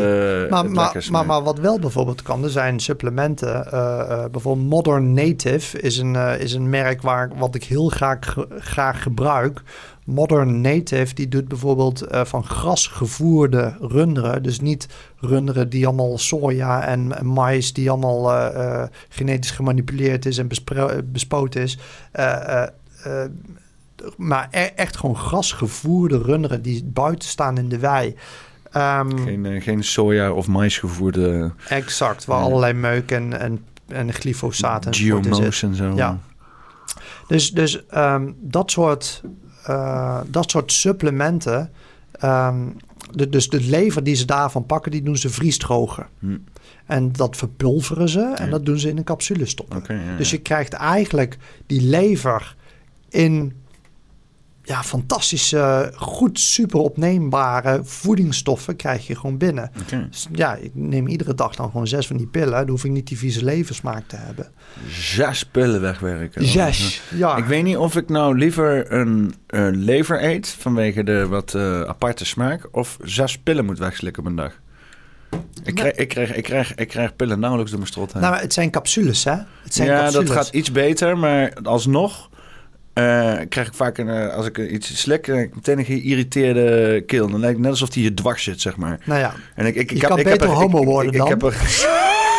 eh, Maar, maar, maar, maar wat wel bijvoorbeeld kan, er zijn supplementen. eh, eh, bijvoorbeeld Modern Native is een, eh, is een merk waar, wat ik heel graag, graag gebruik. Modern Native die doet bijvoorbeeld eh, van grasgevoerde runderen. Dus niet runderen die allemaal soja en, en mais die allemaal eh, eh, genetisch gemanipuleerd is en bespoten is. Maar e- echt gewoon grasgevoerde runderen die buiten staan in de wei. Ehm, Geen, geen soja of mais gevoerde Exact, waar allerlei meuk en, en, en glyfosaat en GMO's en zo. Ja. Dus, dus ehm, dat, soort, eh, dat soort supplementen, ehm, de, dus de lever die ze daarvan pakken, die doen ze vriesdrogen. Hm. En dat verpulveren ze en Ja. dat doen ze in een capsule stoppen. Ja, Dus je krijgt eigenlijk die lever in ja, fantastische, goed super opneembare voedingsstoffen krijg je gewoon binnen. Dus ja, ik neem iedere dag dan gewoon zes van die pillen. Dan hoef ik niet die vieze leversmaak te hebben. Zes pillen wegwerken. Zes. Ja. Ik weet niet of ik nou liever een eh, lever eet vanwege de wat eh, aparte smaak of zes pillen moet wegslikken op een dag. Ik krijg, ik, krijg, ik, krijg, ik krijg pillen nauwelijks door mijn strot heen. Nou, maar het zijn capsules, hè? Het zijn ja, capsules. dat gaat iets beter, maar alsnog eh, krijg ik vaak een, eh, als ik iets slik, dan heb ik meteen een geïrriteerde keel. Dan lijkt het net alsof die je dwars zit, zeg maar. Nou ja, En ik, ik, ik Je heb, kan ik heb beter er- homo ik- ik- worden ik, dan. heb er,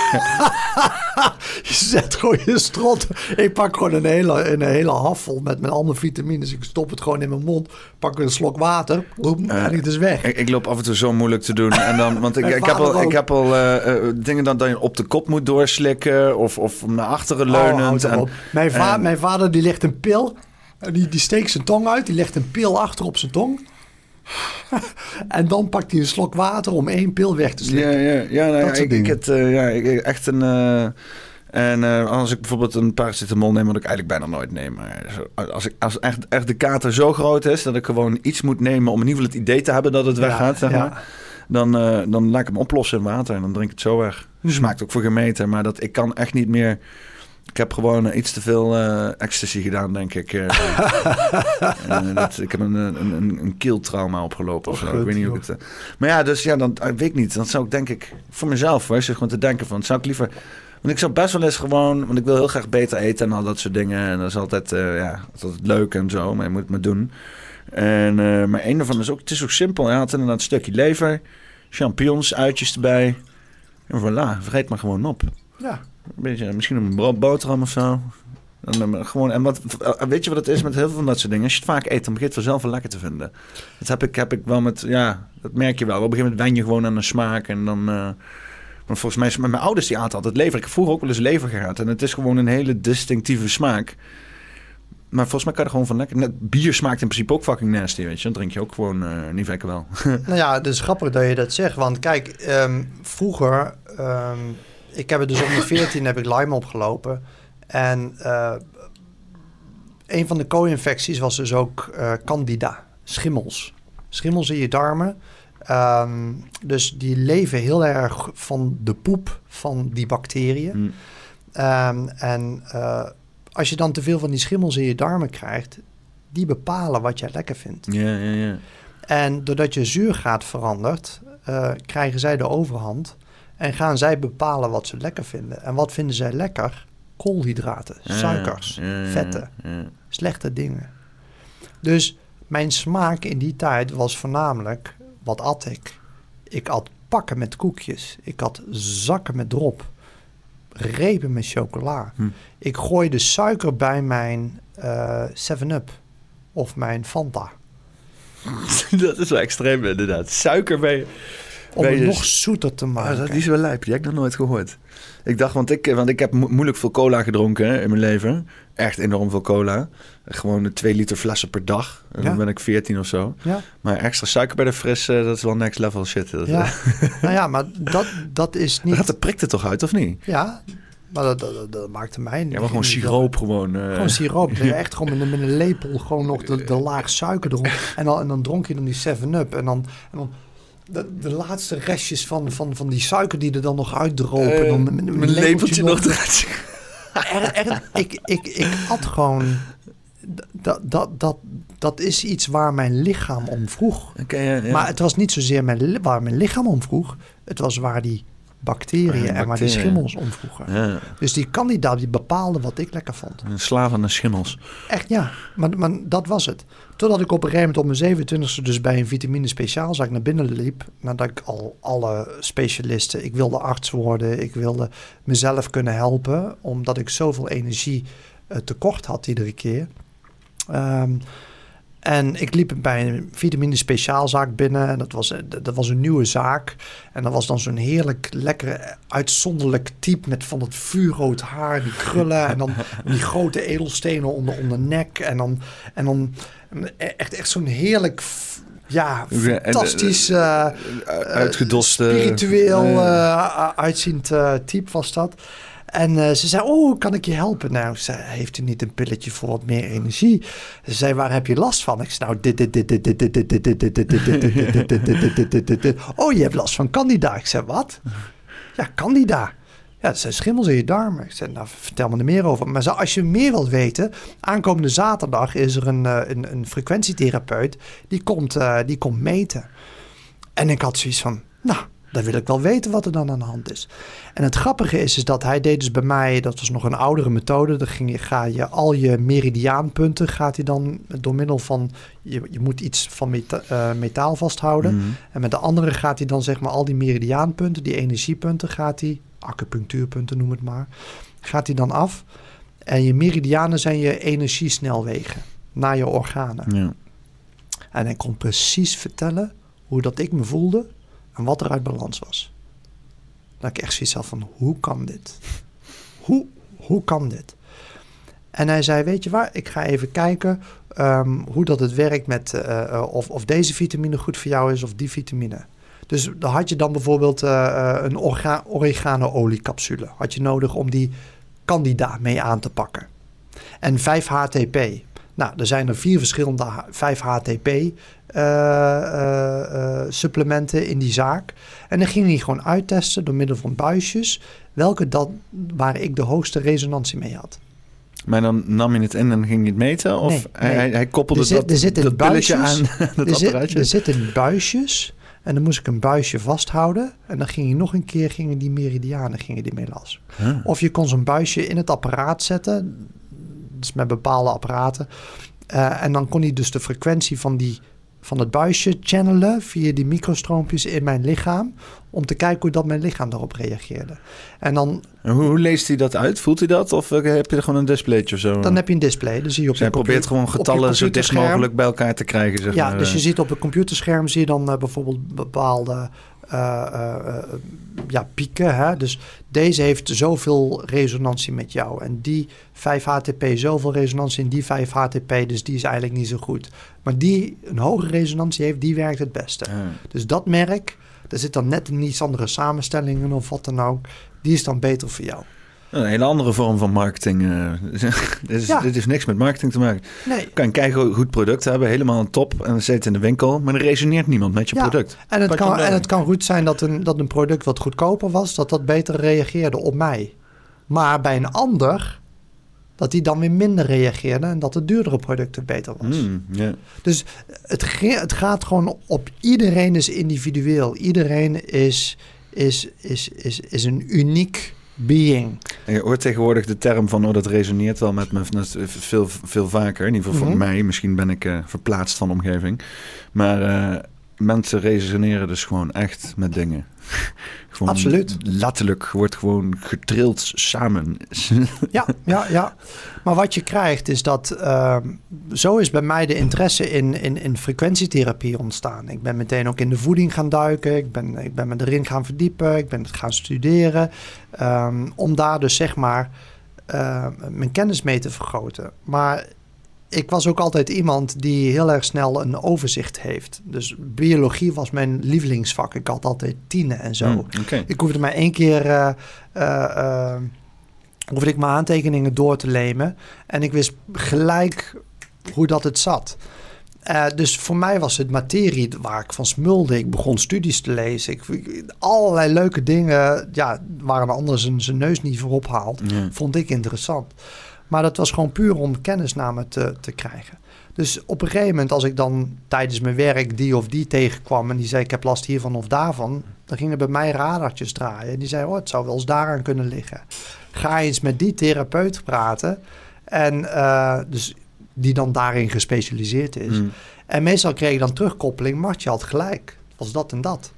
[laughs] je zet gewoon je strot. Ik pak gewoon een hele, een hele hafel met, met allemaal vitamines. Ik stop het gewoon in mijn mond. Pak een slok water. Eh, en het is weg. ik, ik loop af en toe zo moeilijk te doen. En dan, want ik, Mijn ik heb al, ik heb al eh, eh, dingen dat, dat je op de kop moet doorslikken. Of, of naar achteren Oh, leunend. en, erop. mijn, va- en- mijn vader die legt een pil. En Die, die steekt zijn tong uit. Die legt een pil achter op zijn tong. [laughs] en dan pakt hij een slok water om één pil weg te slikken. Ja, ja, ja, nou, Dat ja, soort ik, het, eh, ja, ik, echt een. eh, en eh, als ik bijvoorbeeld een paracetamol neem, wat ik eigenlijk bijna nooit neem. Maar als, ik, als echt, echt de kater zo groot is dat ik gewoon iets moet nemen om in ieder geval het idee te hebben dat het Ja, weggaat, zeg ja. maar. Dan, eh, dan laat ik hem oplossen in water en dan drink ik het zo weg. Mhm. Smaakt ook voor gemeten, maar dat, ik kan echt niet meer. Ik heb gewoon eh, iets te veel eh, ecstasy gedaan, denk ik. eh. [laughs] En, dat, ik heb een, een, een, een keeltrauma opgelopen of Oh, zo. Ik weet niet hoe ik het... maar ja, dus ja, dan weet ik niet. Dan zou ik denk ik voor mezelf, hoor, zit gewoon te denken van, zou ik liever... Want ik zou best wel eens gewoon, want ik wil heel graag beter eten en al dat soort dingen. En dat is altijd, ja, dat is altijd leuk en zo, maar je moet het maar doen. En, maar een daarvan is ook, het is ook simpel. Hij had inderdaad een stukje lever, champignons, uitjes erbij. En voilà, vreet maar gewoon op. Ja. Een beetje, misschien een boterham of zo. En, dan gewoon, en wat, eh, weet je wat het is met heel veel van dat soort dingen? Als je het vaak eet, dan begint het vanzelf wel lekker te vinden. Dat heb ik, heb ik wel met, ja, dat merk je wel. Op een gegeven moment wen je gewoon aan de smaak. En dan, eh, maar volgens mij, met mijn ouders die aten altijd lever. Ik heb vroeger ook wel eens lever gehad. En het is gewoon een hele distinctieve smaak. Maar volgens mij kan er gewoon van lekker... Bier smaakt in principe ook fucking nasty, weet je. Dan drink je ook gewoon eh niet lekker wel. [laughs] Nou ja, het is grappig dat je dat zegt. Want kijk, ehm, vroeger... ehm, ik heb het dus mijn 14 heb ik Lyme opgelopen. En eh, een van de co-infecties was dus ook eh, candida. Schimmels. Schimmels in je darmen. Ehm, dus die leven heel erg van de poep van die bacteriën. Hm. Ehm, en eh, als je dan te veel van die schimmels in je darmen krijgt... die bepalen wat jij lekker vindt. Ja, ja, ja. En doordat je zuurgraad verandert, krijgen zij de overhand. En gaan zij bepalen wat ze lekker vinden. En wat vinden zij lekker? Koolhydraten, suikers, vetten, slechte dingen. Dus mijn smaak in die tijd was voornamelijk, wat at ik? Ik at pakken met koekjes. Ik had zakken met drop. repen met chocola. Hm. Ik gooi de suiker bij mijn eh 7-Up of mijn Fanta. [laughs] dat is wel extreem inderdaad. Suiker bij je... Om het nog zoeter te Ah, maken. dat die is wel lijp. Die heb ik nog nooit gehoord. Ik dacht, want ik, want ik heb mo- moeilijk veel cola gedronken hè, in mijn leven. Echt enorm veel cola. Gewoon twee liter flessen per dag. En Ja. dan ben ik 14 of zo. Ja, Maar extra suiker bij de fris, eh, dat is wel next level shit. Dat, ja. eh, [laughs] nou ja, maar dat, dat is [laughs] niet... de prik er toch uit, of niet? Ja, maar dat, dat, dat, dat maakte mij niet. Ja, maar gewoon siroop gewoon. eh. Gewoon siroop. [laughs] Dat echt gewoon met een, met een lepel gewoon nog de, de laag suiker erop. En dan, en dan dronk je dan die 7-Up. En dan, en dan de, de laatste restjes van, van, van die suiker die er dan nog uitdropen. Dan met, met een Mijn lepeltje nog eruit. Er, er, ik, ik, ik had gewoon... Dat, dat, dat, dat is iets waar mijn lichaam om vroeg. Oké, ja, ja. Maar het was niet zozeer mijn, waar mijn lichaam om vroeg. Het was waar die bacteriën en waar die schimmels om vroegen. Ja, Dus die kandidaat die bepaalde wat ik lekker vond. een slaaf aan de schimmels. Echt ja, maar, maar dat was het. Totdat ik op een gegeven moment op mijn 27e dus bij een vitamine speciaalzaak naar binnen liep. Nadat ik al alle specialisten, ik wilde arts worden, ik wilde mezelf kunnen helpen. Omdat ik zoveel energie eh, tekort had iedere keer. Ehm, en ik liep bij een vitamine speciaalzaak binnen. En dat was, eh, dat was een nieuwe zaak. En dat was dan zo'n heerlijk, lekker, uitzonderlijk type met van dat vuurrood haar, die krullen. en dan [laughs] die grote edelstenen onder, onder nek. En dan, en dan echt, echt zo'n heerlijk, ja, eh, fantastisch, eh, Uitgedoste. spiritueel eh, uitziend type was dat. En eh, ze zei, oh, kan ik je helpen? Nou, zei, heeft u niet een pilletje voor wat meer energie? Ze zei, waar heb je last van? Ik zei, nou, dit, dit, dit, dit, dit, dit, dit, dit, dit, dit, dit, dit, dit, dit, dit. Oh, je hebt last van candida. Ik zei, wat? Ja, candida. Ja, dat zijn schimmels in je darmen. Ik zei, nou, vertel me er meer over. Maar als je meer wilt weten, aankomende zaterdag is er een, eh, een, een frequentietherapeut die komt, eh, die komt meten. En ik had zoiets van, nou, dan wil ik wel weten wat er dan aan de hand is. En het grappige is, is dat hij deed dus bij mij, dat was nog een oudere methode. Dan ging je, ga je al je meridiaanpunten, gaat hij dan door middel van, je, je moet iets van meta- eh, metaal vasthouden. mhm. En met de andere gaat hij dan zeg maar al die meridiaanpunten, die energiepunten, gaat hij, acupunctuurpunten noem het maar, gaat hij dan af. En je meridianen zijn je energiesnelwegen naar je organen. Ja. En hij kon precies vertellen hoe dat ik me voelde en wat er uit balans was. Dat ik echt zoiets had van, hoe kan dit? Hoe, hoe kan dit? En hij zei, weet je waar, ik ga even kijken ehm, hoe dat het werkt met eh, eh, of, of deze vitamine goed voor jou is of die vitamine. Dus dan had je dan bijvoorbeeld eh, een oregano-oliecapsule. Had je nodig om die candida mee aan te pakken. En 5-HTP. Nou, er zijn er vier verschillende 5-HTP eh, eh, eh, supplementen in die zaak. En dan ging hij gewoon uittesten door middel van buisjes... welke dan, waar ik de hoogste resonantie mee had. Maar dan nam je het in en ging je het meten? Of Nee, hij, nee. hij, hij koppelde Er zit- dat, er zitten dat pilletje buisjes. aan [laughs] dat er, zit, er zitten buisjes en dan moest ik een buisje vasthouden... en dan ging je nog een keer gingen die meridianen gingen die mee las. Huh. Of je kon zo'n buisje in het apparaat zetten. Dus met bepaalde apparaten. Eh, en dan kon hij dus de frequentie van, die, van het buisje channelen via die microstroompjes in mijn lichaam. Om te kijken hoe dat mijn lichaam daarop reageerde. En dan, En hoe, hoe leest hij dat uit? Voelt hij dat? Of eh, heb je er gewoon een displaytje of zo? dan heb je een display. Dan zie je op Dus hij je compu- probeert gewoon op je getallen zo dicht mogelijk bij elkaar te krijgen. Zeg Ja, maar. dus je eh. ziet op het computerscherm zie je dan eh, bijvoorbeeld bepaalde ja, pieken. Hè? Dus deze heeft zoveel resonantie met jou. En die 5-HTP zoveel resonantie in die 5-HTP. Dus die is eigenlijk niet zo goed. Maar die een hoge resonantie heeft, die werkt het beste. Dus dat merk, daar zit dan net een iets andere samenstellingen of wat dan ook. Die is dan beter voor jou. Een hele andere vorm van marketing. eh. [laughs] dit, is, Ja. dit heeft niks met marketing te maken. Nee, Je kan een keigoed goed product hebben, helemaal een top. En dan zit het in de winkel, maar er resoneert niemand met je Ja. product. En het, Pak kan, en het kan goed zijn dat een, dat een product wat goedkoper was, dat dat beter reageerde op mij. Maar bij een ander, dat die dan weer minder reageerde en dat de duurdere producten beter was. Hmm, ja. Dus het, ge- het gaat gewoon op iedereen is individueel. Iedereen is, is, is, is, is een uniek being. Je hoort tegenwoordig de term van, oh, dat resoneert wel met me is veel, veel vaker. In ieder geval Mhm. voor mij. Misschien ben ik eh, verplaatst van de omgeving. Maar eh, mensen resoneren dus gewoon echt met dingen. [laughs] gewoon Absoluut. Letterlijk wordt gewoon getrild samen. [laughs] ja, ja, ja. Maar wat je krijgt is dat... ehm, zo is bij mij de interesse in, in, in frequentietherapie ontstaan. Ik ben meteen ook in de voeding gaan duiken. Ik ben, ik ben me erin gaan verdiepen. Ik ben het gaan studeren. ehm, om daar dus zeg maar eh, mijn kennis mee te vergroten. Maar ik was ook altijd iemand die heel erg snel een overzicht heeft. Dus biologie was mijn lievelingsvak. Ik had altijd tienen en zo. Hmm. Ik hoefde maar één keer eh, eh, eh, hoefde ik mijn aantekeningen door te lemen. En ik wist gelijk hoe dat het zat. Dus voor mij was het materie waar ik van smulde. Ik begon studies te lezen. Ik, allerlei leuke dingen ja, waar een ander zijn, zijn neus niet voor ophaalt vond ik interessant. Maar dat was gewoon puur om kennisname te, te krijgen. Dus op een gegeven moment, als ik dan tijdens mijn werk die of die tegenkwam en die zei: Ik heb last hiervan of daarvan, dan gingen bij mij radartjes draaien. En die zei: Oh, het zou wel eens daaraan kunnen liggen. Ga eens met die therapeut praten. En eh, dus die dan daarin gespecialiseerd is. Hmm. En meestal kreeg ik dan terugkoppeling: Mart, je had gelijk. Was dat en dat.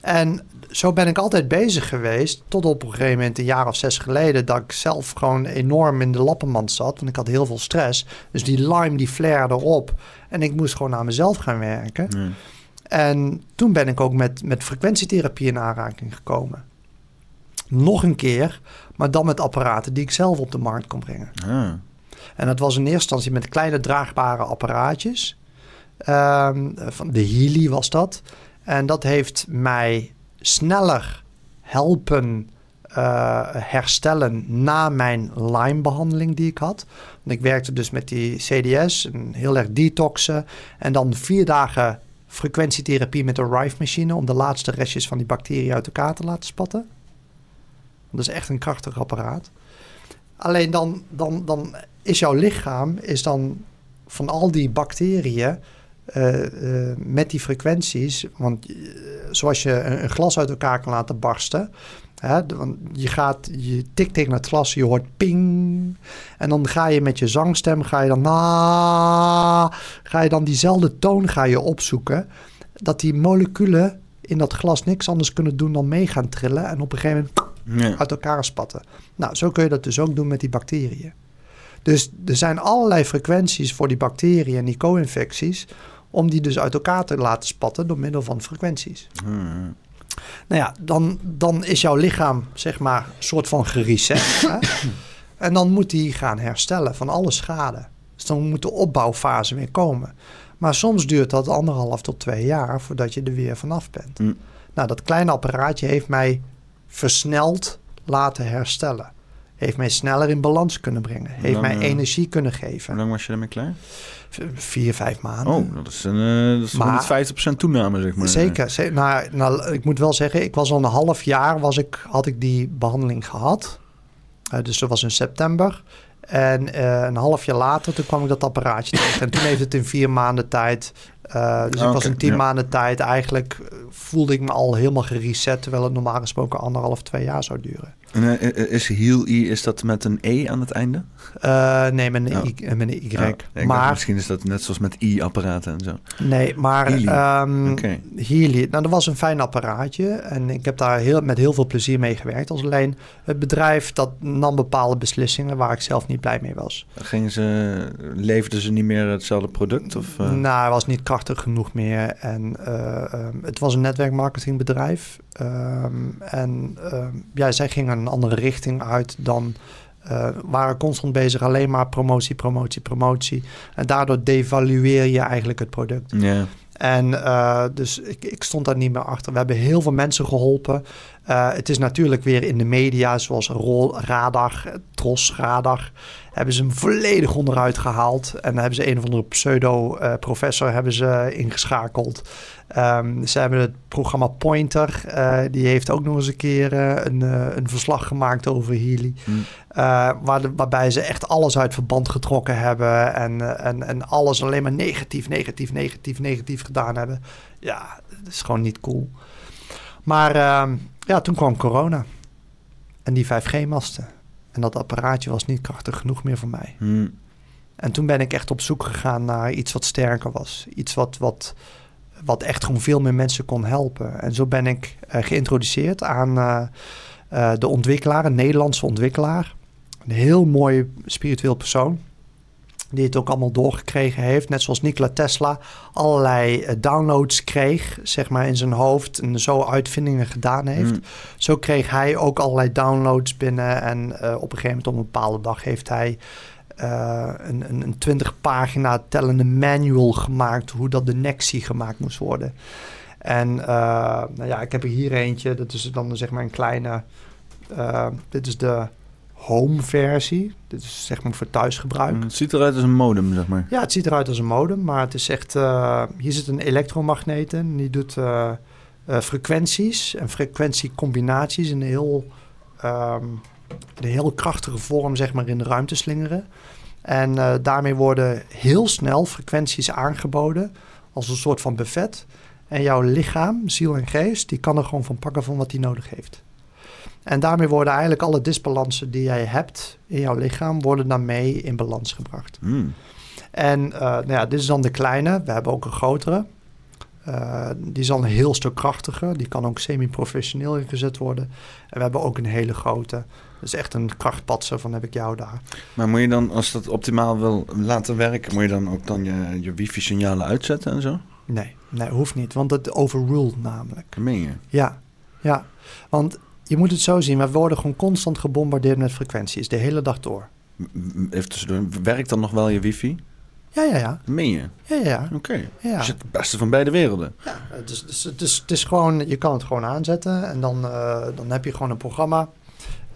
En zo ben ik altijd bezig geweest. Tot op een gegeven moment, een jaar of zes geleden, dat ik zelf gewoon enorm in de lappenmand zat. Want ik had heel veel stress. Dus die Lyme die flairde op. En ik moest gewoon aan mezelf gaan werken. En toen ben ik ook met, met frequentietherapie in aanraking gekomen. Nog een keer, maar dan met apparaten die ik zelf op de markt kon brengen. En dat was in eerste instantie met kleine draagbare apparaatjes. Ehm, van de Healy was dat. En dat heeft mij sneller helpen eh, herstellen na mijn Lyme-behandeling die ik had. Ik werkte dus met die CDS, een heel erg detoxen. En dan vier dagen frequentietherapie met een Rife-machine... om de laatste restjes van die bacteriën uit elkaar te laten spatten. Dat is echt een krachtig apparaat. Alleen dan, dan, dan is jouw lichaam is dan van al die bacteriën eh, met die frequenties, want eh, zoals je een, een glas uit elkaar kan laten barsten, hè, want je gaat, je tikt tegen het glas, je hoort ping, en dan ga je met je zangstem, ga je dan na, ga je dan diezelfde toon ga je opzoeken, dat die moleculen in dat glas niks anders kunnen doen dan mee gaan trillen en op een gegeven moment uit elkaar spatten. Nou, zo kun je dat dus ook doen met die bacteriën. Dus er zijn allerlei frequenties voor die bacteriën en die co-infecties... om die dus uit elkaar te laten spatten door middel van frequenties. Nou ja, dan, dan is jouw lichaam zeg maar een soort van gereset. [coughs] hè? En dan moet die gaan herstellen van alle schade. Dus dan moet de opbouwfase weer komen. Maar soms duurt dat anderhalf tot twee jaar voordat je er weer vanaf bent. Mm. Nou, dat kleine apparaatje heeft mij versneld laten herstellen. Heeft mij sneller in balans kunnen brengen. Heeft lang, mij eh, energie kunnen Hoe geven. lang was je daarmee klaar? Vier, vijf maanden. Oh, dat is een eh, dat is Maar- 150% toename, zeg maar. Zeker. ze- Nou, nou, ik moet wel zeggen, ik was al een half jaar was ik, had ik die behandeling gehad. Eh, dus dat was in september. En eh, een half jaar later, toen kwam ik dat apparaatje [laughs] tegen. En toen heeft het in vier maanden tijd... dus ik was in tien ja. maanden tijd eigenlijk... voelde ik me al helemaal gereset... terwijl het normaal gesproken anderhalf, twee jaar zou duren. En, eh, is Heal E, is dat met een E aan het einde? Eh, nee, met een, Oh. Eh, met een Y. Ja, maar misschien is dat net zoals met I-apparaten en zo. Nee, maar Healy. ehm Oké. Healy, nou dat was een fijn apparaatje en ik heb daar heel, met heel veel plezier mee gewerkt. Als alleen het bedrijf dat nam bepaalde beslissingen waar ik zelf niet blij mee was. Gingen ze, leverden ze niet meer hetzelfde product? Of, eh? Nou, hij was niet krachtig genoeg meer en eh, ehm, het was een netwerkmarketingbedrijf. Ehm, en ja, zij gingen een andere richting uit dan... eh, waren constant bezig alleen maar promotie, promotie, promotie. En daardoor devalueer je eigenlijk het product. En eh, dus ik, ik stond daar niet meer achter. We hebben heel veel mensen geholpen. Eh, het is natuurlijk weer in de media, zoals Rol, Radar, Tros, Radar, hebben ze hem volledig onderuit gehaald. En dan hebben ze een of andere pseudo-professor hebben ze ingeschakeld. Ehm, ze hebben het programma Pointer, eh, die heeft ook nog eens een keer eh, een, eh, een verslag gemaakt over Healy. Hm. Eh, waar de- waarbij ze echt alles uit verband getrokken hebben. En, eh, en, en alles alleen maar negatief, negatief, negatief, negatief gedaan hebben. Ja, dat is gewoon niet cool. Maar ehm, ja, toen kwam corona. En die 5G-masten. En dat apparaatje was niet krachtig genoeg meer voor mij. Hm. En toen ben ik echt op zoek gegaan naar iets wat sterker was. Iets wat, wat wat echt gewoon veel meer mensen kon helpen. En zo ben ik geïntroduceerd aan de ontwikkelaar, een Nederlandse ontwikkelaar. Een heel mooi spiritueel persoon die het ook allemaal doorgekregen heeft. Net zoals Nikola Tesla allerlei eh, downloads kreeg, zeg maar, in zijn hoofd en zo uitvindingen gedaan heeft. Hmm. Zo kreeg hij ook allerlei downloads binnen en uh, op een gegeven moment op een bepaalde dag heeft hij uh, een, een, een 20 pagina tellende manual gemaakt hoe dat de Nexie gemaakt moest worden. En nou ja, ik heb er hier eentje, dat is dan zeg maar een kleine, dit is de home versie. Dit is zeg maar voor thuisgebruik. Mm, het ziet eruit als een modem, zeg maar. Ja, het ziet eruit als een modem, maar het is echt... Uh, hier zit een elektromagneet in. Die doet uh, uh, frequenties en frequentiecombinaties in een heel, um, een heel krachtige vorm zeg maar in de ruimte slingeren. En daarmee worden heel snel frequenties aangeboden als een soort van buffet. En jouw lichaam, ziel en geest, die kan er gewoon van pakken van wat hij nodig heeft. En daarmee worden eigenlijk alle disbalansen die jij hebt in jouw lichaam, worden dan mee in balans gebracht. Hmm. En uh, nou ja, dit is dan de kleine. We hebben ook een grotere. Uh, die is al een heel stuk krachtiger. Die kan ook semi-professioneel ingezet worden. En we hebben ook een hele grote. Dat is echt een krachtpatser van heb ik jou daar. Maar moet je dan, als dat optimaal wil laten werken, moet je dan ook dan je, je wifi-signalen uitzetten en zo? Nee, nee, hoeft niet. Want het overruled namelijk. Meen je? Ja, ja. Want je moet het zo zien, we worden gewoon constant gebombardeerd met frequenties, de hele dag door. Even tussendoor, werkt dan nog wel je wifi? Ja, ja, ja. Meen je? Ja, ja. Oké. Ja. Dus het beste van beide werelden. Ja, het is, het, is, het is gewoon, je kan het gewoon aanzetten en dan, uh, dan heb je gewoon een programma.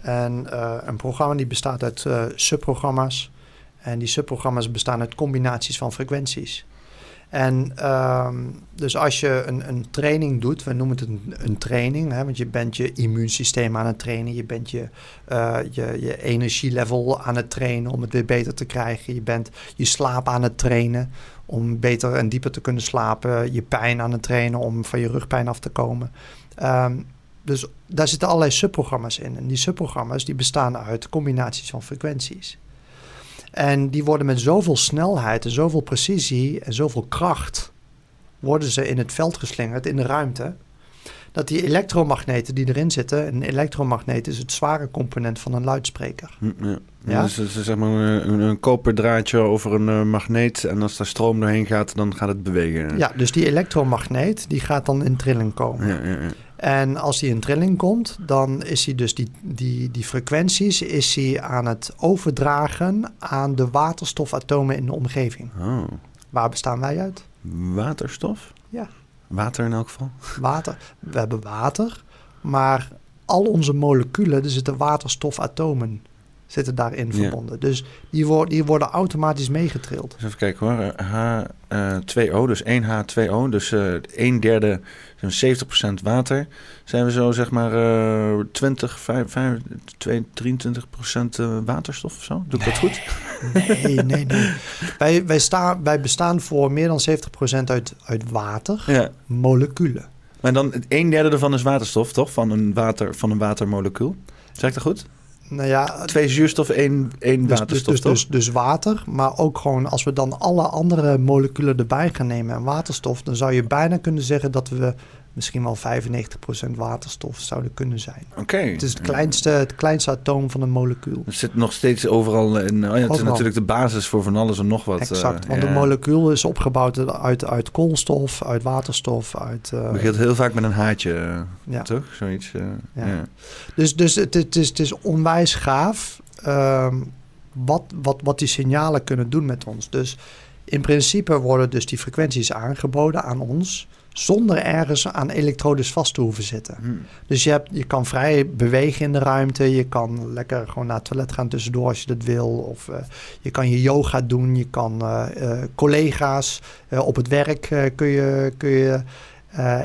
En uh, een programma die bestaat uit uh, subprogramma's. En die subprogramma's bestaan uit combinaties van frequenties. En um, dus als je een, een training doet, we noemen het een, een training, hè, want je bent je immuunsysteem aan het trainen, je bent je, uh, je, je energielevel aan het trainen om het weer beter te krijgen, je bent je slaap aan het trainen om beter en dieper te kunnen slapen, je pijn aan het trainen om van je rugpijn af te komen. Um, dus daar zitten allerlei subprogramma's in. En die subprogramma's die bestaan uit combinaties van frequenties. En die worden met zoveel snelheid en zoveel precisie en zoveel kracht worden ze in het veld geslingerd, in de ruimte. Dat die elektromagneten die erin zitten, een elektromagneet is het zware component van een luidspreker. Hm, ja. ja? Dus, dus, zeg maar een, een koperdraadje over een uh, magneet en als daar stroom doorheen gaat, dan gaat het bewegen. Ja, dus die elektromagneet die gaat dan in trilling komen. Ja, ja, ja. En als die in trilling komt, dan is hij dus die, die, die frequenties is hij aan het overdragen aan de waterstofatomen in de omgeving. Oh. Waar bestaan wij uit? Waterstof? Ja. Water in elk geval? Water. We hebben water, maar al onze moleculen, er zitten waterstofatomen zitten daarin verbonden. Dus die, worden die worden automatisch meegetrild. even kijken hoor. H2O, dus 1 H2O, dus uh, 1 derde, 70% water. Zijn we zo zeg maar uh, 20, 5, 5, 2, 23% waterstof of zo? Doe ik nee. dat goed? Nee, nee, nee. [laughs] wij, wij, staan, wij bestaan voor meer dan 70% uit, uit water, ja. moleculen. Maar dan een derde ervan is waterstof, toch? Van een, water, van een watermolecuul. Zeg ik dat goed? Nou ja, Twee zuurstof, één, één dus, waterstof, dus, dus, dus, water, maar ook gewoon als we dan alle andere moleculen erbij gaan nemen en waterstof, dan zou je bijna kunnen zeggen dat we misschien wel 95% waterstof zouden kunnen zijn. Oké. Het is het kleinste, het kleinste atoom van een molecuul. Het zit nog steeds overal in. Oh ja, het is natuurlijk de basis voor van alles en nog wat. Exact, uh, want ja. een molecuul is opgebouwd uit, uit koolstof, uit waterstof, uit... Uh, het begint heel vaak met een haartje, ja. toch? Zoiets. Ja. ja. Dus, dus het, het, is, het is onwijs gaaf um, wat, wat, wat die signalen kunnen doen met ons. Dus in principe worden dus die frequenties aangeboden aan ons zonder ergens aan elektrodes vast te hoeven zitten. Hmm. Dus je, hebt, je kan vrij bewegen in de ruimte. Je kan lekker gewoon naar het toilet gaan tussendoor als je dat wil. Of uh, je kan je yoga doen. Je kan uh, uh, collega's op het werk kun je, kun je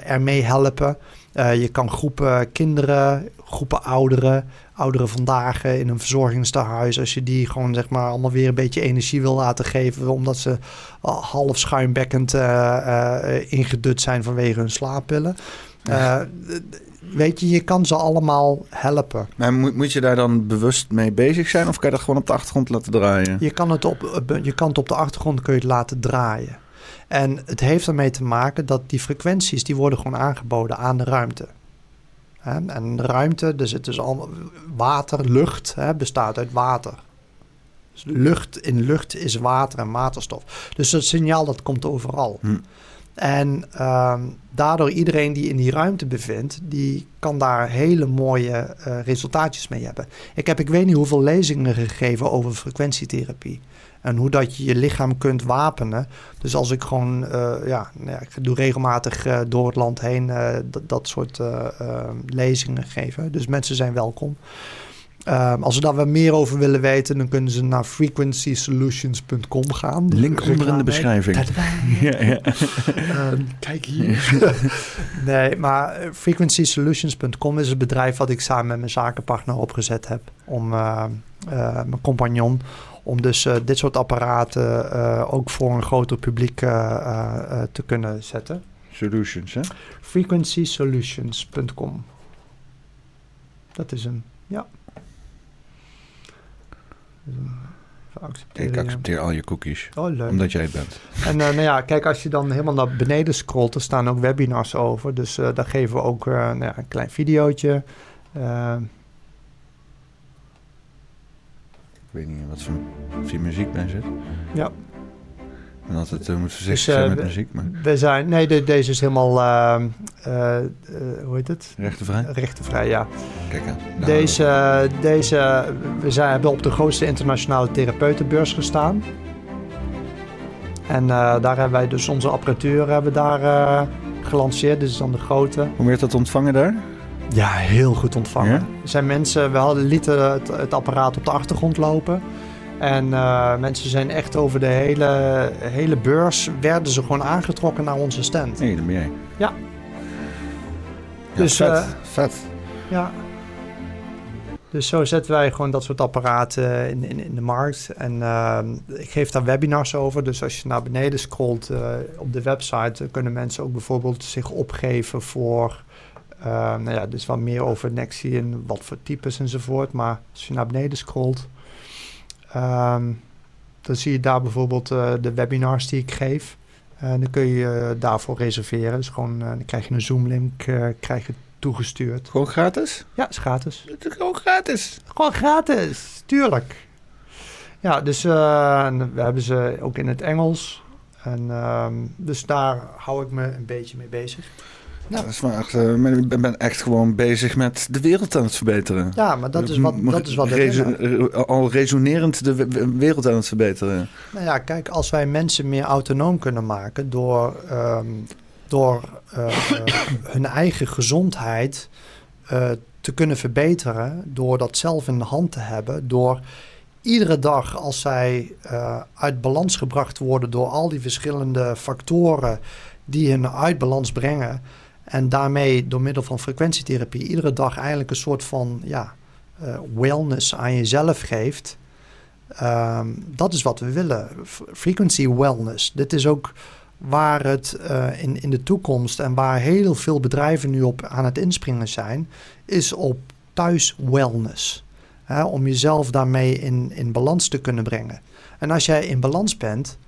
ermee helpen. je kan groepen kinderen, groepen ouderen, ouderen vandaag in een verzorgingstehuis, als je die gewoon zeg maar allemaal weer een beetje energie wil laten geven, omdat ze half schuimbekkend uh, ingedut zijn vanwege hun slaappillen. Weet je, je kan ze allemaal helpen. Maar moet, moet je daar dan bewust mee bezig zijn of kan je dat gewoon op de achtergrond laten draaien? Je kan het op, je kan het op de achtergrond kun je het laten draaien. En het heeft ermee te maken dat die frequenties die worden gewoon aangeboden aan de ruimte. Hè? En ruimte, er zit dus allemaal water, lucht, hè, bestaat uit water. Dus lucht in lucht is water en waterstof. Dus dat signaal dat komt overal. Hm. En ehm, daardoor iedereen die in die ruimte bevindt, die kan daar hele mooie eh, resultaatjes mee hebben. Ik heb ik weet niet hoeveel lezingen gegeven over frequentietherapie. En hoe dat je je lichaam kunt wapenen. Dus als ik gewoon, eh, ja, nou ja, ik doe regelmatig eh, door het land heen eh, dat, soort lezingen geven. Dus mensen zijn welkom. Ehm, als ze daar wat meer over willen weten, dan kunnen ze naar frequencysolutions.com gaan. Link onder in de beschrijving. [laughs] Ja, ja. Ehm, kijk [laughs] hier. nee, maar frequencysolutions.com is het bedrijf wat ik samen met mijn zakenpartner opgezet heb. Om eh, eh, mijn compagnon. Om dus eh, dit soort apparaten eh, ook voor een groter publiek eh, te kunnen zetten. Solutions, hè? frequencysolutions.com. Dat is een, ja. Ik accepteer al je cookies. Oh, leuk. Omdat jij het bent. En nou ja, kijk, als je dan helemaal naar beneden scrolt, er staan ook webinars over. Dus daar geven we ook nou ja, een klein videootje. Eh, Ik weet niet wat voor, of muziek bij zit. Ja. En altijd uh, moet voorzichtig Dus, eh, zijn met we- muziek, maar we zijn, nee, de- deze is helemaal, eh, eh, eh, hoe heet het? rechtenvrij. Rechtenvrij, ja. Kijk aan. Nou, Deze, deze, we zijn, hebben op de grootste internationale therapeutenbeurs gestaan. En eh, daar hebben wij dus onze apparatuur hebben daar, eh, gelanceerd. Dit is dan de grote. Hoe werd dat ontvangen daar? Ja, heel goed ontvangen. Ja? Er zijn mensen, we hadden, lieten het, het apparaat op de achtergrond lopen. En eh, mensen zijn echt over de hele, hele beurs, werden ze gewoon aangetrokken naar onze stand. Nee, dat ben jij. Ja. Ja, Dus, vet. eh, vet. Ja. Dus zo zetten wij gewoon dat soort apparaten in, in, in de markt. En ehm, ik geef daar webinars over. Dus als je naar beneden scrolt eh, op de website, dan kunnen mensen ook bijvoorbeeld zich opgeven voor. Eh, nou ja, dus wat meer over Nexi en wat voor types enzovoort. Maar als je naar beneden scrolt, ehm, dan zie je daar bijvoorbeeld eh, de webinars die ik geef. En dan kun je eh, daarvoor reserveren. Dus gewoon, eh, dan krijg je een Zoom-link eh, krijg je toegestuurd. Gewoon gratis? Ja, is gratis. Het is gewoon gratis. Gewoon gratis, tuurlijk. Ja, dus eh, we hebben ze ook in het Engels. En ehm, dus daar hou ik me een beetje mee bezig. Ja. Dat is maar echt, eh, ik ben, ben echt gewoon bezig met de wereld aan het verbeteren. Ja, maar dat is wat, dat is wat eh, Al resonerend de we- wereld aan het verbeteren. Nou ja, kijk, als wij mensen meer autonoom kunnen maken door, ehm, door eh, [coughs] hun eigen gezondheid te kunnen verbeteren, door dat zelf in de hand te hebben, door iedere dag als zij uit balans gebracht worden door al die verschillende factoren die hun uit balans brengen en daarmee door middel van frequentietherapie iedere dag eigenlijk een soort van ja, eh, wellness aan jezelf geeft. Ehm, dat is wat we willen. Frequency wellness. Dit is ook waar het eh, in, in de toekomst en waar heel veel bedrijven nu op aan het inspringen zijn, is op thuis wellness. Hè, om jezelf daarmee in, in balans te kunnen brengen. En als jij in balans bent,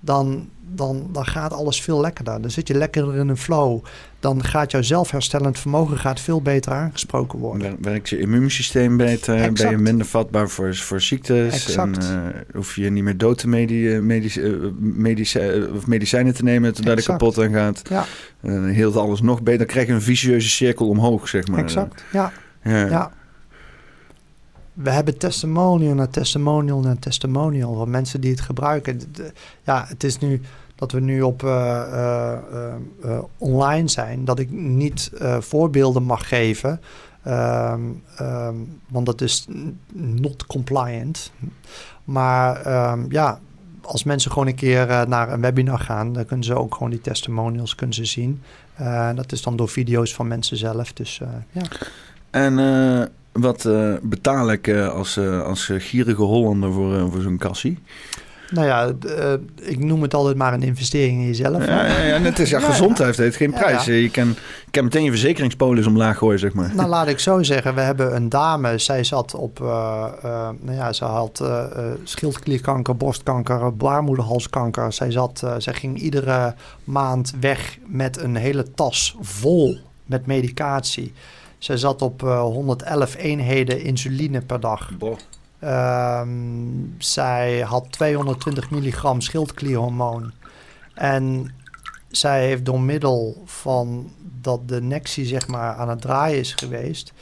dan, dan, dan gaat alles veel lekkerder. Dan zit je lekkerder in een flow. Dan gaat jouw zelfherstellend vermogen gaat veel beter aangesproken worden. Wer- Werkt je immuunsysteem beter? Ben je Exact. minder vatbaar voor, voor ziektes? Exact. En eh, hoef je niet meer dood te medi medici- eh, medici- eh, of medicijnen te nemen totdat je Exact. kapot aan gaat. Ja, heelt alles nog beter. Dan krijg je een vicieuze cirkel omhoog, zeg maar. exact. Ja. Ja. Ja. We hebben testimonial na testimonial na testimonial van mensen die het gebruiken. Ja, het is nu dat we nu op eh, eh, eh, online zijn, dat ik niet voorbeelden mag geven. Ehm, ehm, want dat is not compliant. Maar ehm, ja, als mensen gewoon een keer naar een webinar gaan, dan kunnen ze ook gewoon die testimonials kunnen ze zien. Dat is dan door video's van mensen zelf. Dus ja. En wat eh, betaal ik eh, als, eh, als gierige Hollander voor, voor zo'n kassie? Nou ja, ik noem het altijd maar een investering in jezelf. Ja, ja, het is [laughs] ja, gezondheid heeft geen prijs. Je, kan, je kan meteen je verzekeringspolis omlaag gooien, zeg maar. Nou, [laughs] laat ik zo zeggen. We hebben een dame, zij zat op, nou ja, ze had schildklierkanker, borstkanker, baarmoederhalskanker. Zij, zat, zij ging iedere maand weg met een hele tas vol met medicatie. Zij zat op 111 eenheden insuline per dag. Boah. Um, zij had 220 milligram schildklierhormoon. En zij heeft door middel van dat de Nexie zeg maar aan het draaien is geweest.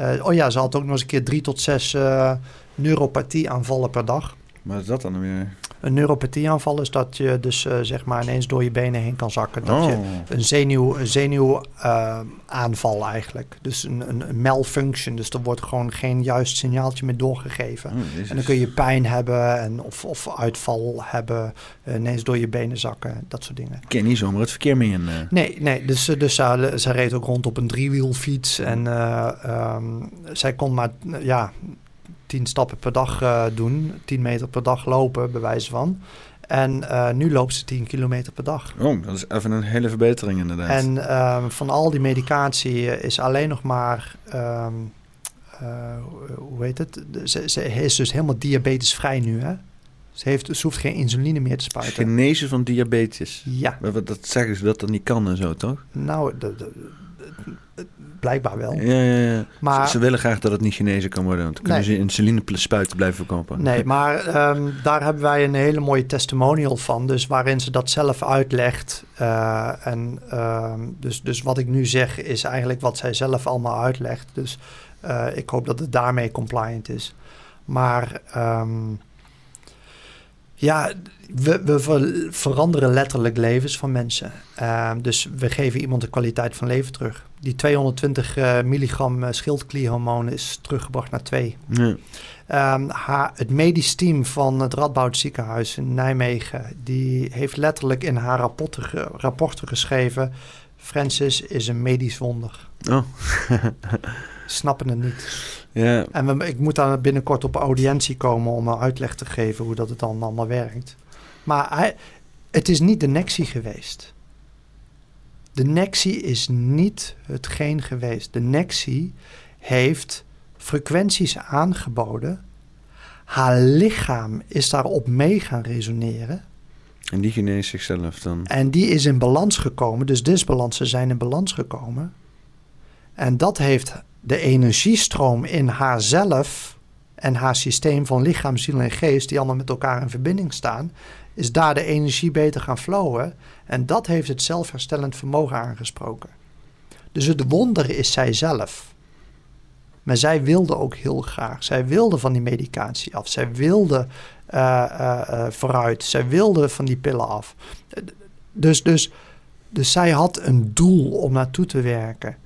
Uh, oh ja, ze had ook nog eens een keer drie tot zes uh, neuropathie aanvallen per dag. Maar is dat dan weer? Een neuropathieaanval is dat je dus uh, zeg maar ineens door je benen heen kan zakken. Dat je Oh. een zenuw, een zenuw uh, aanval eigenlijk. Dus een, een, een malfunction. Dus er wordt gewoon geen juist signaaltje meer doorgegeven. Oh. En dan kun je pijn hebben en of, of uitval hebben, uh, ineens door je benen zakken, dat soort dingen. Ken niet zomaar het verkeer mee in. Nee, nee, dus, dus ze, ze reed ook rond op een driewielfiets en um, zij kon maar, ja, tien stappen per dag uh, doen, 10 meter per dag lopen, bij wijze van. En uh, nu loopt ze 10 kilometer per dag. Oh, dat is even een hele verbetering inderdaad. En uh, van al die medicatie is alleen nog maar, um, hoe heet het? Ze, ze, is dus helemaal diabetesvrij nu, hè? Ze, heeft, ze hoeft geen insuline meer te spuiten. Genezen van diabetes. Ja. Dat zeggen ze dat dat niet kan en zo, toch? Nou, de, de, blijkbaar wel. Ja, ja, ja. Maar, ze, ze, willen graag dat het niet genezen kan worden. Want dan kunnen nee. ze insuline spuiten blijven verkopen. Nee, [laughs] maar um, daar hebben wij een hele mooie testimonial van. Dus waarin ze dat zelf uitlegt. Uh, en uh, dus, dus wat ik nu zeg is eigenlijk wat zij zelf allemaal uitlegt. Dus uh, ik hoop dat het daarmee compliant is. Maar um, ja, we, we ver, veranderen letterlijk levens van mensen. Uh, dus we geven iemand de kwaliteit van leven terug. Die 220 uh, milligram schildklierhormoon is teruggebracht naar 2. Ja. Um, haar, het medisch team van het Radboud ziekenhuis in Nijmegen... die heeft letterlijk in haar rapporten, rapporten geschreven... Francis is een medisch wonder. Oh. Snappen het niet. Ja. En we, ik moet daar binnenkort op audiëntie komen om een uitleg te geven hoe dat het dan allemaal werkt. Maar hij, het is niet de Nexie geweest. De Nexie is niet hetgeen geweest. De Nexie heeft frequenties aangeboden. Haar lichaam is daarop mee gaan resoneren. En die geneest zichzelf dan. En die is in balans gekomen. Dus disbalansen zijn in balans gekomen. En dat heeft de energiestroom in haarzelf en haar systeem van lichaam, ziel en geest, die allemaal met elkaar in verbinding staan, is daar de energie beter gaan flowen. En dat heeft het zelfherstellend vermogen aangesproken. Dus het wonder is zijzelf. Maar zij wilde ook heel graag. Zij wilde van die medicatie af. Zij wilde uh, uh, uh, vooruit. Zij wilde van die pillen af. Dus, dus, dus zij had een doel om naartoe te werken.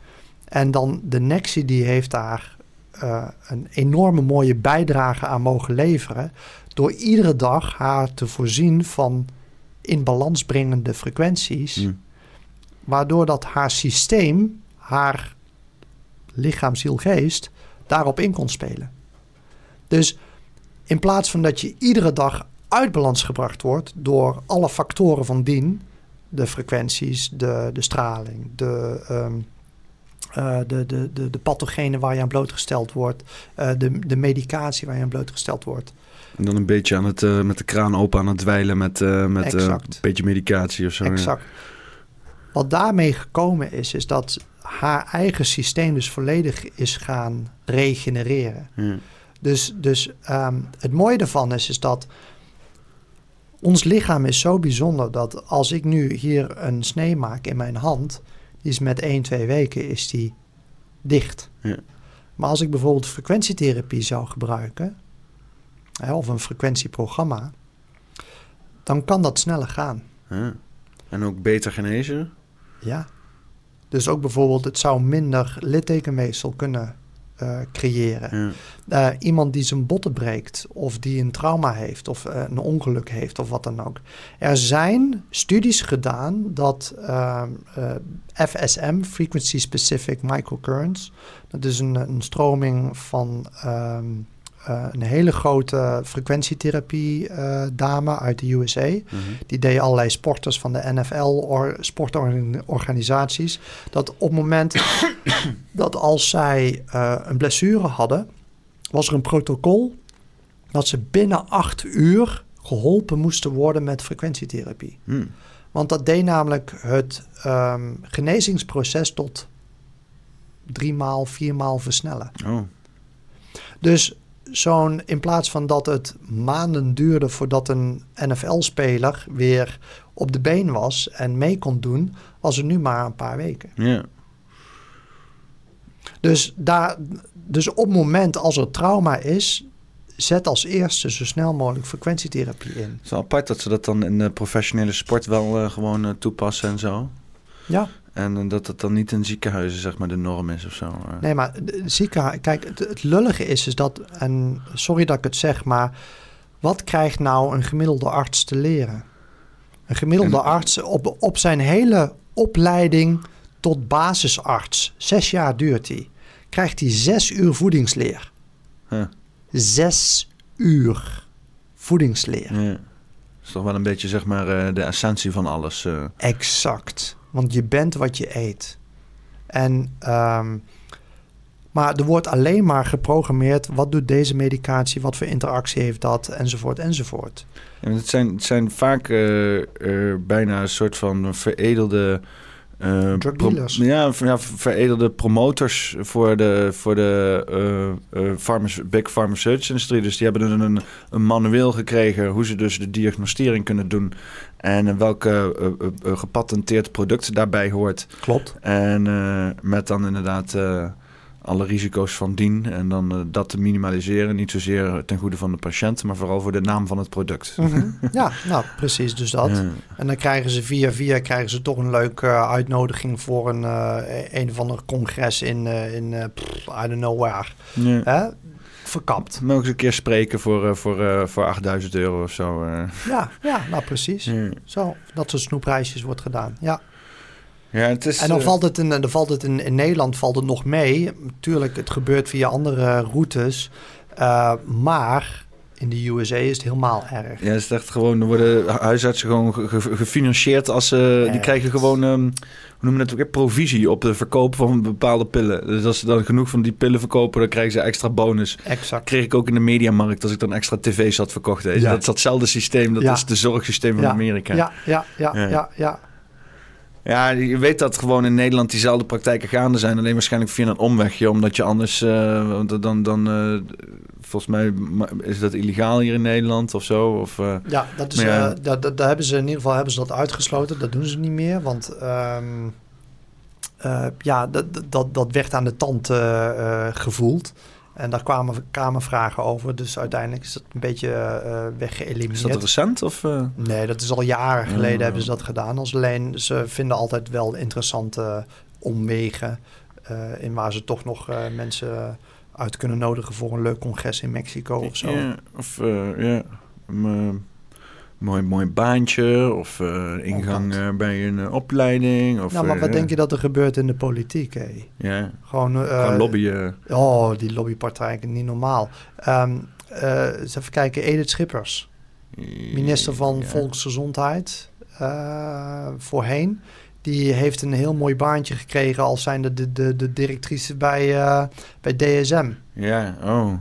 En dan de Nexie die heeft daar uh, een enorme mooie bijdrage aan mogen leveren. Door iedere dag haar te voorzien van in balans brengende frequenties. Mm. Waardoor dat haar systeem, haar lichaam, ziel, geest, daarop in kon spelen. Dus in plaats van dat je iedere dag uit balans gebracht wordt door alle factoren van dien, de frequenties, de, de straling, de, um, uh, de, de, de, de pathogenen waar je aan blootgesteld wordt, uh, de, de medicatie waar je aan blootgesteld wordt. En dan een beetje aan het, uh, met de kraan open aan het dweilen met, met een beetje medicatie of zo. Exact. Ja. Wat daarmee gekomen is, is dat haar eigen systeem dus volledig is gaan regenereren. Ja. Dus, dus um, het mooie ervan is, is dat ons lichaam is zo bijzonder dat als ik nu hier een snee maak in mijn hand, is met 1, 2 weken is die dicht. Ja. Maar als ik bijvoorbeeld frequentietherapie zou gebruiken, hè, of een frequentieprogramma, dan kan dat sneller gaan. Ja. En ook beter genezen? Ja. Dus ook bijvoorbeeld, het zou minder littekenweefsel kunnen uh, creëren. Ja. Uh, iemand die zijn botten breekt, of die een trauma heeft, of uh, een ongeluk heeft, of wat dan ook. Er zijn studies gedaan dat FSM, Frequency Specific Microcurrents, dat is een, een stroming van um, eh, een hele grote frequentietherapie eh, dame uit de USA. Mhm. Die deed allerlei sporters van de NFL, or, sportorganisaties. Dat op het moment [coughs] dat als zij eh, een blessure hadden, was er een protocol dat ze binnen acht uur geholpen moesten worden met frequentietherapie. Hm. Want dat deed namelijk het ehm, genezingsproces tot drie maal, vier maal versnellen. Oh. Dus zo'n, in plaats van dat het maanden duurde voordat een NFL-speler weer op de been was en mee kon doen, was het nu maar een paar weken. Ja. Dus, daar, dus op het moment als er trauma is, zet als eerste zo snel mogelijk frequentietherapie in. Het is wel apart dat ze dat dan in de professionele sport wel eh, gewoon eh, toepassen en zo. Ja, En eh, dat het dan niet in ziekenhuizen zeg maar de norm is of zo. eh. nee, maar ziekenhuis, kijk, het, het lullige is, is dat, en sorry dat ik het zeg, maar wat krijgt nou een gemiddelde arts te leren? Een gemiddelde En- arts op, op zijn hele opleiding tot basisarts, zes jaar duurt die, krijgt hij zes uur voedingsleer. Huh. Zes uur voedingsleer. Ja. Dat is toch wel een beetje zeg maar eh, de essentie van alles. Exact. Want je bent wat je eet. En, ehm, maar er wordt alleen maar geprogrammeerd... wat doet deze medicatie, wat voor interactie heeft dat, enzovoort, enzovoort. En het, zijn, het zijn vaak eh, eh, bijna een soort van veredelde... eh, Drug pro- ja, ja, veredelde promotors voor de, voor de farmace- big pharmaceutical industrie. Dus die hebben een, een, een manueel gekregen hoe ze dus de diagnostering kunnen doen. En welke gepatenteerd product daarbij hoort. Klopt. En met dan inderdaad alle risico's van dien. En dan eh, dat te minimaliseren. Niet zozeer ten goede van de patiënt, maar vooral voor de naam van het product. Ja, nou, precies dus dat. Ja. En dan krijgen ze via via krijgen ze toch een leuke eh, uitnodiging... voor een, eh, een of ander congres in, in pff, I don't know where. Ja. Hè? Verkapt. Mogen ze een keer spreken voor, voor, voor 8000 euro of zo. Ja, ja, nou precies. Ja. Zo, dat soort snoepreisjes wordt gedaan. Ja. Ja, het is... En dan eh, valt het, in, dan valt het in, in Nederland valt het nog mee. Tuurlijk, het gebeurt via andere routes. Uh, maar in de USA is het helemaal erg. Ja, het is echt gewoon... Er worden huisartsen gewoon ge- ge- gefinancierd als ze... Die Echt. krijgen gewoon... ehm, hoe noemen we dat ook weer? Provisie op de verkoop van bepaalde pillen. Dus als ze dan genoeg van die pillen verkopen... dan krijgen ze extra bonus. Exact. kreeg ik ook in de mediamarkt als ik dan extra tv's had verkocht. Ja. Dat is datzelfde systeem. Dat Ja. is de zorgsysteem van Ja. Amerika. Ja, ja, ja, Ja. ja, ja. Je weet dat gewoon in Nederland diezelfde praktijken gaande zijn. Alleen waarschijnlijk via een omwegje. Omdat je anders... want dan, dan eh, volgens mij is dat illegaal hier in Nederland of zo. Of, eh, Ja, dat is, ja. dat, dat, daar hebben ze in ieder geval hebben ze dat uitgesloten. Dat doen ze niet meer, want ehm, eh, ja, dat, dat, dat werd aan de tand gevoeld. En daar kwamen kamervragen over. Dus uiteindelijk is dat een beetje eh weggeëlimineerd. is dat recent? Of, eh? Nee, dat is al jaren geleden Oh. hebben ze dat gedaan. Als alleen ze vinden altijd wel interessante omwegen. eh, in waar ze toch nog eh, mensen uit kunnen nodigen voor een leuk congres in Mexico of zo. Ja, of eh, ja, eh, mooi, mooi baantje. Of eh, ingang dat. eh, bij een eh, opleiding. Of, nou, maar wat denk je dat er gebeurt in de politiek? Ja, Gewoon, gewoon lobbyen. Oh, die lobbypartijen, niet normaal. Ehm eh, eens even kijken, Edith Schippers, minister van. Volksgezondheid voorheen. Die heeft een heel mooi baantje gekregen als zijnde de, de, de directrice bij, bij DSM. Ja, oh.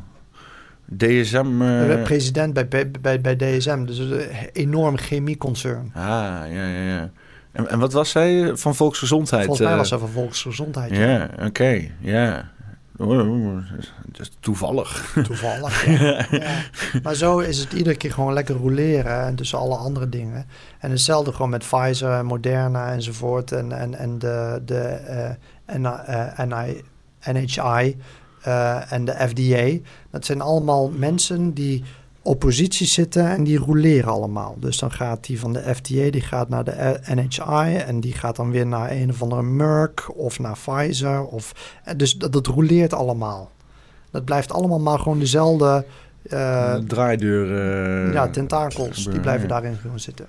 DSM. eh, De president bij, bij, bij, DSM. Dus een enorm chemieconcern. ah, ja, ja, ja. En, en wat was zij van volksgezondheid? Volgens mij eh? was ze van Volksgezondheid. Ja, oké, ja. Dat is toevallig. [laughs] Toevallig. Ja. Ja. Maar zo is het iedere keer gewoon lekker roleren en tussen alle andere dingen. En hetzelfde gewoon met Pfizer, Moderna enzovoort. En, en, en de, de eh, eh, NI, NHI eh, en de FDA. Dat zijn allemaal mensen die oppositie zitten en die roleren allemaal. Dus dan gaat die van de FDA, die gaat naar de NHI en die gaat dan weer naar een of andere Merck of naar Pfizer. Of, eh, dus dat, dat roleert allemaal. Dat blijft allemaal maar gewoon dezelfde Een draaideur. ja, tentakels. Die blijven daarin gewoon zitten.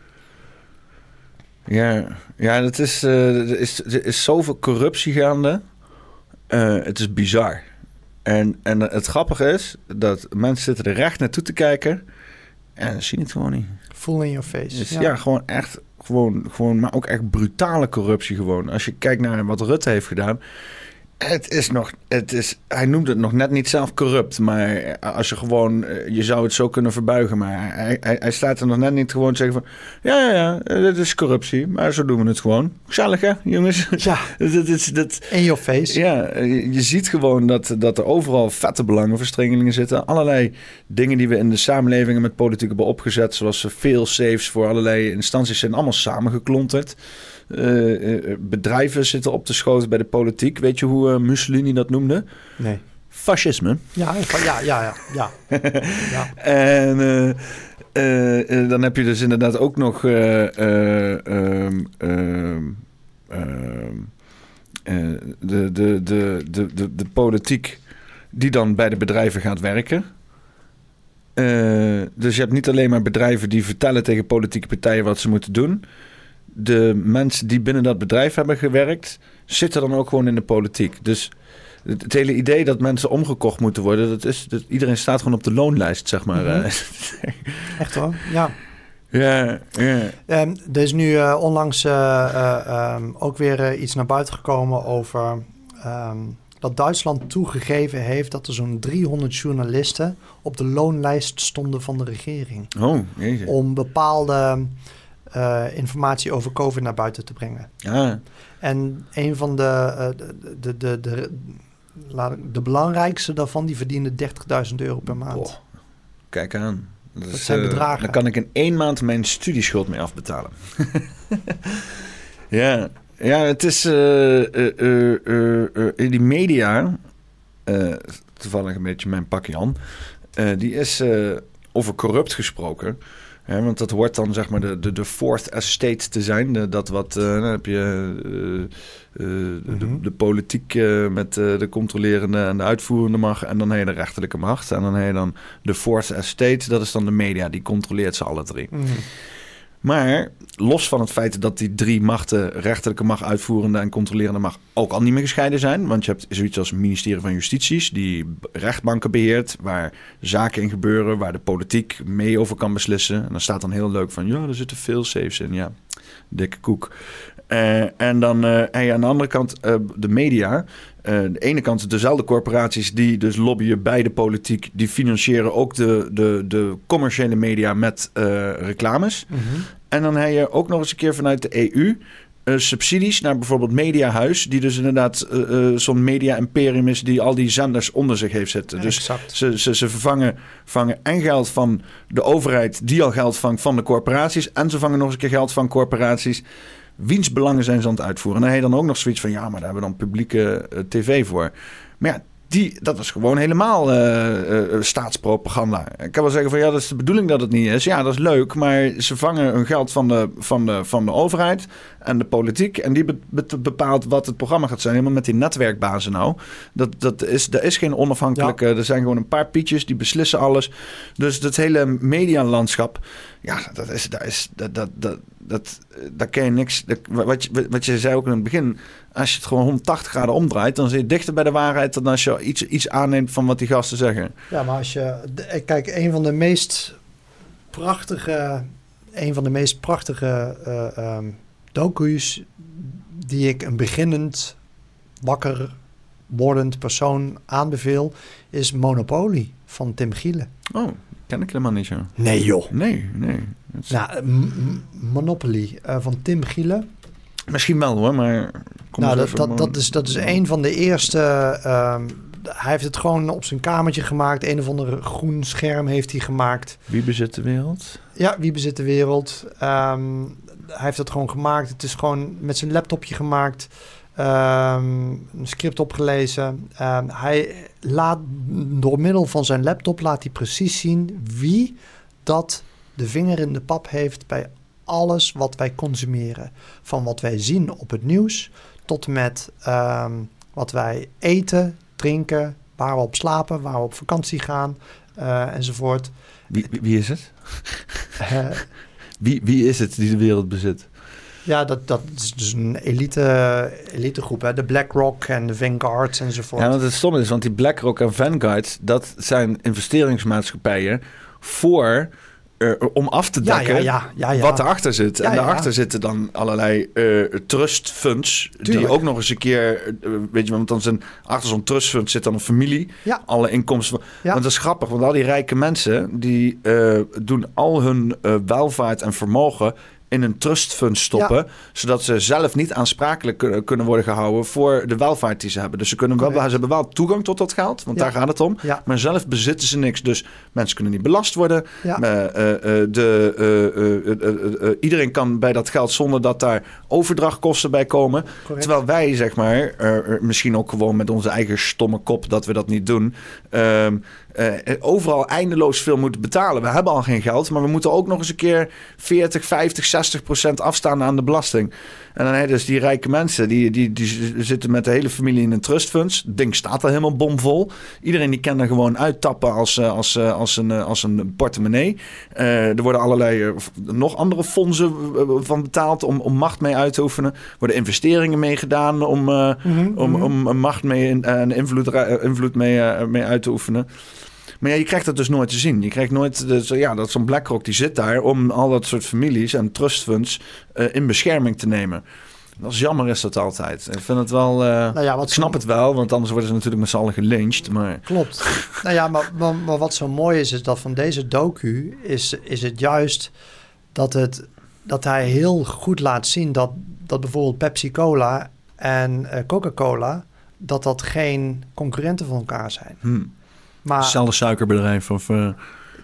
Ja, ja dat is, er, is, er is zoveel corruptie gaande. Het is bizar. En, en het grappige is dat mensen zitten er recht naartoe te kijken en zien het gewoon niet. Full in your face. Dus ja. gewoon echt, gewoon, gewoon, maar ook echt brutale corruptie gewoon. Als je kijkt naar wat Rutte heeft gedaan. Het is nog, het is, hij noemt het nog net niet zelf corrupt, maar als je gewoon, eh, je zou het zo kunnen verbuigen, maar hij, hij, hij staat er nog net niet gewoon te zeggen van, ja, ja, ja, dit is corruptie, maar zo doen we het gewoon. Gezellig hè, jongens? Ja, [laughs] dat is, dat, in your face. Ja, je ziet gewoon dat, dat er overal vette belangenverstrengelingen zitten. Allerlei dingen die we in de samenlevingen met politiek hebben opgezet, zoals veel safes voor allerlei instanties, zijn allemaal samengeklonterd. Uh, bedrijven zitten op te schoten bij de politiek. Weet je hoe uh, Mussolini dat noemde? Nee. Fascisme. Ja, ja, ja, ja. ja. [laughs] ja. En uh, dan heb je dus inderdaad ook nog ehm, ehm, ehm, de, de, de, de, de, de politiek die dan bij de bedrijven gaat werken. dus je hebt niet alleen maar bedrijven die vertellen tegen politieke partijen wat ze moeten doen de mensen die binnen dat bedrijf hebben gewerkt, zitten dan ook gewoon in de politiek. Dus het, hele idee dat mensen omgekocht moeten worden, dat is, dat, iedereen staat gewoon op de loonlijst, zeg maar. Mm [laughs] Echt hoor, ja. Ja, ja. Um, er is nu uh, onlangs uh, um, ook weer iets naar buiten gekomen over um, dat Duitsland toegegeven heeft dat er zo'n 300 journalisten op de loonlijst stonden van de regering. Oh, jezus. Om bepaalde uh, informatie over COVID naar buiten te brengen. Ja. En een van de, uh, de, de, de, de, de, belangrijkste daarvan, die verdiende 30.000 euro per maand. Kijk aan. Dat, dat zijn uh, bedragen. Dan kan ik in één maand mijn studieschuld mee afbetalen. [laughs] ja. ja, het is in die media, toevallig een beetje mijn pak Jan, die is over corrupt gesproken want dat hoort dan zeg maar de, de, de fourth estate te zijn. De, dat wat, uh, dan heb je uh, uh, de, mhm. de, politiek met de controlerende en de uitvoerende macht. En dan heb je de rechterlijke macht. En dan heb je dan de fourth estate. Dat is dan de media. Die controleert ze alle drie. Mm maar los van het feit dat die drie machten, rechterlijke macht, uitvoerende en controlerende macht, ook al niet meer gescheiden zijn. Want je hebt zoiets als het ministerie van Justities, die rechtbanken beheert, waar zaken in gebeuren, waar de politiek mee over kan beslissen. En dan staat dan heel leuk van, ja, er zitten veel safes in. Ja, dikke koek. Uh, en dan uh, en aan de andere kant uh, de media. De ene kant dezelfde corporaties die dus lobbyen bij de politiek, die financieren ook de, de, de commerciële media met reclames. Mm -hmm. En dan heb je ook nog eens een keer vanuit de EU subsidies naar bijvoorbeeld Mediahuis, die dus inderdaad zo'n media-imperium is die al die zenders onder zich heeft zitten. Dus ze, ze, ze vervangen, vangen en geld van de overheid, die al geld vangt van de corporaties, en ze vangen nog eens een keer geld van corporaties wiens belangen zijn ze aan het uitvoeren. En dan heb je dan ook nog zoiets van, ja, maar daar hebben we dan publieke uh, tv voor. Maar ja, die, dat is gewoon helemaal uh, uh, staatspropaganda. Ik kan wel zeggen van ja, dat is de bedoeling dat het niet is. Ja, dat is leuk, maar ze vangen hun geld van de, van de, van de overheid en de politiek. En die bepaalt wat het programma gaat zijn. Helemaal met die netwerkbazen nou. Dat, dat is, er is geen onafhankelijke... Er zijn gewoon een paar pietjes die beslissen alles. Dus dat hele medialandschap... Ja, dat is... Dat is dat, dat, dat, dat, daar ken je niks. Dat, wat, je, wat je zei ook in het begin, als je het gewoon 180 graden omdraait, dan zit je dichter bij de waarheid dan als je iets, iets aanneemt van wat die gasten zeggen. Ja, maar als je. Kijk, een van de meest prachtige. Een van de meest prachtige uh, um, docu's die ik een beginnend wakker wordend persoon aanbeveel, is Monopoly van Tim Gielen. Oh, ken ik helemaal niet zo. Nee joh. Nee, nee. Nou, Monopoly uh, van Tim Gielen. Misschien wel hoor, maar... nou, dat, dat, dat, is, dat is een van de eerste... Um, hij heeft het gewoon op zijn kamertje gemaakt. Een of ander groen scherm heeft hij gemaakt. Wie bezit de wereld? Ja, wie bezit de wereld. Um, hij heeft het gewoon gemaakt. Het is gewoon met zijn laptopje gemaakt. Um, een script opgelezen. Um, hij laat door middel van zijn laptop laat hij precies zien wie dat de vinger in de pap heeft bij alles wat wij consumeren. Van wat wij zien op het nieuws tot met um, wat wij eten, drinken, waar we op slapen, waar we op vakantie gaan uh, enzovoort. Wie, wie, is het? Uh, wie, wie is het die de wereld bezit? Ja, dat, dat is dus een elite, elitegroep, hè? de BlackRock en de Vanguard enzovoort. Ja, want het stom is, want die BlackRock en Vanguard, dat zijn investeringsmaatschappijen voor uh, om af te dekken ja, ja, ja, wat erachter zit. en daarachter zitten dan allerlei uh, trust funds. Die ook nog eens een keer, uh, weet je, want dan zijn achter zo'n trust fund zit dan een familie. Alle inkomsten. Want dat is grappig, want al die rijke mensen die doen al hun welvaart en vermogen in een trustfund stoppen. Zodat ze zelf niet aansprakelijk kunnen worden gehouden voor de welvaart die ze hebben. Dus ze, kunnen wel, ze hebben wel toegang tot dat geld, want daar gaat het om. Maar zelf bezitten ze niks. Dus mensen kunnen niet belast worden. Uh, de, iedereen kan bij dat geld zonder dat daar overdrachtkosten bij komen. Terwijl wij, zeg maar, misschien ook gewoon met onze eigen stomme kop dat we dat niet doen. Ehm, uh, overal eindeloos veel moeten betalen. We hebben al geen geld, maar we moeten ook nog eens een keer 40, 50, 60 procent afstaan aan de belasting. En dan heb dus die rijke mensen, die, die, die zitten met de hele familie in een trustfunds. Het ding staat er helemaal bomvol. Iedereen die kan er gewoon uittappen als, eh, als, als, als, een, als een portemonnee. Uh, er worden allerlei nog andere fondsen van betaald om, om macht mee uit te oefenen. Er worden investeringen mee gedaan om, mm -hmm. om, om macht mee en invloed, invloed mee, mee uit te oefenen. Maar ja, je krijgt dat dus nooit te zien. Je krijgt nooit, de, ja, dat zo'n BlackRock die zit daar om al dat soort families en trustfunds uh, in bescherming te nemen. Dat is jammer is dat altijd. Ik vind het wel. Uh, nou ja, wat ik snap het wel, want anders worden ze natuurlijk met z'n allen gelyncht. Maar... Klopt. nou ja, maar, maar, maar, wat zo mooi is, is dat van deze docu is, is het juist dat, het, dat hij heel goed laat zien dat, dat bijvoorbeeld Pepsi Cola en uh, Coca-Cola, dat dat geen concurrenten van elkaar zijn. Hmm. Maar, Hetzelfde suikerbedrijf of... Uh...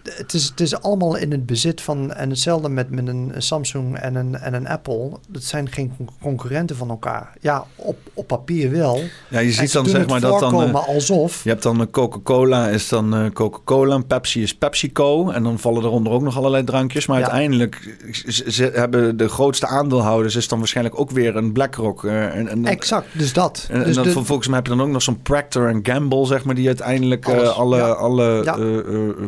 Het is, het is allemaal in het bezit van... En hetzelfde met, met een Samsung en een, en een Apple. Dat zijn geen concurrenten van elkaar. Ja, op, op papier wel. Ja, je ziet dan zeg maar dat dan... Uh, alsof... Je hebt dan Coca-Cola is dan uh, Coca-Cola. En Pepsi is PepsiCo. En dan vallen eronder ook nog allerlei drankjes. Maar uiteindelijk ze, hebben de grootste aandeelhouders... is dan waarschijnlijk ook weer een BlackRock. Uh, en, en, exact, dus dat. En, dus dan de... volgens mij heb je dan ook nog zo'n Procter Gamble, zeg maar... die uiteindelijk alle, ja. alle ja.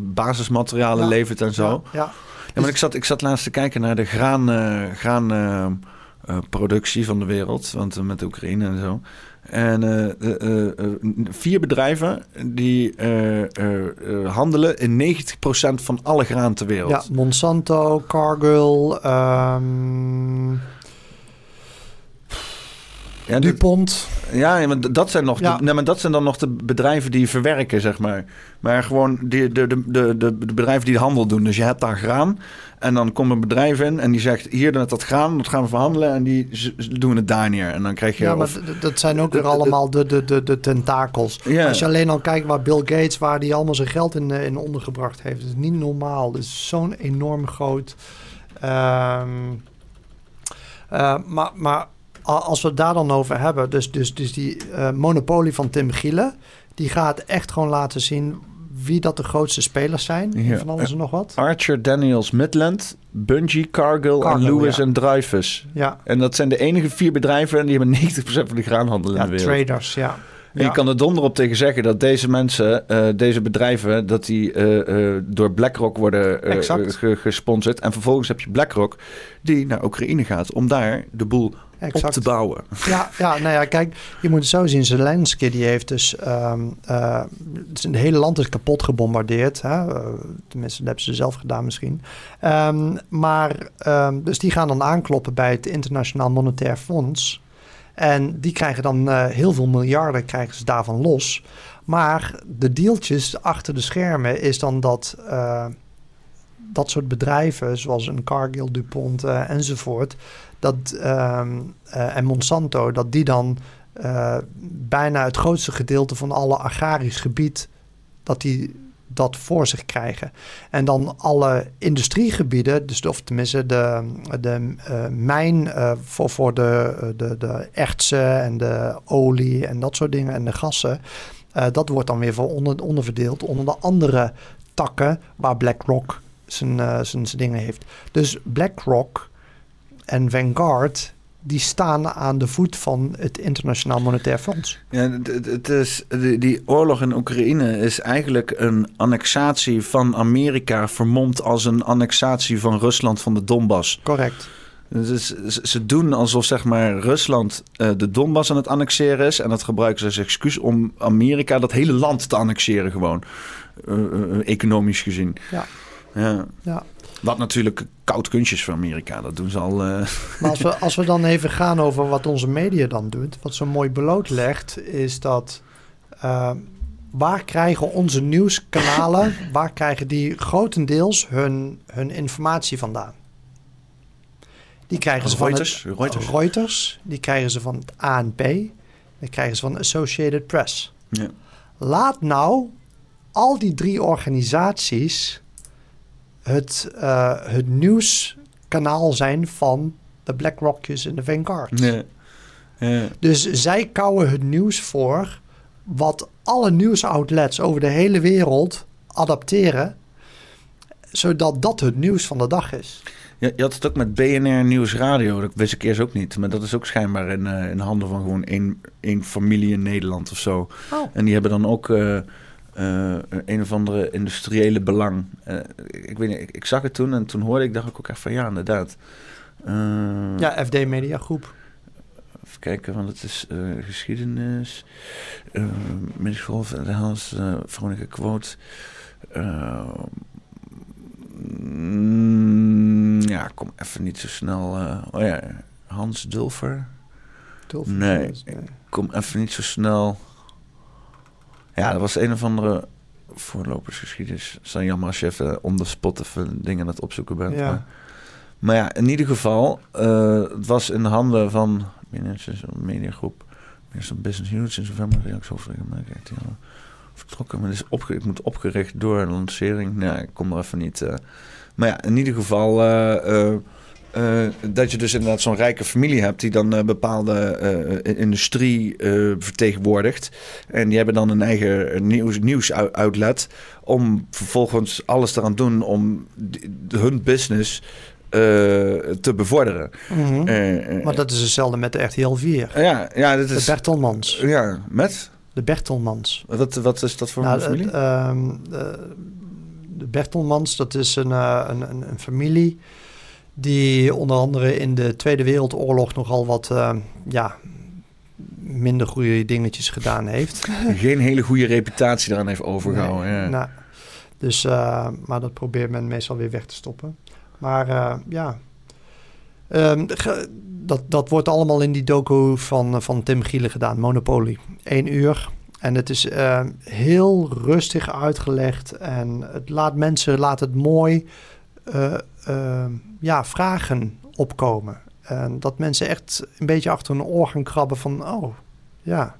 basismaterialen levert en zo. Ja, ja. maar ik zat, ik zat laatst te kijken naar de graan, uh, graan uh, uh, productie van de wereld. Want met Oekraïne en zo. En vier bedrijven die handelen in 90% van alle graan ter wereld. Ja, Monsanto, Cargill, um, ja, DuPont. Ja, maar dat zijn, nog De, nee, maar dat zijn dan nog de bedrijven die verwerken, zeg maar. Maar gewoon die, de, de, de, de, bedrijven die de handel doen. Dus je hebt daar graan. En dan komt een bedrijf in en die zegt... hier, dat, dat graan, dat gaan we verhandelen. En die doen het daar neer. En dan krijg je... Ja, maar dat zijn ook weer allemaal de, de, de, de tentakels. Ja. Als je alleen al kijkt waar Bill Gates... waar die allemaal zijn geld in, in ondergebracht heeft. Dat is niet normaal. Dat is zo'n enorm groot... Um, uh, maar... maar als we het daar dan over hebben, dus, dus, dus die uh, monopolie van Tim Gielen, die gaat echt gewoon laten zien wie dat de grootste spelers zijn. Ja. Van alles en nog wat. Archer, Daniels, Midland, Bungie, Cargill, en Lewis en Dreyfus. Ja. En dat zijn de enige vier bedrijven en die hebben 90% van de graanhandel in de wereld. traders, ja. En je kan er donder op tegen zeggen dat deze mensen, uh, deze bedrijven, dat die uh, uh, door BlackRock worden gesponsord. En vervolgens heb je BlackRock die naar Oekraïne gaat om daar de boel exact. op te bouwen. Ja, ja, nou ja, kijk, je moet het zo zien. Zelensky die heeft dus... Um, uh, het hele land is kapot gebombardeerd. Hè? Uh, tenminste, dat hebben ze zelf gedaan misschien. Um, maar, um, dus die gaan dan aankloppen bij het Internationaal Monetair Fonds. En die krijgen dan uh, heel veel miljarden krijgen ze daarvan los. Maar de deeltjes achter de schermen is dan dat dat soort bedrijven, zoals een Cargill, DuPont uh, enzovoort, dat, uh, uh, en Monsanto, dat die dan uh, bijna het grootste gedeelte van alle agrarisch gebied, dat die dat voor zich krijgen. En dan alle industriegebieden, dus of tenminste de, de uh, mijn voor, voor de, de, de ertsen en de olie en dat soort dingen en de gassen, dat wordt dan weer voor onder, onderverdeeld onder de andere takken waar BlackRock zijn, zijn, zijn dingen heeft. Dus BlackRock en Vanguard die staan aan de voet van het Internationaal Monetair Fonds. Ja, het is, die oorlog in Oekraïne is eigenlijk een annexatie van Amerika... vermomd als een annexatie van Rusland van de Donbass. Correct. Dus ze- doen alsof zeg maar Rusland eh, de Donbass aan het annexeren is. En dat gebruiken ze als excuus om Amerika dat hele land te annexeren gewoon. Eh, eh, economisch gezien. Ja. ja. Ja. Wat natuurlijk koud kunstje is voor Amerika. Dat doen ze al. eh, Maar als we, [laughs] als we dan even gaan over wat onze media dan doet, wat zo mooi blootlegt, is dat eh, waar krijgen onze nieuwskanalen, [laughs] waar krijgen die grotendeels hun, hun informatie vandaan? Die krijgen ze Reuters, van het, Reuters. Reuters, die krijgen ze van het ANP, die krijgen ze van Associated Press. ja. Laat nou al die drie organisaties het, eh, het nieuwskanaal zijn van de BlackRockjes en de Vanguard. Ja. Dus zij kouwen het nieuws voor wat alle nieuwsoutlets over de hele wereld adapteren, zodat dat het nieuws van de dag is. Je, je had het ook met BNR Nieuwsradio. Dat wist ik eerst ook niet. Maar dat is ook schijnbaar in, eh, in handen van gewoon één, één familie in Nederland of zo. Oh. En die hebben dan ook eh, eh, een of andere industriële belang. Eh, ik weet niet, ik, ik zag het toen en toen hoorde ik, dacht ik ook echt van ja, inderdaad. Eh, Ja, FD Media Groep. Even kijken, want het is geschiedenis. Uh, Middelschool, de Hans, Veronica Quote. Mm, ja, kom even niet zo snel. oh ja, Hans Dulfer. Tulf- Nee. Kom even niet zo snel. Ja, dat was een of andere voorlopersgeschiedenis. Het is dan jammer als je even on the spot even dingen aan het opzoeken bent. Ja. Maar, maar ja, in ieder geval, eh, het was in de handen van binnen zo'n mediagroep, Minister Business Units in november, reactiehoofdregel vertrokken. Maar het is opge ik moet opgericht door een lancering. Nou, ik kom er even niet. eh. maar ja, in ieder geval. eh, eh, dat je dus inderdaad zo'n rijke familie hebt die dan eh, bepaalde eh, industrie vertegenwoordigt. En die hebben dan een eigen nieuws, nieuwsoutlet om vervolgens alles eraan doen om hun business te bevorderen. Mhm. Maar dat is hetzelfde met de RTL 4. ja, ja, De is. Bertelmans. Ja, met? De Bertelmans. Wat, wat is dat voor Nou, een familie? ehm, de, de Bertelmans, dat is een, een, een, een familie die onder andere in de Tweede Wereldoorlog nogal wat eh, ja, minder goede dingetjes gedaan heeft. [laughs] Geen hele goede reputatie eraan heeft overgehouden. Nee, ja. nou, dus, eh, maar dat probeert men meestal weer weg te stoppen. Maar eh, ja, Ehm, dat, dat wordt allemaal in die docu van, van Tim Gielen gedaan, Monopoly. Eén uur. En het is heel rustig uitgelegd en het laat mensen, laat het mooi, ja, vragen opkomen. En dat mensen echt een beetje achter hun oor gaan krabben van, oh, ja,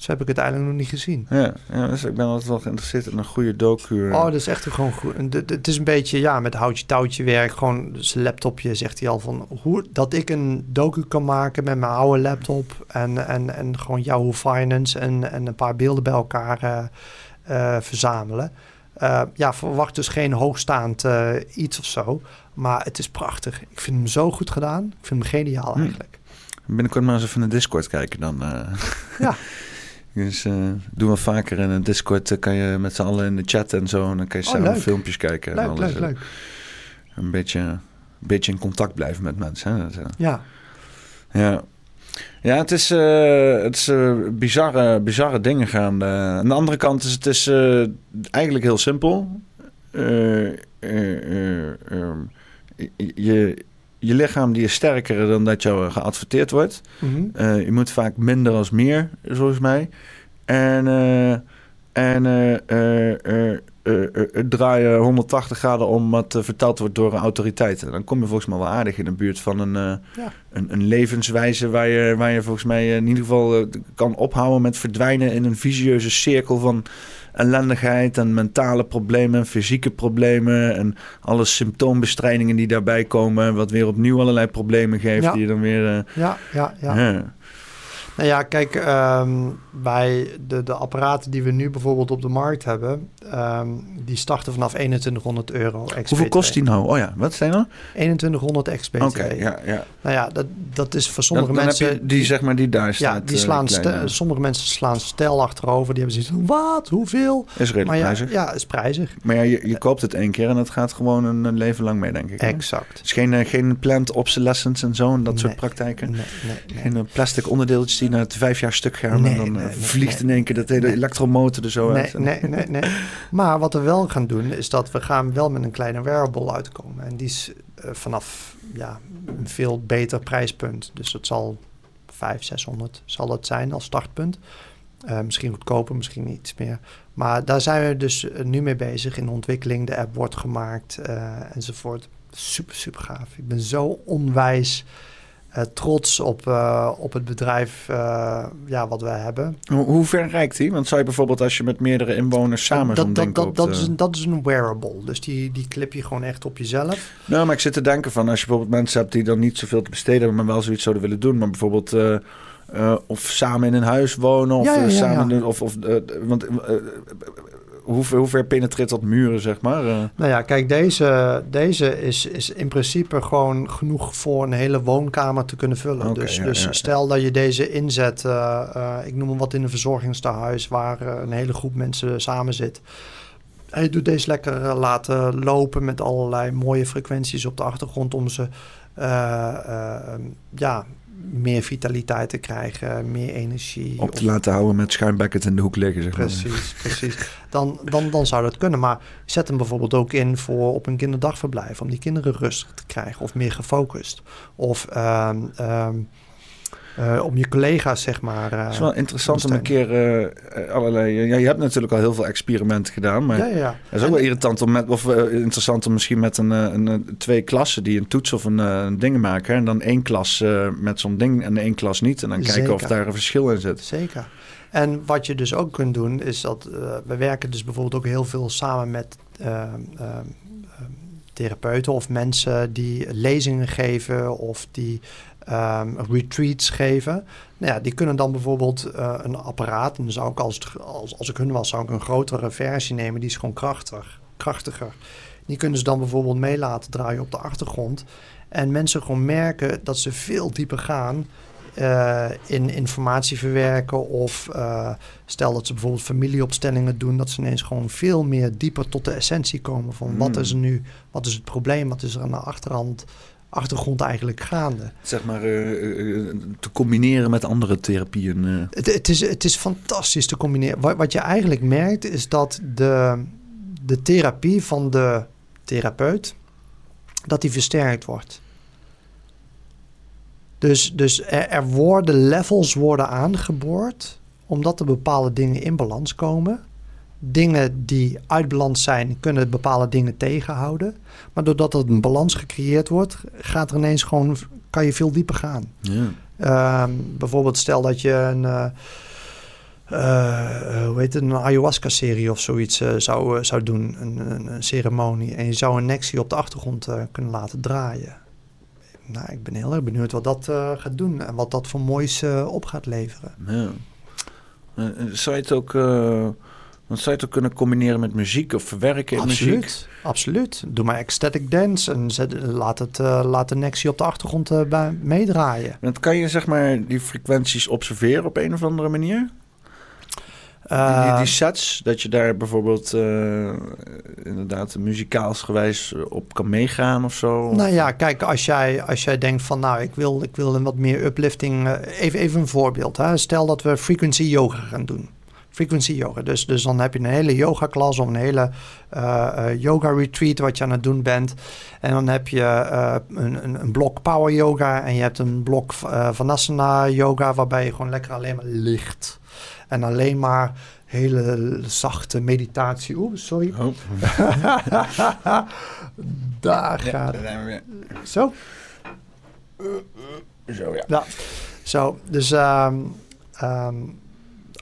zo heb ik het eigenlijk nog niet gezien. Ja, ja, dus ik ben altijd wel geïnteresseerd in een goede docu. Oh, dat is echt gewoon goed. Het is een beetje, ja, met houtje touwtje werk. Gewoon zijn laptopje zegt hij al van hoe dat ik een docu kan maken met mijn oude laptop en, en, en gewoon Yahoo Finance en, en een paar beelden bij elkaar eh, eh, verzamelen. Eh, ja, verwacht dus geen hoogstaand eh, iets of zo. Maar het is prachtig. Ik vind hem zo goed gedaan. Ik vind hem geniaal Hm. eigenlijk. Binnenkort maar eens even naar Discord kijken dan. eh. [laughs] Ja. [laughs] dus doen we vaker in een Discord. eh, kan je met z'n allen in de chat en zo. En dan kan je Oh, samen leuk. filmpjes kijken. en Leuk, alles. leuk, leuk. Een beetje, een beetje in contact blijven met mensen. Hè? Dat, Ja, Ja. Ja, het is, eh, het is eh, bizarre, bizarre dingen gaan. aan de andere kant is het is, eh, eigenlijk heel simpel. Eh, eh, eh, ehm, je, je lichaam die is sterker dan dat jou geadverteerd wordt. Mhm. Eh, je moet vaak minder als meer, volgens mij. En, eh, en eh, eh, eh, eh, eh, draaien 180 graden om wat verteld wordt door autoriteiten. Dan kom je volgens mij wel aardig in de buurt van een, Ja. een, een levenswijze waar je, waar je volgens mij in ieder geval kan ophouden met verdwijnen in een visieuze cirkel van ellendigheid en mentale problemen en fysieke problemen en alle symptoombestrijdingen die daarbij komen, wat weer opnieuw allerlei problemen geeft Ja. die je dan weer... ja, ja, ja. ja. Nou ja, kijk, ehm, bij de, de apparaten die we nu bijvoorbeeld op de markt hebben, ehm, die starten vanaf 2100 euro. Hoeveel kost die nou? Oh ja, wat zijn er? 2100 XBT. Oké, ja, ja. Nou ja, dat, dat is voor sommige dan mensen... heb je die, zeg maar, die daar staat. ja, die eh, slaan kleine. ste- sommige mensen slaan stijl achterover. Die hebben zoiets van, wat, hoeveel? Is redelijk ja, prijzig. ja, is prijzig. Maar ja, je, je koopt het één keer en het gaat gewoon een, een leven lang mee, denk ik. hè? Exact. Het is geen, eh, geen plant obsolescence en zo en dat soort praktijken. Nee, nee, nee. Geen eh, plastic onderdeeltjes die na het vijf jaar stuk gaan en dan nee, vliegt in één keer dat hele elektromotor er zo Nee, uit. nee, nee, nee. Maar wat we wel gaan doen, is dat we gaan wel met een kleine wearable uitkomen. En die is eh, vanaf ja, een veel beter prijspunt. Dus dat zal 500, 600 zal dat zijn als startpunt. Eh, misschien goedkoper, misschien iets meer. Maar daar zijn we dus eh, nu mee bezig in ontwikkeling. De app wordt gemaakt enzovoort. Super, super gaaf. Ik ben zo onwijs trots op, eh, op het bedrijf eh, ja, wat we hebben. Hoe, hoe ver reikt die? Want zou je bijvoorbeeld als je met meerdere inwoners samen dat, dat, dat, dat, eh, is een, dat is een wearable. Dus die, die clip je gewoon echt op jezelf. Nou, maar ik zit te denken van als je bijvoorbeeld mensen hebt die dan niet zoveel te besteden hebben, maar wel zoiets zouden willen doen, maar bijvoorbeeld eh, eh, of samen in een huis wonen of Ja, ja, eh, ja, samen of of eh, want eh, eh, hoe, ver- hoe ver penetreert dat muren zeg maar? Eh, Nou ja, kijk, deze, deze is, is in principe gewoon genoeg voor een hele woonkamer te kunnen vullen. Dus ja, dus ja. stel dat je deze inzet, eh, eh, ik noem hem wat in een verzorgingstehuis waar een hele groep mensen samen zit. En je doet deze lekker laten lopen met allerlei mooie frequenties op de achtergrond om ze ja, meer vitaliteit te krijgen, meer energie. op te of- laten houden met schuimbekkend in de hoek liggen zeg maar. Precies, precies. Dan, dan, dan zou dat kunnen. Maar zet hem bijvoorbeeld ook in voor op een kinderdagverblijf. Om die kinderen rustig te krijgen of meer gefocust. Of ehm, eh, om je collega's, zeg maar. eh, Het is wel interessant om een keer eh, allerlei. Ja, je hebt natuurlijk al heel veel experimenten gedaan, maar ja, ja, ja. het is ook wel irritant om met, of eh, interessant om misschien met een, eh, een, eh, twee klassen die een toets of een, eh, een ding maken. En dan één klas eh, met zo'n ding en één klas niet. En dan kijken of daar een verschil in zit. Zeker. En wat je dus ook kunt doen, is dat eh, we werken dus bijvoorbeeld ook heel veel samen met therapeuten of mensen die lezingen geven of die ehm, retreats geven. Nou ja, die kunnen dan bijvoorbeeld eh, een apparaat, en dan zou ik als, het- als, als ik hun was, zou ik een grotere versie nemen, die is gewoon krachtig, krachtiger. Die kunnen ze dan bijvoorbeeld mee laten draaien op de achtergrond. En mensen gewoon merken dat ze veel dieper gaan eh, in informatie verwerken. Of eh, stel dat ze bijvoorbeeld familieopstellingen doen, dat ze ineens gewoon veel meer dieper tot de essentie komen van wat Hmm. is er nu, wat is het probleem, wat is er aan de achterhand, achtergrond eigenlijk gaande. Zeg maar eh, eh, te combineren met andere therapieën. eh. Het, het, is, het is fantastisch te combineren. Wat, wat je eigenlijk merkt is dat de, de therapie van de therapeut, dat die versterkt wordt. Dus, dus er, er worden levels worden aangeboord, omdat er bepaalde dingen in balans komen. Dingen die uit balans zijn, kunnen bepaalde dingen tegenhouden. Maar doordat er een balans gecreëerd wordt, gaat er ineens gewoon, kan je veel dieper gaan. Ja. Ehm, bijvoorbeeld stel dat je een, eh, hoe heet het, een ayahuasca-serie of zoiets eh, zou, zou doen, een, een, een ceremonie. En je zou een nexie op de achtergrond kunnen laten draaien. Nou, ik ben heel erg benieuwd wat dat gaat doen en wat dat voor moois op gaat leveren. Ja. Zou je het ook... eh, want zou je het ook kunnen combineren met muziek of verwerken in muziek? Absoluut, absoluut. Doe maar ecstatic dance en zet, laat, het, eh, laat de nexie op de achtergrond eh, bij, meedraaien. Want kan je zeg maar die frequenties observeren op een of andere manier? die, Eh, die sets, dat je daar bijvoorbeeld eh, inderdaad muzikaals gewijs eh, op kan meegaan of zo? Nou ja, kijk, als jij, als jij denkt van nou, ik wil, ik wil een wat meer uplifting. eh, even, even een voorbeeld. Hè. Stel dat we frequency yoga gaan doen. Frequency yoga. Dus, dus dan heb je een hele yoga klas of een hele eh, yoga retreat wat je aan het doen bent. En dan heb je eh, een, een, een blok power yoga en je hebt een blok uh, vanasana yoga waarbij je gewoon lekker alleen maar ligt. En alleen maar hele zachte meditatie. Oeh, sorry. Oh. [laughs] Daar gaat weer. Zo. Zo ja. Ja, zo. Dus ehm,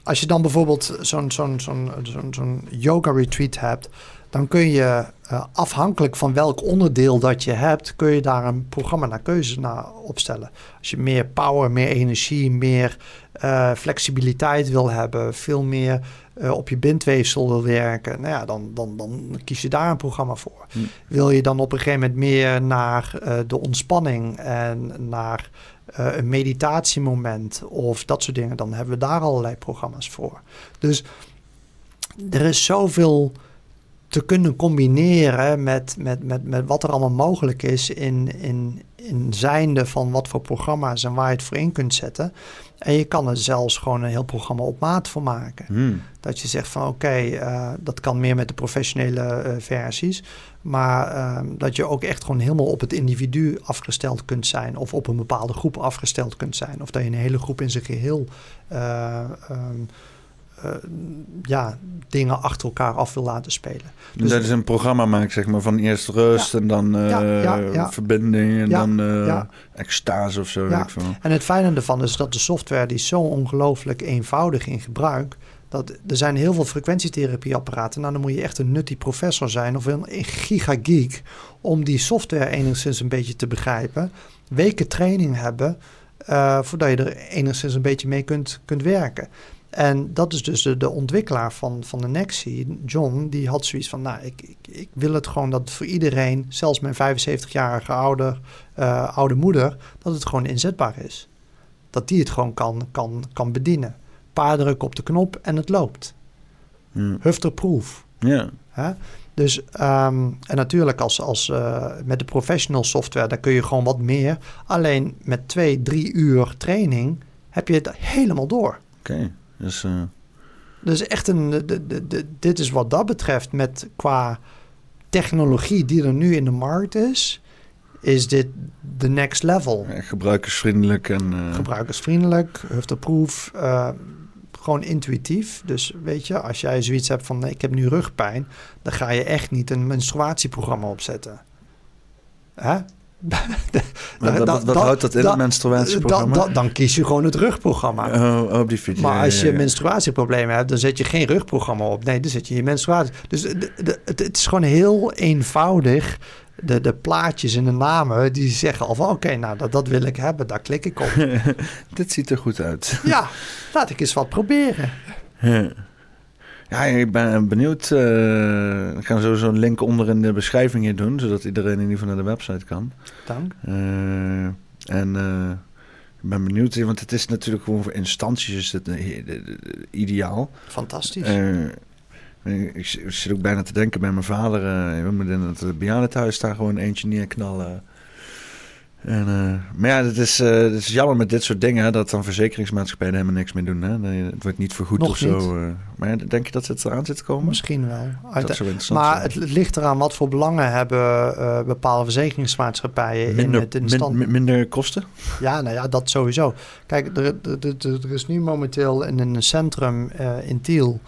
als je dan bijvoorbeeld zo'n zo'n zo'n zo'n zo'n yoga retreat hebt, dan kun je uh, afhankelijk van welk onderdeel dat je hebt, kun je daar een programma naar keuze naar opstellen. Als je meer power, meer energie, meer uh, flexibiliteit wil hebben, veel meer uh, op je bindweefsel wil werken, nou ja, dan, dan, dan kies je daar een programma voor. Hm. Wil je dan op een gegeven moment meer naar de ontspanning en naar een meditatiemoment of dat soort dingen, dan hebben we daar allerlei programma's voor. Dus er is zoveel te kunnen combineren met, met, met, met wat er allemaal mogelijk is in, in, in zijnde van wat voor programma's en waar je het voor in kunt zetten. En je kan er zelfs gewoon een heel programma op maat voor maken. Hmm. Dat je zegt van oké, eh, dat kan meer met de professionele uh, versies. Maar ehm, dat je ook echt gewoon helemaal op het individu afgesteld kunt zijn. Of op een bepaalde groep afgesteld kunt zijn. Of dat je een hele groep in zijn geheel uh, uh, ja, dingen achter elkaar af wil laten spelen. Dus dat is een programma maakt, zeg maar, van eerst rust en dan uh, verbinding en dan uh, extase of zo. En het fijne ervan is dat de software die is zo ongelooflijk eenvoudig in gebruik. Dat er zijn heel veel frequentietherapieapparaten. Nou, dan moet je echt een nutty professor zijn of een gigageek om die software enigszins een beetje te begrijpen. Weken training hebben uh, voordat je er enigszins een beetje mee kunt, kunt werken. En dat is dus de, de, ontwikkelaar van, van de Nexi, John, die had zoiets van, nou, ik, ik, ik wil het gewoon dat voor iedereen, zelfs mijn 75-jarige ouder, uh, oude moeder, dat het gewoon inzetbaar is. Dat die het gewoon kan, kan, kan bedienen. Paar drukken op de knop en het loopt. Hmm. Hufterproof. Ja. Dus, um, en natuurlijk als, als, uh, met de professional software, daar kun je gewoon wat meer. Alleen met twee, drie uur training heb je het helemaal door. Oké. Dus, uh... dus echt een. De, de, de, dit is wat dat betreft met qua technologie die er nu in de markt is. Is dit de next level? gebruikersvriendelijk en. Uh... Gebruikersvriendelijk, hufterproof, uh, gewoon intuïtief. Dus weet je, als jij zoiets hebt van ik heb nu rugpijn, dan ga je echt niet een menstruatieprogramma opzetten. Hè? Maar wat, wat houdt dat in, het menstruatieprogramma? dan kies je gewoon het rugprogramma. Oh, op die. Maar als je menstruatieproblemen hebt, dan zet je geen rugprogramma op. Nee, dan zet je je menstruatie. Dus de, de, het, het, is gewoon heel eenvoudig. De, de plaatjes en de namen, die zeggen al van... oké, nou, dat, dat wil ik hebben, daar klik ik op. [laughs] Dit ziet er goed uit. ja, laat ik eens wat proberen. Ja, ik ben benieuwd. Uh, ik ga sowieso een link onder in de beschrijving hier doen, zodat iedereen in ieder geval naar de website kan. Dank. Uh, en uh, ik ben benieuwd, want het is natuurlijk gewoon voor instanties is het ideaal. Fantastisch. ik, zit ook bijna te denken bij mijn vader. we moeten in het bejaardentehuis daar gewoon eentje neerknallen. En, uh, maar ja, het is, uh, het is jammer met dit soort dingen hè, dat dan verzekeringsmaatschappijen helemaal niks meer doen. Hè? Het wordt niet vergoed Nog of zo. Uh, maar denk je dat het eraan zit te komen? Misschien wel. maar het, het, ligt eraan wat voor belangen hebben bepaalde verzekeringsmaatschappijen minder, in het in stand. minder kosten? Ja, nou ja, dat sowieso. Kijk, er, er, er is nu momenteel in een centrum in Tiel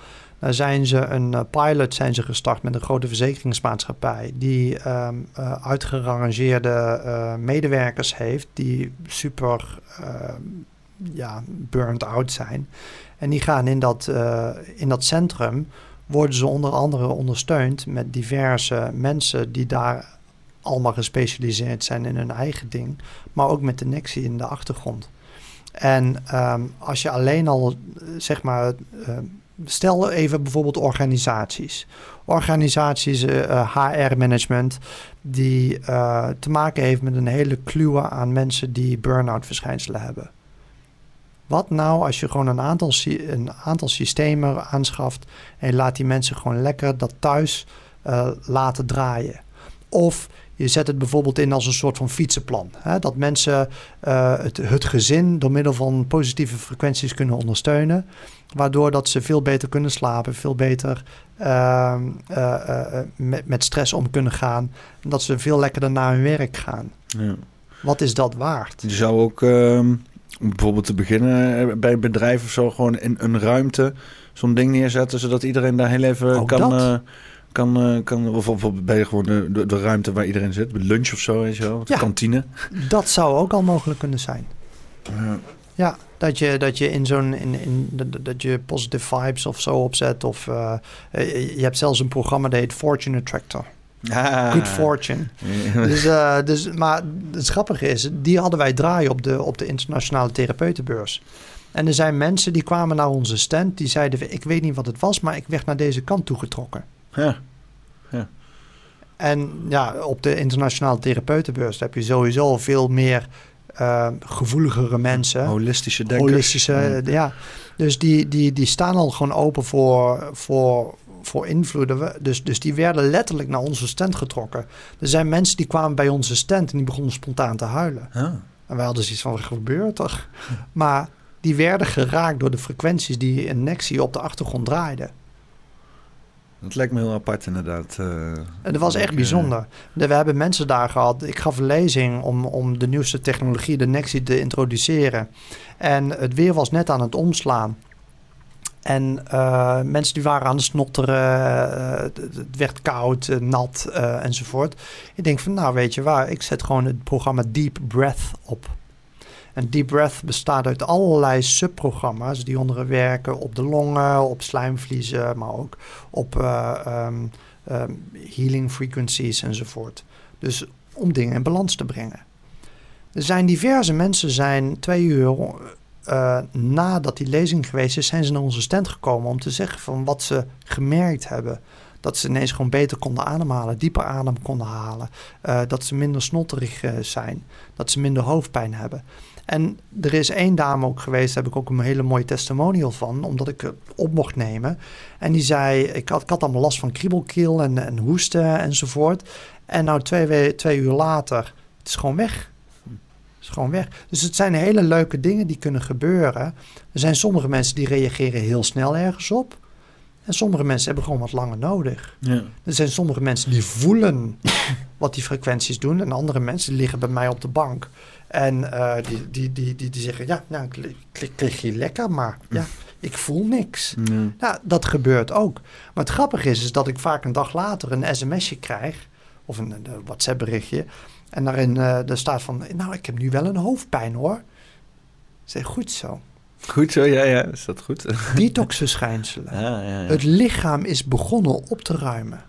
daar zijn ze een uh, pilot zijn ze gestart met een grote verzekeringsmaatschappij die um, uitgerangeerde uh, medewerkers heeft die super ehm, ja, burned out zijn. En die gaan in dat, in dat centrum worden ze onder andere ondersteund met diverse mensen die daar allemaal gespecialiseerd zijn in hun eigen ding, maar ook met de Nexie in de achtergrond. En um, als je alleen al, zeg maar, stel even bijvoorbeeld organisaties. Organisaties, uh, eh, HR-management, die uh, te maken heeft met een hele kluwe aan mensen die burn-out verschijnselen hebben. Wat nou als je gewoon een aantal, een aantal systemen aanschaft en laat die mensen gewoon lekker dat thuis laten draaien? Of je zet het bijvoorbeeld in als een soort van fietsenplan. Hè? Dat mensen uh, het, het gezin door middel van positieve frequenties kunnen ondersteunen. Waardoor dat ze veel beter kunnen slapen, veel beter uh, uh, met, met stress om kunnen gaan. En dat ze veel lekkerder naar hun werk gaan. Ja. Wat is dat waard? Je zou ook ehm, bijvoorbeeld te beginnen bij een bedrijf of zo gewoon in een ruimte zo'n ding neerzetten, zodat iedereen daar heel even kan kan, uh, kan of, of ben je gewoon de, de, ruimte waar iedereen zit, bij lunch of zo, weet je wel, de ja, kantine. Dat zou ook al mogelijk kunnen zijn. Ja. ja. Dat je, dat je in zo'n in, in, dat je positive vibes of zo opzet. Of uh, je hebt zelfs een programma dat heet Fortune Attractor. Ah. Good Fortune. [laughs] dus, uh, dus, maar het grappige is, die hadden wij draaien op de, op de internationale therapeutenbeurs. En er zijn mensen die kwamen naar onze stand, die zeiden: Ik weet niet wat het was, maar ik werd naar deze kant toegetrokken. Ja. ja. En ja, op de internationale therapeutenbeurs heb je sowieso veel meer uh, gevoeligere mensen. Holistische denkers. Holistische, ja. Dus die, die, die staan al gewoon open voor, voor, voor invloeden. Dus, dus die werden letterlijk naar onze stand getrokken. Er zijn mensen die kwamen bij onze stand en die begonnen spontaan te huilen. En wij hadden zoiets van, wat gebeurt er? Maar die werden geraakt door de frequenties die in Nexie op de achtergrond draaiden. Dat lijkt me heel apart inderdaad. Uh, en dat was echt bijzonder. We hebben mensen daar gehad. Ik gaf een lezing om, om de nieuwste technologie, de Nexie, te introduceren. En het weer was net aan het omslaan. En uh, mensen die waren aan het snotteren, uh, het werd koud, uh, nat enzovoort. Ik denk van, nou weet je waar, ik zet gewoon het programma Deep Breath op. En Deep Breath bestaat uit allerlei subprogramma's die onder werken op de longen, op slijmvliezen, maar ook op um, um, healing frequencies enzovoort. Dus om dingen in balans te brengen. Er zijn diverse mensen, zijn twee uur uh, nadat die lezing geweest is, zijn ze naar onze stand gekomen om te zeggen van wat ze gemerkt hebben. Dat ze ineens gewoon beter konden ademhalen, dieper adem konden halen. Uh, dat ze minder snotterig zijn, dat ze minder hoofdpijn hebben. En er is één dame ook geweest, daar heb ik ook een hele mooie testimonial van, omdat ik het op mocht nemen. En die zei, ik had, ik had allemaal last van kriebelkeel en, en hoesten enzovoort. En nou twee, twee uur later, het is gewoon weg is gewoon weg. Dus het zijn hele leuke dingen die kunnen gebeuren. Er zijn sommige mensen die reageren heel snel ergens op. En sommige mensen hebben gewoon wat langer nodig. Ja. Er zijn sommige mensen die voelen [laughs] wat die frequenties doen. En andere mensen liggen bij mij op de bank. En uh, die, die, die, die, die zeggen, ja, nou, ik klik je lekker, maar ja, ik voel niks. Nou, dat gebeurt ook. Maar het grappige is, is dat ik vaak een dag later een sms'je krijg... of een, een WhatsApp berichtje... En daarin uh, staat van, nou, ik heb nu wel een hoofdpijn hoor. Zeg, goed zo. Goed zo, ja, ja, is dat goed? Detoxverschijnselen. Ja, [laughs] ja, ja. Het lichaam is begonnen op te ruimen.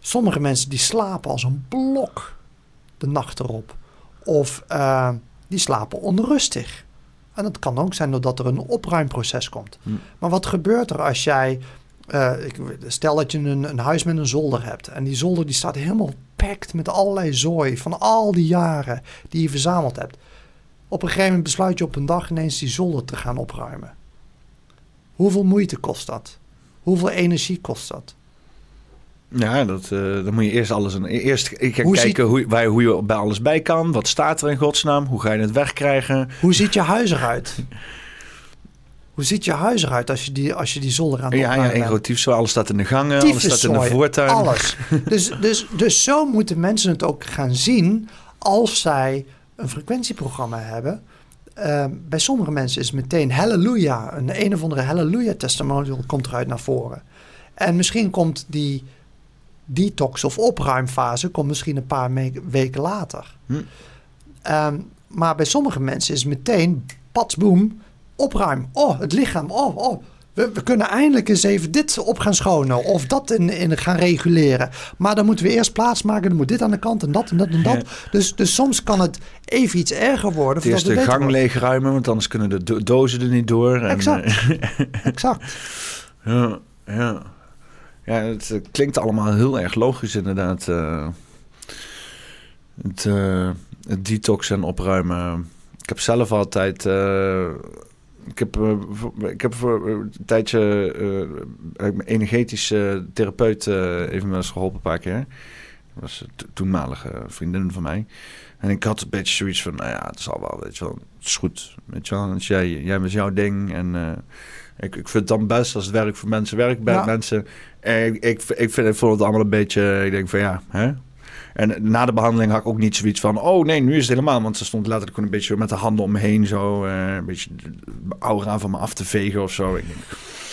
Sommige mensen die slapen als een blok de nacht erop. Of uh, die slapen onrustig. En dat kan ook zijn doordat er een opruimproces komt. Hm. Maar wat gebeurt er als jij... Uh, ik, stel dat je een, een huis met een zolder hebt. En die zolder die staat helemaal met allerlei zooi van al die jaren die je verzameld hebt. Op een gegeven moment besluit je op een dag ineens die zolder te gaan opruimen. Hoeveel moeite kost dat? Hoeveel energie kost dat? Ja, dat, uh, dan moet je eerst alles... Een, eerst ik hoe kijken hoe, waar, hoe je bij alles bij kan. Wat staat er in godsnaam? Hoe ga je het wegkrijgen? Hoe ziet je huis eruit? Hoe ziet je huis eruit als je die, als je die zolder aan het Ja, ja zo. Alles staat in de gangen, alles staat in de voortuin. Alles. [laughs] dus, dus, dus zo moeten mensen het ook gaan zien als zij een frequentieprogramma hebben. Uh, bij sommige mensen is meteen halleluja, een een of andere halleluja testimonial komt eruit naar voren. En misschien komt die detox of opruimfase komt misschien een paar weken later. Hm. Um, maar bij sommige mensen is meteen, patsboom, opruim. Oh, het lichaam. Oh, oh. We, we, kunnen eindelijk eens even dit op gaan schonen. Of dat in, in gaan reguleren. Maar dan moeten we eerst plaats maken. Dan moet dit aan de kant en dat en dat en dat. Dus, dus soms kan het even iets erger worden. Eerst de gang leegruimen. Want anders kunnen de dozen er niet door. En, exact. Eh, [laughs] exact. Ja, ja. Ja, het eh, klinkt allemaal heel erg logisch inderdaad. Uh, het, uh, het detox en opruimen. Ik heb zelf altijd ik heb, ik heb voor een tijdje uh, energetische therapeut even me geholpen een paar keer. Dat was een toenmalige vriendin van mij. En ik had een beetje zoiets van, nou ja, het zal wel, weet je wel, het is goed. Weet je wel, als jij, jij met jouw ding en ik, ik vind het dan best als het werk voor mensen werkt bij mensen. En ik, ik, ik, vind, ik vond het allemaal een beetje, ik denk van ja, hè, en na de behandeling had ik ook niet zoiets van... oh nee, nu is het helemaal. Want ze stond letterlijk gewoon een beetje met de handen om me heen... zo uh, een beetje de aura van me af te vegen of zo. Ik denk,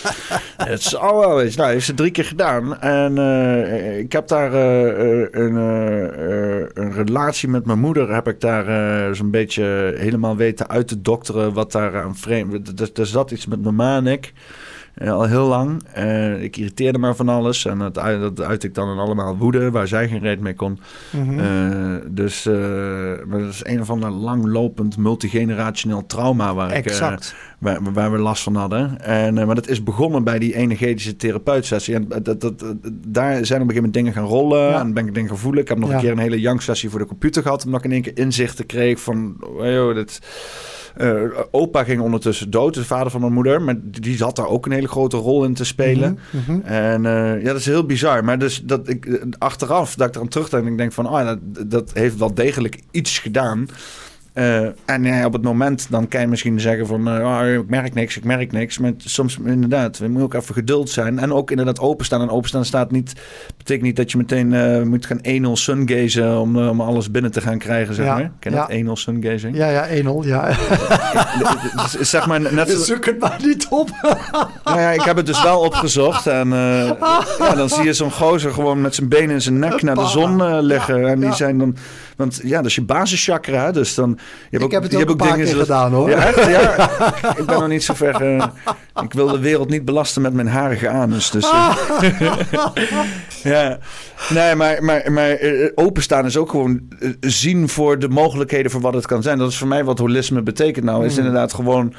[laughs] het zal wel eens. Nou, heeft ze drie keer gedaan. En uh, ik heb daar uh, een, uh, een, relatie met mijn moeder. Heb ik daar zo'n beetje helemaal weten uit te dokteren wat daar aan vreemd... Er, er zat iets met mijn ma en ik. Uh, al heel lang. Uh, ik irriteerde me van alles. En dat, dat uit ik dan in allemaal woede, waar zij geen reet mee kon. Mm -hmm. uh, dus maar dat is een of ander langlopend multigenerationeel trauma waar, ik, waar, waar, we last van hadden. En, maar dat is begonnen bij die energetische therapeutsessie. En dat, dat, daar zijn op een gegeven moment dingen gaan rollen. Ja. En ben ik dingen gaan voelen. Ik heb nog ja. een keer een hele janksessie voor de computer gehad. Omdat ik in één keer inzichten kreeg van... Oh, joh, dit uh, opa ging ondertussen dood, de vader van mijn moeder. Maar die zat daar ook een hele grote rol in te spelen. Mm -hmm. En uh, ja, dat is heel bizar. Maar dus dat ik achteraf, dat ik eraan terugdenk, ik denk van, oh, dat, dat heeft wel degelijk iets gedaan. Uh, en ja, op het moment dan kan je misschien zeggen van... Uh, oh, ik merk niks, ik merk niks. Maar soms inderdaad, we moeten ook even geduld zijn. En ook inderdaad openstaan. En openstaan staat niet, betekent niet dat je meteen uh, moet gaan 1-0 sungazen... Om, om alles binnen te gaan krijgen, zeg ja, maar. Ken je ja. dat? 1-0 sungazing? Ja, ja, 1-0, ja. [laughs] dus, zeg maar net zo... Zoek het maar niet op. [laughs] nou ja, ik heb het dus wel opgezocht. En ja, dan zie je zo'n gozer gewoon met zijn benen in zijn nek naar de zon liggen. en die zijn dan... Want ja, dat is je basischakra. Dus dan je hebt ik ook, heb het ook, ook dingen gedaan hoor. Ja, echt? ja, [laughs] ik ben nog niet zo ver. Uh, [laughs] ik wil de wereld niet belasten met mijn harige anus. Dus, uh, [laughs] ja, nee, maar, maar, maar uh, openstaan is ook gewoon zien voor de mogelijkheden voor wat het kan zijn. Dat is voor mij wat holisme betekent nou. Is hmm. inderdaad gewoon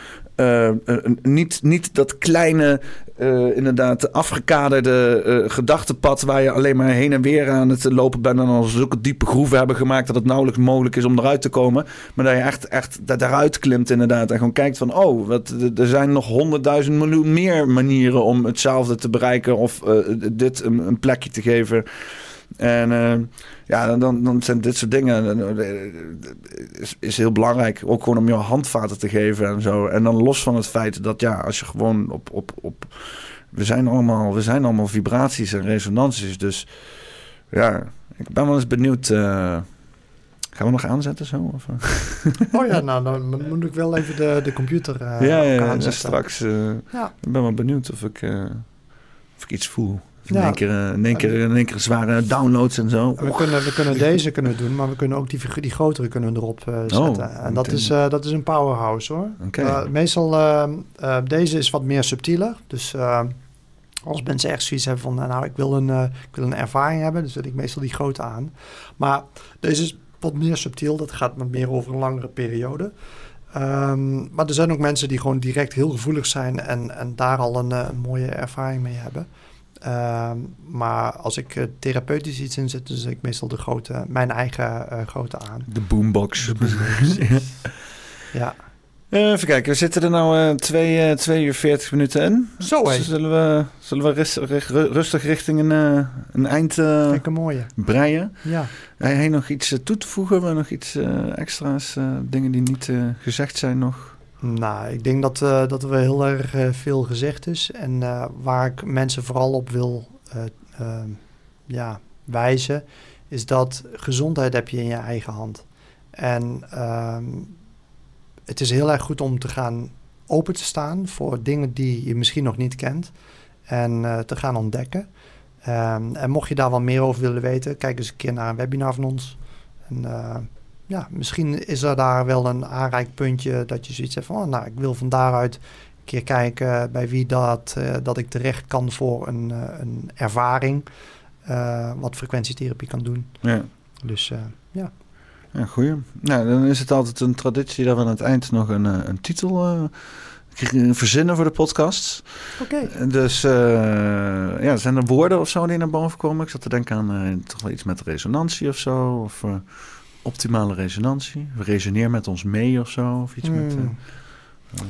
niet, niet dat kleine uh, inderdaad afgekaderde uh, gedachtenpad waar je alleen maar heen en weer aan het lopen bent en dan zulke diepe groeven hebben gemaakt dat het nauwelijks mogelijk is om eruit te komen. Maar dat je echt, echt daaruit klimt inderdaad en gewoon kijkt van oh, wat, er zijn nog honderdduizend miljoen meer manieren om hetzelfde te bereiken of uh, dit een, een, plekje te geven. En ja, dan, dan zijn dit soort dingen is, is heel belangrijk. Ook gewoon om je handvaten te geven en zo. En dan los van het feit dat ja, als je gewoon op, op, op we zijn allemaal, we zijn allemaal vibraties en resonanties. Dus ja, ik ben wel eens benieuwd. Gaan we nog aanzetten zo? Of? [laughs] oh ja, nou dan moet ik wel even de, de computer uh, ja, ja, aanzetten. straks. Uh, ja. Ik ben wel benieuwd of ik, of ik iets voel. In, één keer, in, één keer, in één keer zware downloads en zo. We kunnen, we kunnen deze kunnen doen, maar we kunnen ook die, die grotere kunnen erop uh, zetten. Oh, en dat is, uh, dat is een powerhouse hoor. Okay. Uh, meestal, deze is wat meer subtieler. Dus als mensen echt zoiets hebben van, nou ik wil, een, ik wil een ervaring hebben, dus zet ik meestal die grote aan. Maar deze is wat meer subtiel, dat gaat wat meer over een langere periode. Um, maar er zijn ook mensen die gewoon direct heel gevoelig zijn en, en daar al een, een mooie ervaring mee hebben. Uh, maar als ik uh, therapeutisch iets inzet, dan zet ik meestal de grote, mijn eigen uh, grote aan. De boombox. De boombox. [laughs] ja. Eh, even kijken, we zitten er nou twee, twee uur veertig minuten in. Zo hé. Dus zullen we, zullen we rustig, rustig richting een, een eind een mooie. breien? Ja. Heb je nog iets toe te voegen? Nog iets extra's, dingen die niet gezegd zijn nog? Nou, ik denk dat, uh, dat er heel erg uh, veel gezegd is. En uh, waar ik mensen vooral op wil ehm, ja, wijzen, is dat gezondheid heb je in je eigen hand. En ehm, het is heel erg goed om te gaan open te staan voor dingen die je misschien nog niet kent. En te gaan ontdekken. Um, en mocht je daar wel meer over willen weten, kijk eens een keer naar een webinar van ons. En, ja, misschien is er daar wel een aanreikpuntje dat je zoiets hebt van, oh, nou, ik wil van daaruit een keer kijken bij wie dat, uh, dat ik terecht kan voor een, een ervaring, wat frequentietherapie kan doen. Ja. Dus ja. Ja, goeie. Nou, dan is het altijd een traditie dat we aan het eind nog een, een titel verzinnen voor de podcast. Oké. Okay. Dus ja, zijn er woorden of zo die naar boven komen? Ik zat te denken aan toch wel iets met resonantie of zo. Of optimale resonantie. We resoneren met ons mee of zo. Of iets met uh, uh,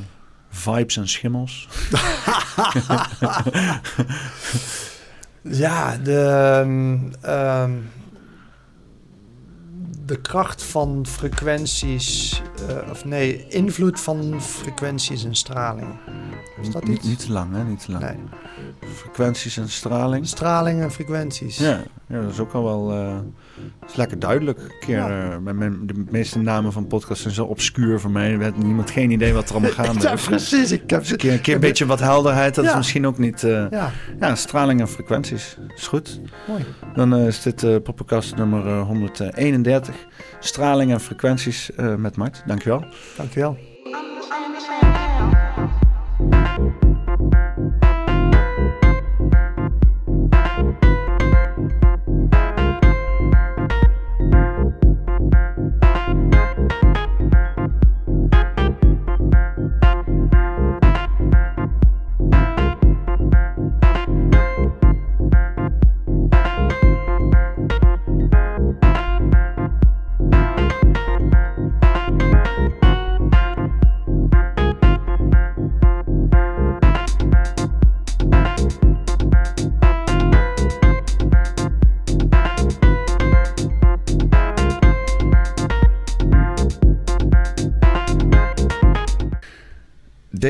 vibes en schimmels. [laughs] ja, de, um, de kracht van frequenties, uh, of nee, invloed van frequenties en straling. Is dat iets? Niet, te lang, hè? Niet te lang. Nee. Frequenties en straling. Straling en frequenties. Ja, ja dat is ook al wel uh, is lekker duidelijk. Een keer, ja. uh, mijn, de meeste namen van podcasts zijn zo obscuur voor mij. We hebben niemand geen idee wat er allemaal [laughs] gaande is. ja, precies. Ik heb een keer een, keer [laughs] een beetje wat helderheid. Dat is misschien ook niet... Uh, ja. ja, straling en frequenties. Is goed. Mooi. Dan is dit uh, podcast nummer 131. Straling en frequenties met Mart. Dankjewel. Dankjewel.